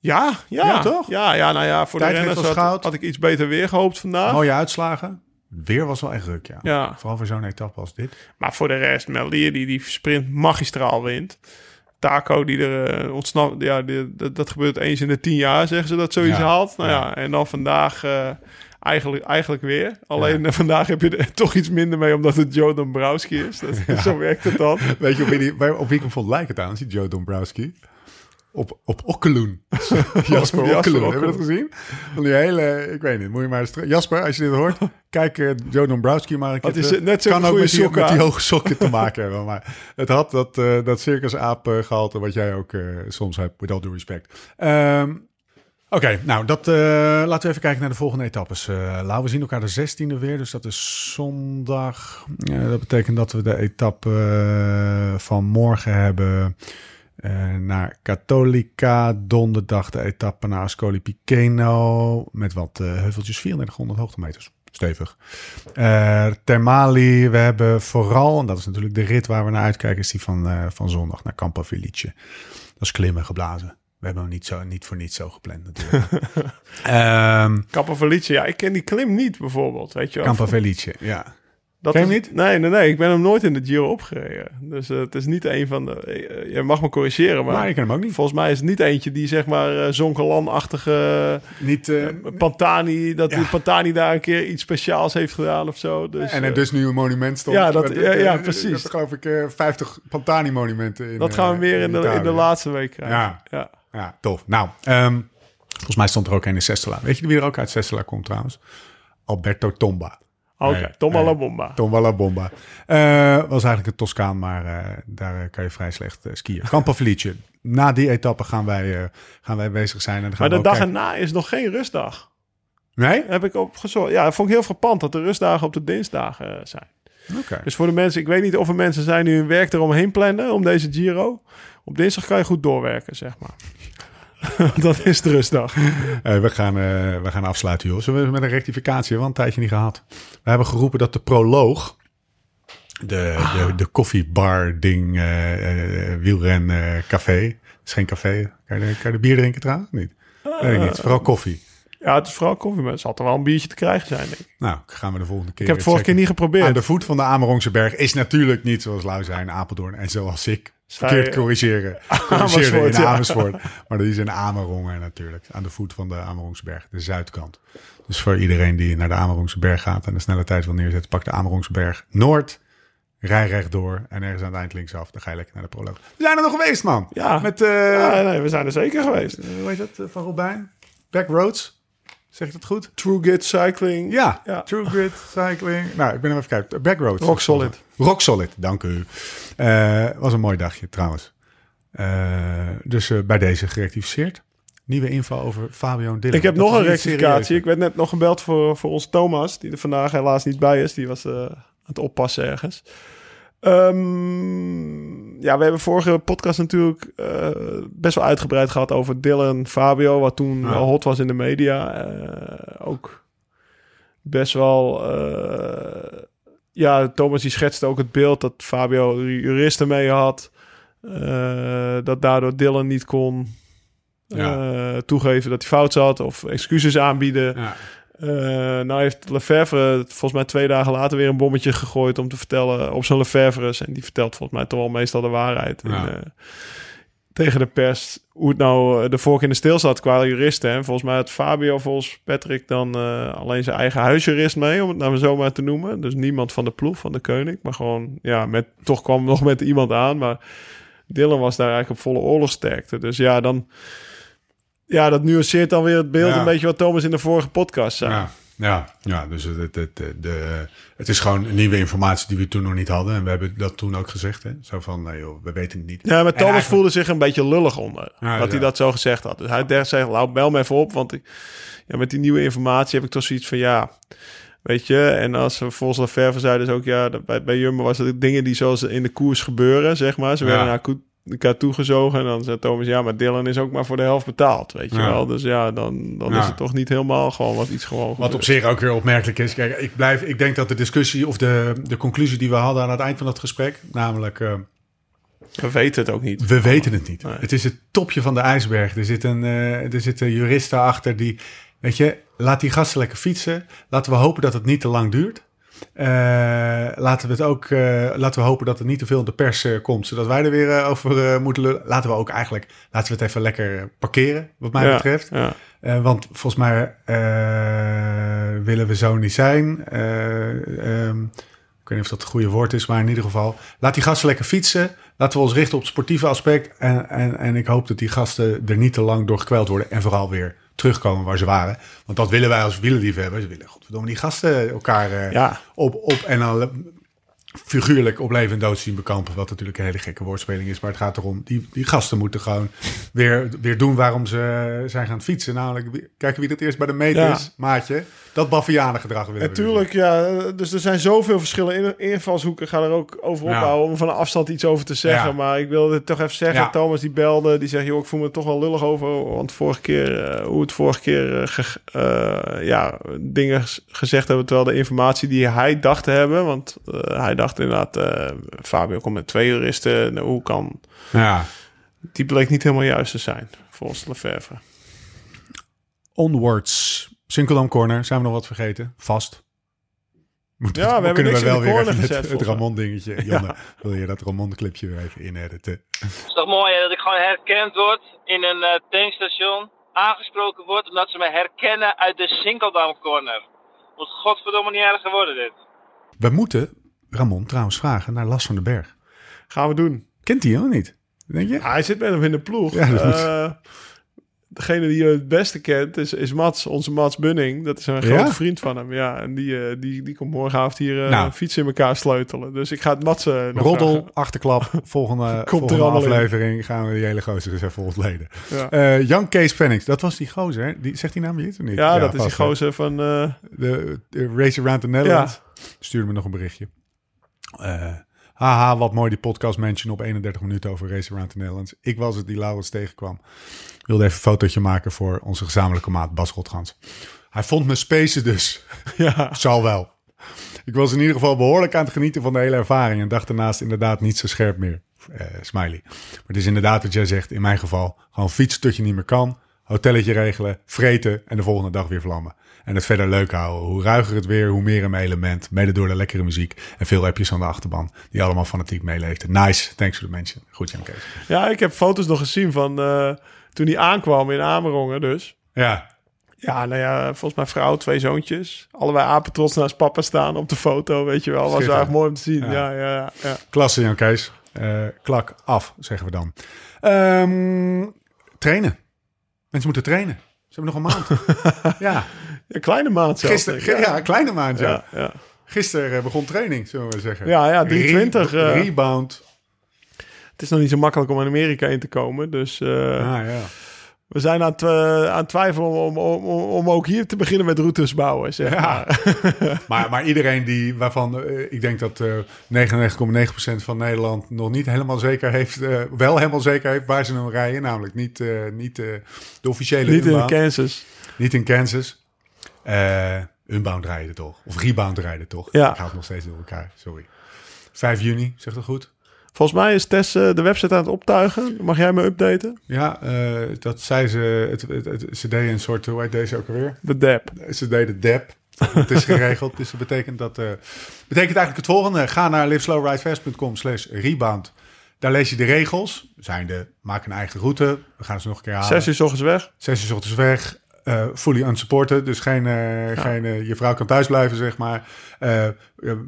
Ja, ja, Ja, toch? Ja, ja, nou ja, voor de renners had, ik iets beter weer gehoopt vandaag. Mooie uitslagen. Weer was wel echt druk, ja. Ja. Vooral voor zo'n etappe als dit. Maar voor de rest, Melier die die sprint magistraal wint. Taco die er uh, ontsnapt. Ja, die, dat, dat gebeurt eens in de tien jaar, zeggen ze dat zoiets Ja. haalt. Nou ja. Ja. en dan vandaag eh, eigenlijk, eigenlijk weer. Alleen eh, vandaag heb je er toch iets minder mee, omdat het Joe Dombrowski is. Dat, Zo werkt het dan. Weet je op wie, die, op wie ik hem vond lijken trouwens, die Joe Dombrowski? Op, op Okkeloen. Jasper Jasper Okkeloen. Heb je dat gezien? Van die hele, ik weet niet, moet je maar Jasper, als je dit hoort, kijk eh, Joe Dombrowski maar een keer terug. net zo'n Kan ook met die, met die hoge sokken te maken hebben. Maar het had dat, eh dat circusaap eh, gehalte wat jij ook eh, soms hebt, with all due respect. Ehm, Oké, nou, dat, laten we even kijken naar de volgende etappes. Lau, we zien elkaar de 16e weer, dus dat is zondag. Dat betekent dat we de etappe van morgen hebben eh, naar Cattolica. Donderdag de etappe naar Ascoli Piceno met wat eh, heuveltjes, 3400 hoogtemeters. Stevig. Eh Termali, we hebben vooral, en dat is natuurlijk de rit waar we naar uitkijken, is die van, van zondag naar Campo Felice. Dat is klimmen geblazen. We hebben hem niet, zo, niet voor niets zo gepland natuurlijk. Ehm Kappa Felice, ja, ik ken die klim niet bijvoorbeeld, weet je wel. Campo Felice, ja. Dat Ken je hem niet? Nee, nee, nee. Ik ben hem nooit in de Giro opgereden. Dus eh, het is niet een van de... eh, je mag me corrigeren, maar... Maar ik ken hem ook niet. Volgens mij is het niet eentje die zeg maar eh Zonkelan-achtige niet eh, Pantani, dat Ja. die Pantani daar een keer iets speciaals heeft gedaan of zo. Dus, en er eh, dus nu een monument stond. Ja, dat- Met- ja, ja, eh, precies. Dat geloof ik eh 50 Pantani-monumenten. in, dat gaan we eh, weer in de, in de laatste week krijgen. Ja. ja. Ja, tof. Nou, ehm, volgens mij stond er ook een in Sestola. Weet je wie er ook uit Sestola komt trouwens? Alberto Tomba. Oké, bomba. Tomba la Bomba. Eh, was eigenlijk een Toscaan, maar eh, daar eh, kan je vrij slecht skiën. Campo Felice. Na die etappe gaan wij, eh, gaan wij bezig zijn. En dan gaan Maar de dag kijken- erna is nog geen rustdag. Nee? Heb ik opgezocht. Ja, dat vond ik heel frappant dat de rustdagen op de dinsdagen zijn. Oké. Dus voor de mensen, ik weet niet of er mensen zijn die hun werk eromheen plannen om deze Giro. Op dinsdag kan je goed doorwerken, zeg maar. dat is de rustdag. Eh, we, gaan, eh, we gaan afsluiten, joh. Zullen we met een rectificatie? Want een tijdje niet gehad. We hebben geroepen dat de proloog, de, de, de koffiebar ding, eh, wielren café. Het is geen café. Kan je, kan je bier drinken trouwens? Niet. Weet ik niet. Vooral koffie. Ja, het is vooral koffie, maar het zal er wel een biertje te krijgen zijn, denk ik. Nou, gaan we de volgende keer Ik heb het vorige keer niet geprobeerd. Aan de voet van de Amerongse berg is natuurlijk niet zoals Lau zei in Apeldoorn. En zoals ik verkeerd corrigeren. Amersfoort, in ja. Amersfoort. Maar dat is in Amerongen natuurlijk. Aan de voet van de Amerongse berg. De zuidkant. Dus voor iedereen die naar de Amerongse berg gaat en de snelle tijd wil neerzetten, pak de Amerongse berg Noord. Rij rechtdoor en ergens aan het eind linksaf. Dan ga je lekker naar de proloog. We zijn er nog geweest, man. Ja. Met, eh, Ja, nee, we zijn er zeker geweest. eh, hoe heet dat, eh, van Robijn? Backroads. Zeg ik dat goed? True Git Cycling. Ja, Ja. True Grit Cycling. Nou, ik ben hem even kijken. Backroads. Rock Solid. Rock Solid, dank u. Eh, was een mooi dagje trouwens. Eh, dus eh, bij deze gerectificeerd. Nieuwe info over Fabio en Dylan. Ik heb Dat nog een rectificatie. Ik werd net nog gebeld voor, voor ons Thomas, die er vandaag helaas niet bij is. Die was eh, aan het oppassen ergens. Ehm, ja, we hebben vorige podcast natuurlijk eh, best wel uitgebreid gehad over Dylan, Fabio, wat toen Ja. hot was in de media. Eh, ook best wel. eh, ja, Thomas die schetste ook het beeld dat Fabio juristen mee had. Dat daardoor Dylan niet kon Ja. toegeven dat hij fout zat of excuses aanbieden. Ja. Eh, nou heeft Lefevre volgens mij twee dagen later weer een bommetje gegooid om te vertellen op zijn Lefevre's. En die vertelt volgens mij toch wel meestal de waarheid. Ja. En, eh, tegen de pers hoe het nou eh, de vork in de stil zat qua juristen. En volgens mij had Fabio volgens Patrick dan alleen zijn eigen huisjurist mee, om het nou zo maar te noemen. Dus niemand van de ploeg van de koning, maar gewoon, ja, met, toch kwam nog met iemand aan. Maar Dylan was daar eigenlijk op volle oorlogsterkte. Dus ja, dan... Ja, dat nuanceert dan weer het beeld Ja. een beetje wat Thomas in de vorige podcast zei. Ja, ja, ja dus het, het, het, de, het is gewoon nieuwe informatie die we toen nog niet hadden. En we hebben dat toen ook gezegd. Hè? Zo van, nee joh, we weten het niet. Ja, maar Thomas eigenlijk- voelde zich een beetje lullig onder. Ja, dat ja. hij dat zo gezegd had. Dus hij dacht, zei, nou, bel me even op. Want ik, ja, met die nieuwe informatie heb ik toch zoiets van, ja... Weet je, en als we volgens Laferve zeiden ze ook, ja, bij, bij Jumbo was het dingen die zoals in de koers gebeuren, zeg maar. Ze werden Ja. naar elkaar toegezogen en dan zei Thomas, ja, maar Dylan is ook maar voor de helft betaald, weet je Ja. wel. Dus ja, dan, dan Ja. is het toch niet helemaal gewoon wat iets gewoon Wat op zich ook weer opmerkelijk is. Kijk, ik, blijf, ik denk dat de discussie of de, de conclusie die we hadden aan het eind van dat gesprek, namelijk eh, We weten het ook niet. we weten het niet. Nee. Het is het topje van de ijsberg. Er, zit een, eh, er zitten juristen achter die, weet je, laat die gasten lekker fietsen. Laten we hopen dat het niet te lang duurt. Eh, laten we het ook, eh, laten we hopen dat het niet te veel in de pers eh, komt, zodat wij er weer over moeten lullen. Laten we ook eigenlijk, laten we het even lekker parkeren, wat mij Ja, betreft. Ja. Want volgens mij willen we zo niet zijn. Eh, ehm, ik weet niet of dat het goede woord is, maar in ieder geval. Laat die gasten lekker fietsen. Laten we ons richten op het sportieve aspect. En, en, en ik hoop dat die gasten er niet te lang door gekweld worden. En vooral weer terugkomen waar ze waren. Want dat willen wij als wielerliefhebbers. We willen godverdomme die gasten elkaar eh, Ja. op, op en dan figuurlijk op leven en dood zien bekampen. Wat natuurlijk een hele gekke woordspeling is. Maar het gaat erom, die, die gasten moeten gewoon weer, weer doen waarom ze zijn gaan fietsen. Namelijk kijken wie het eerst bij de meet Ja. is, maatje. Dat Baffianengedrag willen Natuurlijk, ja. Dus er zijn zoveel verschillende in- invalshoeken. Ga er ook over Ja. opbouwen om van een afstand iets over te zeggen. Ja. Maar ik wilde het toch even zeggen. Ja. Thomas die belde, die zegt... joh, ik voel me er toch wel lullig over. Want vorige keer, eh, hoe het vorige keer... eh, ge- eh, ja, dingen gezegd hebben... terwijl de informatie die hij dacht te hebben... want hij dacht inderdaad... eh, Fabio komt met twee juristen. Nou, hoe kan... Ja. Die bleek niet helemaal juist te zijn, volgens Lefevre. Onwards. Sinkeldam Corner. Zijn we nog wat vergeten? Vast. Moet, Ja, we hebben kunnen we in wel de weer even gezet, het, het volgens mij. Ramon dingetje. Jonne, wil je dat Ramon clipje weer even inediten? Het is toch mooi hè, dat ik gewoon herkend word in een eh, tankstation. Aangesproken word omdat ze me herkennen uit de Sinkeldam Corner. Moet godverdomme niet erger worden dit. We moeten Ramon trouwens vragen naar Las van den Berg. Gaan we doen. Kent hij helemaal niet? Denk je? Ja, hij zit met hem in de ploeg. Ja, dat moet. Degene die je het beste kent is, is Mats, onze Mats Bunning. Dat is een Ja? grote vriend van hem. Ja, en die, eh, die, die komt morgenavond hier eh Nou. fietsen in elkaar sleutelen. Dus ik ga het Mats... eh, Roddel, vragen. achterklap, volgende, er volgende in. aflevering gaan we die hele gozer eens even ontleden. Ja. Jan Kees Pennings, dat was die gozer, hè? Die, zegt die naam je of niet? Ja, dat is die gozer van... De, de Race Around the Netherlands. Stuurde me nog een berichtje. Haha, wat mooi die podcast mention op 31 minuten over Race Around the Netherlands. Ik was het die Laurens tegenkwam. Wilde even een fotootje maken voor onze gezamenlijke maat Bas Rotgans. Hij vond me spacen dus. ja, Zal wel. Ik was in ieder geval behoorlijk aan het genieten van de hele ervaring. En dacht daarnaast inderdaad niet zo scherp meer. Eh, smiley. Maar het is inderdaad wat jij zegt. In mijn geval gewoon fietsen tot je niet meer kan. Hotelletje regelen, vreten en de volgende dag weer vlammen. En het verder leuk houden. Hoe ruiger het weer, hoe meer een element. Mede door de lekkere muziek. En veel appjes aan de achterban. Die allemaal fanatiek meeleefden. Nice. Thanks for the mention. Goed Jan Kees. ja, ik heb foto's nog gezien van eh, toen hij aankwam in Amerongen dus. Ja. Ja, nou ja, volgens mij vrouw, twee zoontjes. Allebei apetrots naast papa staan op de foto, weet je wel. Was eigenlijk mooi om te zien. Ja. Ja, ja, ja. ja. Klasse Jan Kees. Eh, klak af, zeggen we dan. Ehm, trainen. Mensen moeten trainen. Ze hebben nog een maand. ja. Een kleine maand zelfs. Ik. ja, een kleine maand, ja. ja, ja. Gisteren eh, begon training, zullen we zeggen. Ja, ja, 320, Re- eh. rebound. Het is nog niet zo makkelijk om in Amerika in te komen. Dus eh, Ah, ja. We zijn aan het, eh, aan twijfelen om, om, om, ook hier te beginnen met routes bouwen. Zeg Ja. maar. Maar, maar iedereen die, waarvan eh, ik denk dat eh 99,9% van Nederland nog niet helemaal zeker heeft, eh, wel helemaal zeker heeft waar ze hem rijden. Namelijk niet, eh, niet eh, de officiële niet in Unbound. Kansas. Niet in Kansas. Eh Unbound rijden toch? Of Rebound rijden toch? Ja. Ik haal het nog steeds door elkaar, sorry. 5 juni, zegt dat goed? Volgens mij is Tess eh, de website aan het optuigen. Mag jij me updaten? Ja, eh, dat zei ze. Het, het, het- ze deden een soort, hoe heet deze ook alweer? De DAP. Ze deden DEP. Het is geregeld, dus dat betekent dat... eh betekent eigenlijk het volgende. Ga naar liveslowridefast.com slash rebound. Daar lees je de regels. Zijn de, maak een eigen route. We gaan ze nog een keer halen. Zes uur 's ochtends weg. Zes uur 's ochtends weg. Eh, fully unsupported. Dus geen, eh, geen eh, je vrouw kan thuis blijven, zeg maar.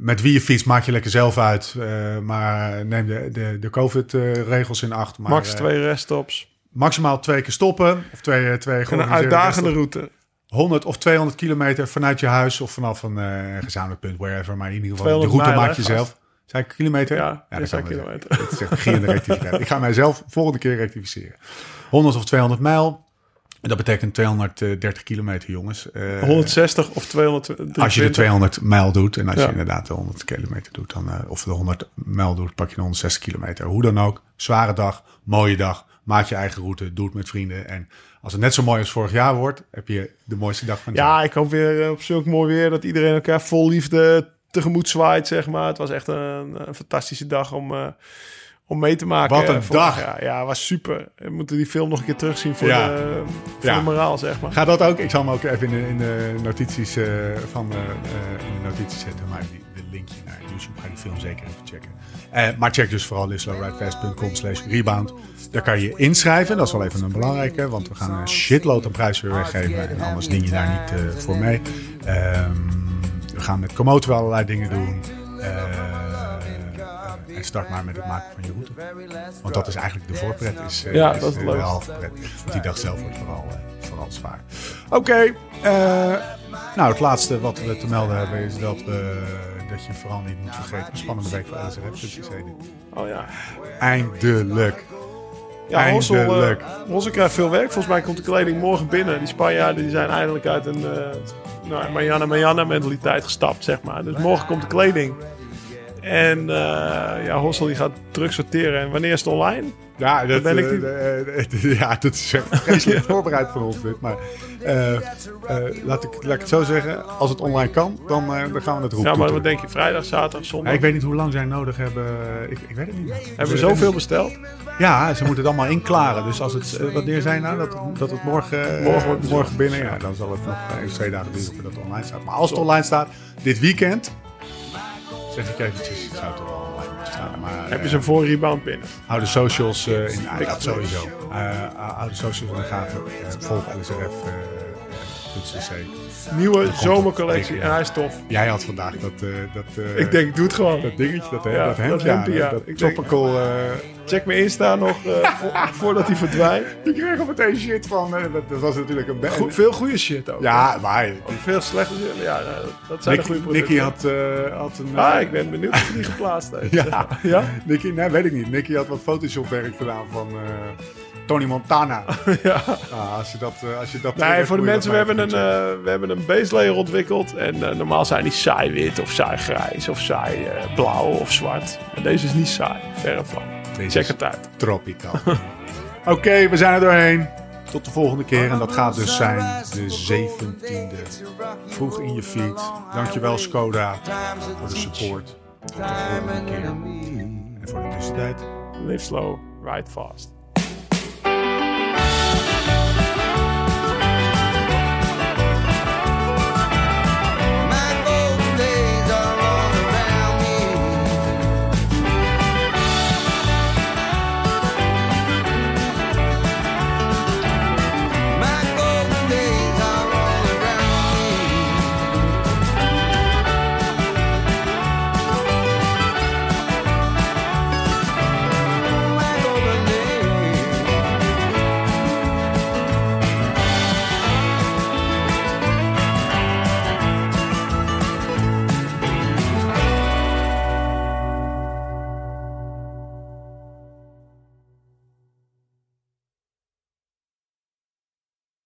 Met wie je fietst maak je lekker zelf uit. maar neem de, de, de COVID-regels in acht. Maar, Max twee reststops. maximaal twee keer stoppen. Of twee, twee En een uitdagende reststops. route. 100 of 200 kilometer vanuit je huis of vanaf een gezamenlijk punt, wherever. Maar in ieder geval, de 200 route mijl, maak je hè, zelf. Zijn kilometer? Ja, dat wel kilometer. Het is echt beginnende rectificatie. Ik ga mijzelf volgende keer rectificeren. 100 of 200 mijl. En dat betekent 230 kilometer, jongens. Eh, 160 of 200. als je de 200 mijl doet en als Ja. je inderdaad de 100 kilometer doet, dan, eh, of de 100 mijl doet, pak je de 160 kilometer. Hoe dan ook, zware dag, mooie dag, maak je eigen route, doe het met vrienden. En als het net zo mooi als vorig jaar wordt, heb je de mooiste dag van het jaar. Ja, ik hoop weer eh, op zulk mooi weer dat iedereen elkaar vol liefde tegemoet zwaait, zeg maar. Het was echt een, een fantastische dag om, eh, om mee te maken. Wat een eh, dag. jaar. Ja, was super. We moeten die film nog een keer terugzien voor, Ja. de, voor Ja. de moraal, zeg maar. Ga dat ook, ik zal hem ook even in de, in de notities eh, van eh, in de notities zetten, maar die, de linkje naar YouTube ga die film zeker even checken. Maar check dus vooral liveslowridefast.com slash rebound. Daar kan je inschrijven, dat is wel even een belangrijke, want we gaan een shitload aan prijzen weer weggeven en anders ding je daar niet voor mee. Ehm, we gaan met Komoot wel allerlei dingen doen. Eh, en start maar met het maken van je route. Want dat is eigenlijk de voorpret. Is, eh, Ja, is, dat is leuk. de halve pret. Want die dag zelf wordt vooral, eh, vooral zwaar. Oké. eh, nou, het laatste wat we te melden hebben is dat, we, dat je vooral niet moet vergeten. Een spannende week voor LSRF. Oh ja. Eindelijk. Ja, Hossel, Eindelijk. Hossel krijgt veel werk. Volgens mij komt de kleding morgen binnen. Die Spanjaarden die zijn eindelijk uit een uh, nou, Marianne mentaliteit gestapt, zeg maar. Dus morgen komt de kleding. En uh, ja, Hossel die gaat terug sorteren. En wanneer is het online? Ja, dat, ben ik die... uh, ja, dat is echt voorbereid van ons dit. Maar uh, laat, ik, laat ik het zo zeggen. Als het online kan, dan, dan gaan we het roepen. Ja, maar wat denk je? Vrijdag, zaterdag, zondag? Ja, ik weet niet hoe lang zij nodig hebben. Ik, ik weet het niet. Hebben we zoveel besteld? Ja, ze moeten het allemaal inklaren. Dus als het, wanneer zijn nou dat, dat het morgen, morgen, wordt morgen binnen, ja, dan zal het nog even twee dagen duren voordat het online staat. Maar als het online staat, dit weekend, zeg ik eventjes, het zou toch wel online staan. Maar, Heb je ze voor rebound binnen? Hou de socials uh, in de gaten, sowieso. Uh, hou de socials in de gaten. Volg LSRF. Nieuwe zomercollectie en hij is tof. Jij had vandaag dat... Uh, dat uh, ik denk, doe het gewoon. Dat dingetje, dat, ja, dat hemd, dat ja. Dat ik. Denk, check me Insta nog vo voordat hij verdwijnt. Je kreeg al meteen shit van... dat, dat, was natuurlijk een... Go veel goede shit ook. Ja, maar... Veel slechte shit. Ja, dat zijn Nick, de goede producten. Nicky had, had een... Ah, ik ben benieuwd of hij die geplaatst heeft. ja. ja? Nicky, nee, weet ik niet. Nicky had wat Photoshop werk gedaan van... Tony Montana. ja. Ah, als je dat, als je dat nee, voor de mensen, we hebben, een, uh, we hebben een base layer ontwikkeld. En uh, normaal zijn die saai wit of saai grijs of saai uh, blauw of zwart. Maar deze is niet saai, verre van. Deze Check het uit. Tropical. Oké, okay, we zijn er doorheen. Tot de volgende keer. En dat gaat dus zijn de 17e. Vroeg in je feed. Dankjewel Skoda voor de support. Tot de volgende keer. En voor de tussentijd. Live slow, ride fast.